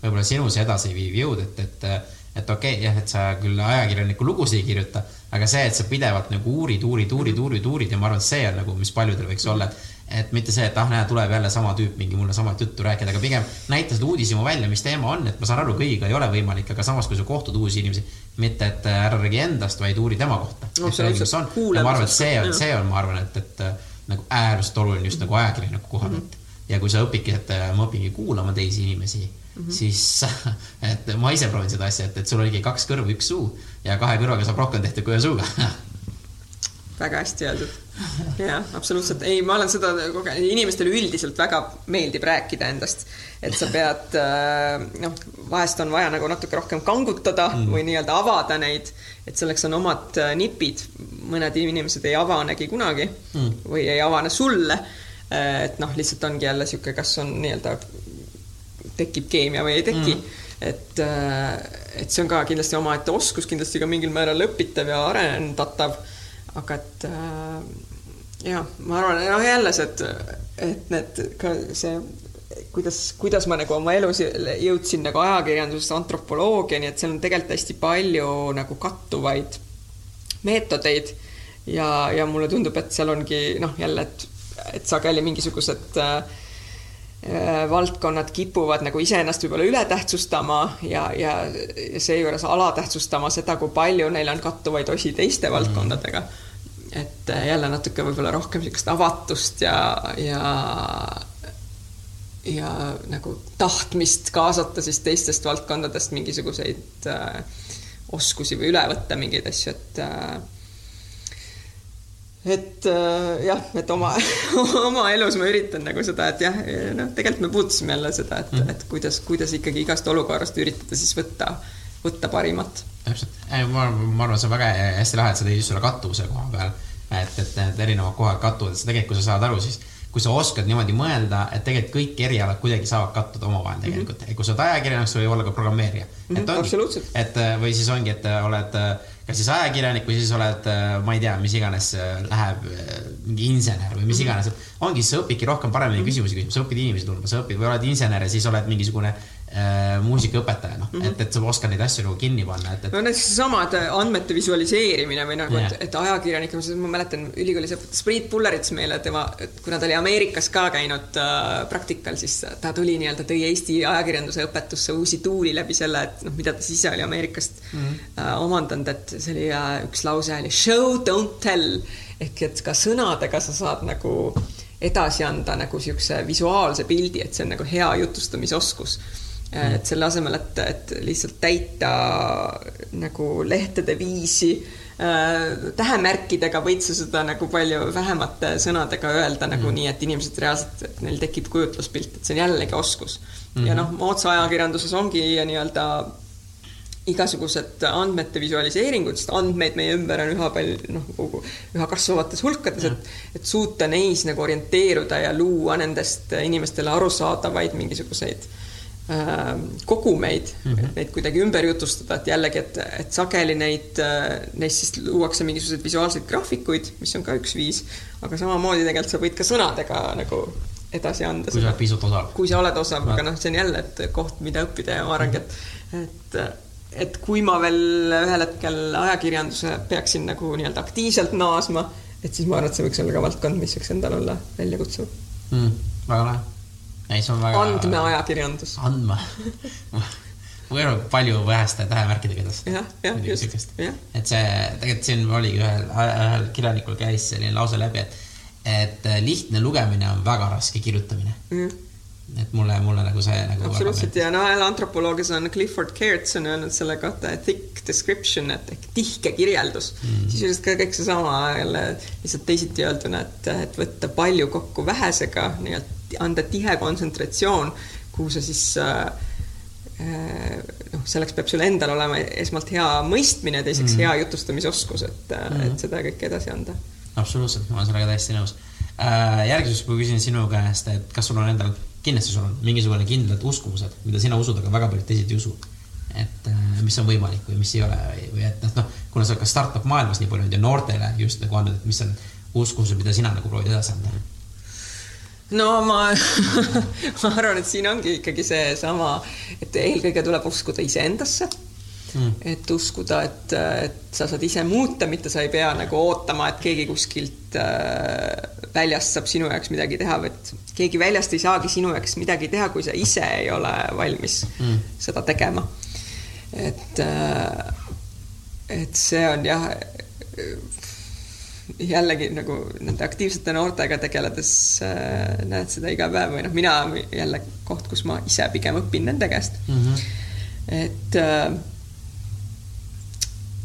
võib-olla sinus edasiviiv jõud, et, et et okei okay,, jah, et sa küll ajakirjaniku lugusid ei kirjuta, aga see, et sa pidevalt nagu uurid, uurid, uurid, uurid, uurid ja ma arvan, et see on nagu, mis paljudel võiks olla, et et mitte see, et ah, näe, tuleb jälle sama tüüp mingi mulle samat juttu rääkida, aga pigem näita seda uudishimu välja, mis teema on, et ma saan aru, kõigiga ei ole võimalik, aga samas, kui sa kohtud uusi inimesi, mitte et ära räägi endast, vaid uuri tema kohta. Ja ma arvan, et see on, see on, ma arvan, et, et nagu äärmiselt oluline just nagu ajakirjaniku koha pealt mm. -hmm. ja kui sa õpidki, et äh, ma õpingi kuulama teisi inimesi mm, -hmm. siis et ma ise proovin seda asja, et, et sul oligi kaks kõrvu, üks suu ja kahe kõrvaga saab rohkem tehtud kui ühe suuga. väga hästi öeldud. jah, absoluutselt, ei, ma olen seda kogenud, inimestele üldiselt väga meeldib rääkida endast, et sa pead noh, vahest on vaja nagu natuke rohkem kangutada mm. või nii-öelda avada neid, et selleks on omad äh, nipid, mõned inimesed ei avanegi kunagi mm. või ei avane sulle. et noh, lihtsalt ongi jälle sihuke, kas on nii-öelda tekib keemia või ei teki mm.. et, et see on ka kindlasti omaette oskus, kindlasti ka mingil määral õpitav ja arendatav. Aga et äh, jah, ma arvan, noh jälle see, et, et need ka see, kuidas, kuidas ma nagu oma elus jõudsin nagu ajakirjandusest antropoloogiani, et seal on tegelikult hästi palju nagu kattuvaid meetodeid ja, ja mulle tundub, et seal ongi noh, jälle, et, et sageli mingisugused äh, äh, valdkonnad kipuvad nagu iseennast võib-olla ületähtsustama ja, ja, ja seejuures alatähtsustama seda, kui palju neil on kattuvaid osi teiste valdkondadega. Et äh, jälle natuke võib-olla rohkem niisugust avatust ja, ja ja nagu tahtmist kaasata siis teistest valdkondadest mingisuguseid äh, oskusi või üle võtta mingeid asju, et äh, et äh, jah, et oma oma elus ma üritan nagu seda, et jah, noh, tegelikult me puudutasime jälle seda, et mm, et kuidas, kuidas ikkagi igast olukorrast üritada siis võtta võtta parimat. täpselt, ma, arvan, see on väga hästi lahe, et sa tõid just selle kattuvuse koha peal, et, et need erinevad kohad kattuvad, et sa tegelikult, kui sa saad aru, siis kui sa oskad niimoodi mõelda, et tegelikult kõik erialad kuidagi saavad kattuda omavahel Mhm. tegelikult mm, -hmm. kui sa oled ajakirjanik, sa võid olla ka programmeerija mm. -hmm, et ongi, et või siis ongi, et oled kas siis ajakirjanik või siis oled, ma ei tea, mis iganes läheb mingi insener või mis Mhm. iganes, et ongi, sa õpidki rohkem paremini mm -hmm. küsimusi küsima, sa õpid inimesi tundma, sa õpid või oled insener ja siis oled mingisugune äh, muusikaõpetaja, noh mm -hmm. et, et sa oskad neid asju nagu kinni panna, et, et. no näiteks seesamad andmete visualiseerimine või nagu yeah., et, et ajakirjanik, ma mäletan ülikoolis õpetas Priit Pullerits meile, tema, kuna ta oli Ameerikas ka käinud äh, praktikal, siis ta tuli nii-öelda, tõi Eesti ajakirjanduse õpetusse uusi tuuli läbi selle, et noh, mida ta siis ise oli Ameerikast mm -hmm. äh, omandanud, et see oli äh, üks lause oli show, don't tell ehk et ka sõnadega sa saad nagu edasi anda nagu niisuguse visuaalse pildi, et see on nagu hea jutustamisoskus. Et selle asemel, et, et lihtsalt täita nagu lehtede viisi äh, tähemärkidega võid sa seda nagu palju vähemate sõnadega öelda nagu mm. nii, et inimesed reaalselt, et neil tekib kujutluspilt, et see on jällegi oskus mm. -hmm. ja noh, moodsa ajakirjanduses ongi nii-öelda igasugused andmete visualiseeringud, sest andmeid meie ümber on üha palju, noh, üha kasvavates hulkades, et, et suuta neis nagu orienteeruda ja luua nendest inimestele arusaadavaid mingisuguseid äh, kogumeid mm, -hmm. neid kuidagi ümber jutustada, et jällegi, et, et sageli neid, neist siis luuakse mingisuguseid visuaalseid graafikuid, mis on ka üks viis, aga samamoodi tegelikult sa võid ka sõnadega nagu edasi anda. kui sa oled pisut osav. kui sa oled osav, aga noh, see on jälle, et koht, mida õppida ja ma arvangi, et, et et kui ma veel ühel hetkel ajakirjanduse peaksin nagu nii-öelda aktiivselt naasma, et siis ma arvan, et see võiks olla ka valdkond, mis võiks endal olla väljakutsuv mm,. väga lahe. Ei, see on väga. andmeajakirjandus. andme või noh, palju väheste tähemärkidega edasi. jah, jah, just, jah. et see, tegelikult siin oligi ühel, ühel kirjanikul käis selline lause läbi, et, et lihtne lugemine on väga raske kirjutamine mm et mulle, mulle nagu see nagu absoluutselt ja no antropoloogias on Clifford Geertz on öelnud selle kohta thick description, et ehk tihke kirjeldus mm.. sisuliselt ka kõik seesama jälle lihtsalt teisiti öelduna, et, et võtta palju kokku vähesega, nii-öelda anda tihe kontsentratsioon, kuhu sa siis äh, noh, selleks peab sul endal olema esmalt hea mõistmine, teiseks mm. hea jutustamisoskus, et mm., et seda kõike edasi anda. absoluutselt, ma olen sellega täiesti nõus äh,. järgmiseks, kui küsin sinu käest, et kas sul on endal kindlasti sul on mingisugune kindlad uskumused, mida sina usud, aga väga paljud teised ei usu. et mis on võimalik või mis ei ole või et noh, kuna sa ka startup maailmas nii palju ja noortele just nagu andnud, et mis on uskumused, mida sina nagu proovid edasi anda? no ma ma arvan, et siin ongi ikkagi seesama, et eelkõige tuleb uskuda iseendasse mm.. et uskuda, et, et sa saad ise muuta, mitte sa ei pea nagu ootama, et keegi kuskilt äh, väljast saab sinu jaoks midagi teha, vaid keegi väljast ei saagi sinu jaoks midagi teha, kui sa ise ei ole valmis mm. seda tegema. et, et see on jah, jällegi nagu nende aktiivsete noortega tegeledes äh, näed seda iga päev või noh, mina jälle koht, kus ma ise pigem õpin nende käest mm. -hmm. et äh,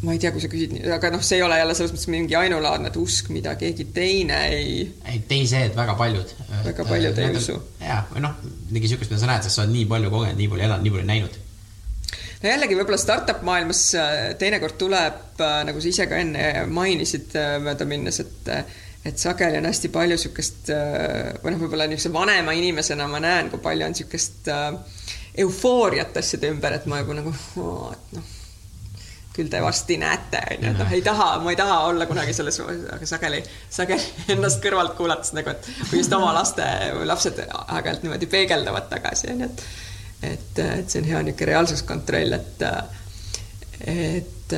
ma ei tea, kui sa küsid, aga noh, see ei ole jälle selles mõttes mingi ainulaadne, usk, mida keegi teine ei. ei, et väga paljud. väga paljud ei usu. ja, või noh, midagi niisugust, mida sa näed, sest sa oled nii palju kogenud, nii palju elanud, nii palju näinud. no jällegi võib-olla startup maailmas teinekord tuleb, nagu sa ise ka enne mainisid mööda minnes, et et sageli on hästi palju niisugust või noh, võib-olla niisuguse vanema inimesena ma näen, kui palju on niisugust eufooriat asjade ümber, et ma juba nagu, et noh küll te varsti näete, onju, et noh, ei taha, ma ei taha olla kunagi selles, aga sageli, sageli ennast kõrvalt kuulates nagu, et või just oma laste lapsed aeg-ajalt niimoodi peegeldavad tagasi, onju, et et, et see on hea niisugune reaalsuskontroll, et et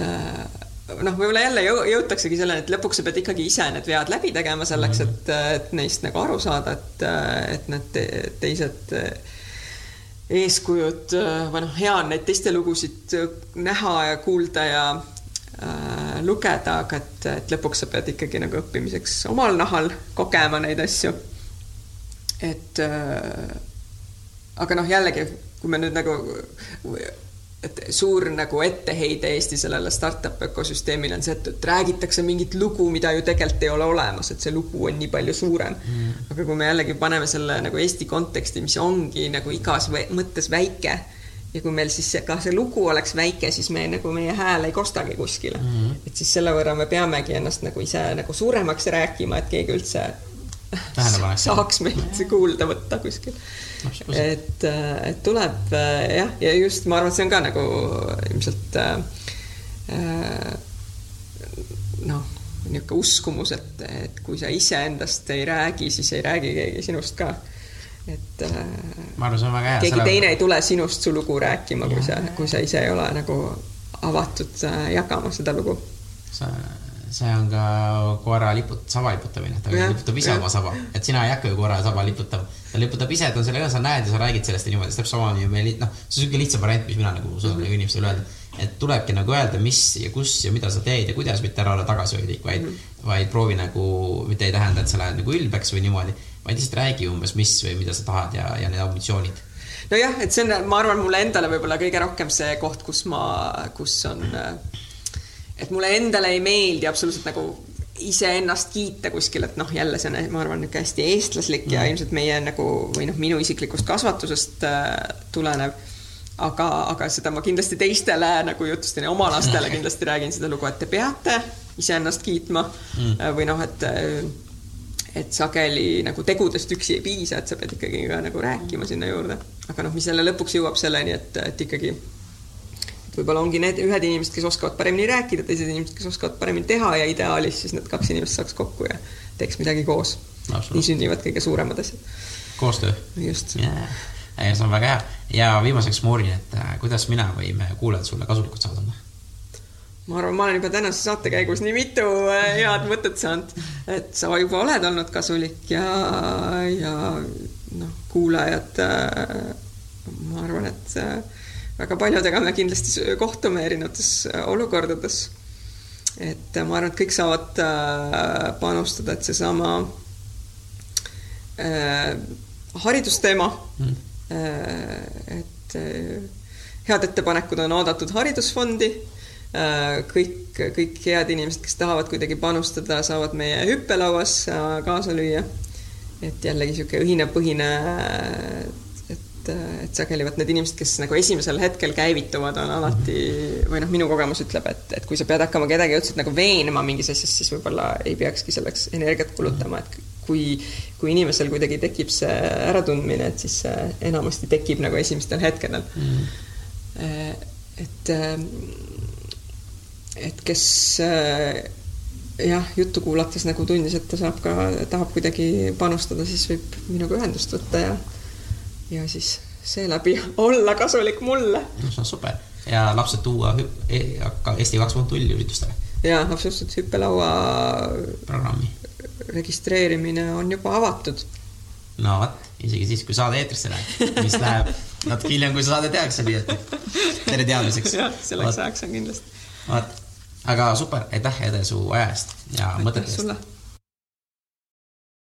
noh, võib-olla jälle jõutaksegi selleni, et lõpuks sa pead ikkagi ise need vead läbi tegema selleks, et, et neist nagu aru saada, et, et need te, teised eeskujud või noh, hea on neid teiste lugusid näha ja kuulda ja äh, lugeda, aga et, et lõpuks sa pead ikkagi nagu õppimiseks omal nahal kogema neid asju. et äh, aga noh, jällegi, kui me nüüd nagu et suur nagu etteheide Eesti sellele startup ökosüsteemile on see, et, et räägitakse mingit lugu, mida ju tegelikult ei ole olemas, et see lugu on nii palju suurem mm.. aga kui me jällegi paneme selle nagu Eesti konteksti, mis ongi nagu igas mõttes väike ja kui meil siis see, ka see lugu oleks väike, siis me nagu meie hääl ei kostagi kuskile mm. -hmm. et siis selle võrra me peamegi ennast nagu ise nagu suuremaks rääkima, et keegi üldse saaks meid kuulda võtta kuskil. Et, et tuleb jah, ja just ma arvan, et see on ka nagu ilmselt äh, noh, niisugune uskumus, et, et kui sa iseendast ei räägi, siis ei räägi keegi sinust ka et äh, ma arvan, see on väga hea. keegi selle... teine ei tule sinust su lugu rääkima, kui sa, kui sa ise ei ole nagu avatud äh, jagama seda lugu. see, see on ka koera liput-, saba liputamine, ta ja, liputab ise ja. oma saba, et sina ei hakka ju koera saba liputama. ta liputab ise, ta on sellega, sa näed ja sa räägid sellest ja niimoodi, täpselt samamoodi meil, noh, see on niisugune lihtsam variant, mis mina nagu suudan mm -hmm. inimestele öelda. et tulebki nagu öelda, mis ja kus ja mida sa teed ja kuidas, mitte ära olla tagasihoidlik, vaid mm, -hmm. vaid proovi nagu, mitte ei tähenda, et sa lähed nagu ülbeks või niimoodi vaid lihtsalt räägi umbes, mis või mida sa tahad ja, ja need ambitsioonid. nojah, et see on, ma arvan, mulle endale võib-olla kõige rohkem see koht, kus ma, kus on, et mulle endale ei meeldi absoluutselt nagu iseennast kiita kuskil, et noh, jälle see on, ma arvan, niisugune hästi eestlaslik mm. ja ilmselt meie nagu või noh, minu isiklikust kasvatusest äh, tulenev. aga, aga seda ma kindlasti teistele nagu jutustan ja oma lastele kindlasti räägin seda lugu, et te peate iseennast kiitma mm. või noh, et et sageli nagu tegudest üksi ei piisa, et sa pead ikkagi ka nagu rääkima sinna juurde. aga noh, mis jälle lõpuks jõuab selleni, et, et ikkagi võib-olla ongi need ühed inimesed, kes oskavad paremini rääkida, teised inimesed, kes oskavad paremini teha ja ideaalis siis need kaks inimest saaks kokku ja teeks midagi koos. nii sünnivad kõige suuremad asjad. koostöö. just yeah.. see on väga hea ja viimaseks ma uurin, et äh, kuidas mina või meie kuulajad sulle kasulikud saavad olla ma arvan, ma olen juba tänase saate käigus nii mitu äh, head mõtet saanud, et sa juba oled olnud kasulik ja, ja noh, kuulajad, äh, ma arvan, et väga paljudega me kindlasti kohtume erinevates olukordades. et ma arvan, et kõik saavad panustada, et seesama äh, haridusteema mm., et head ettepanekud on oodatud Haridusfondi Äh, kõik, kõik head inimesed, kes tahavad kuidagi panustada, saavad meie hüppelauas äh, kaasa lüüa. et jällegi niisugune õhinapõhine, et, et sageli vot need inimesed, kes nagu esimesel hetkel käivituvad, on alati või noh, minu kogemus ütleb, et, et kui sa pead hakkama kedagi otseselt nagu veenma mingis asjas, siis võib-olla ei peakski selleks energiat kulutama, et kui, kui inimesel kuidagi tekib see äratundmine, et siis see enamasti tekib nagu esimestel hetkedel. Mm.. et et kes jah, juttu kuulates nagu tundis, et ta saab ka, tahab kuidagi panustada, siis võib minuga ühendust võtta ja ja siis seeläbi olla kasulik mulle. no see on super ja lapsed tuua e-, Eesti kaks punkt null üritustele. ja absoluutselt hüppelaua programmi registreerimine on juba avatud. no vot, isegi siis, kui saade eetrisse läheb, mis läheb natuke hiljem, kui saade tehakse, nii et tere teadmiseks. jah, selleks ajaks on kindlasti. vot aga super, aitäh, Ede, su aja eest ja mõtete eest.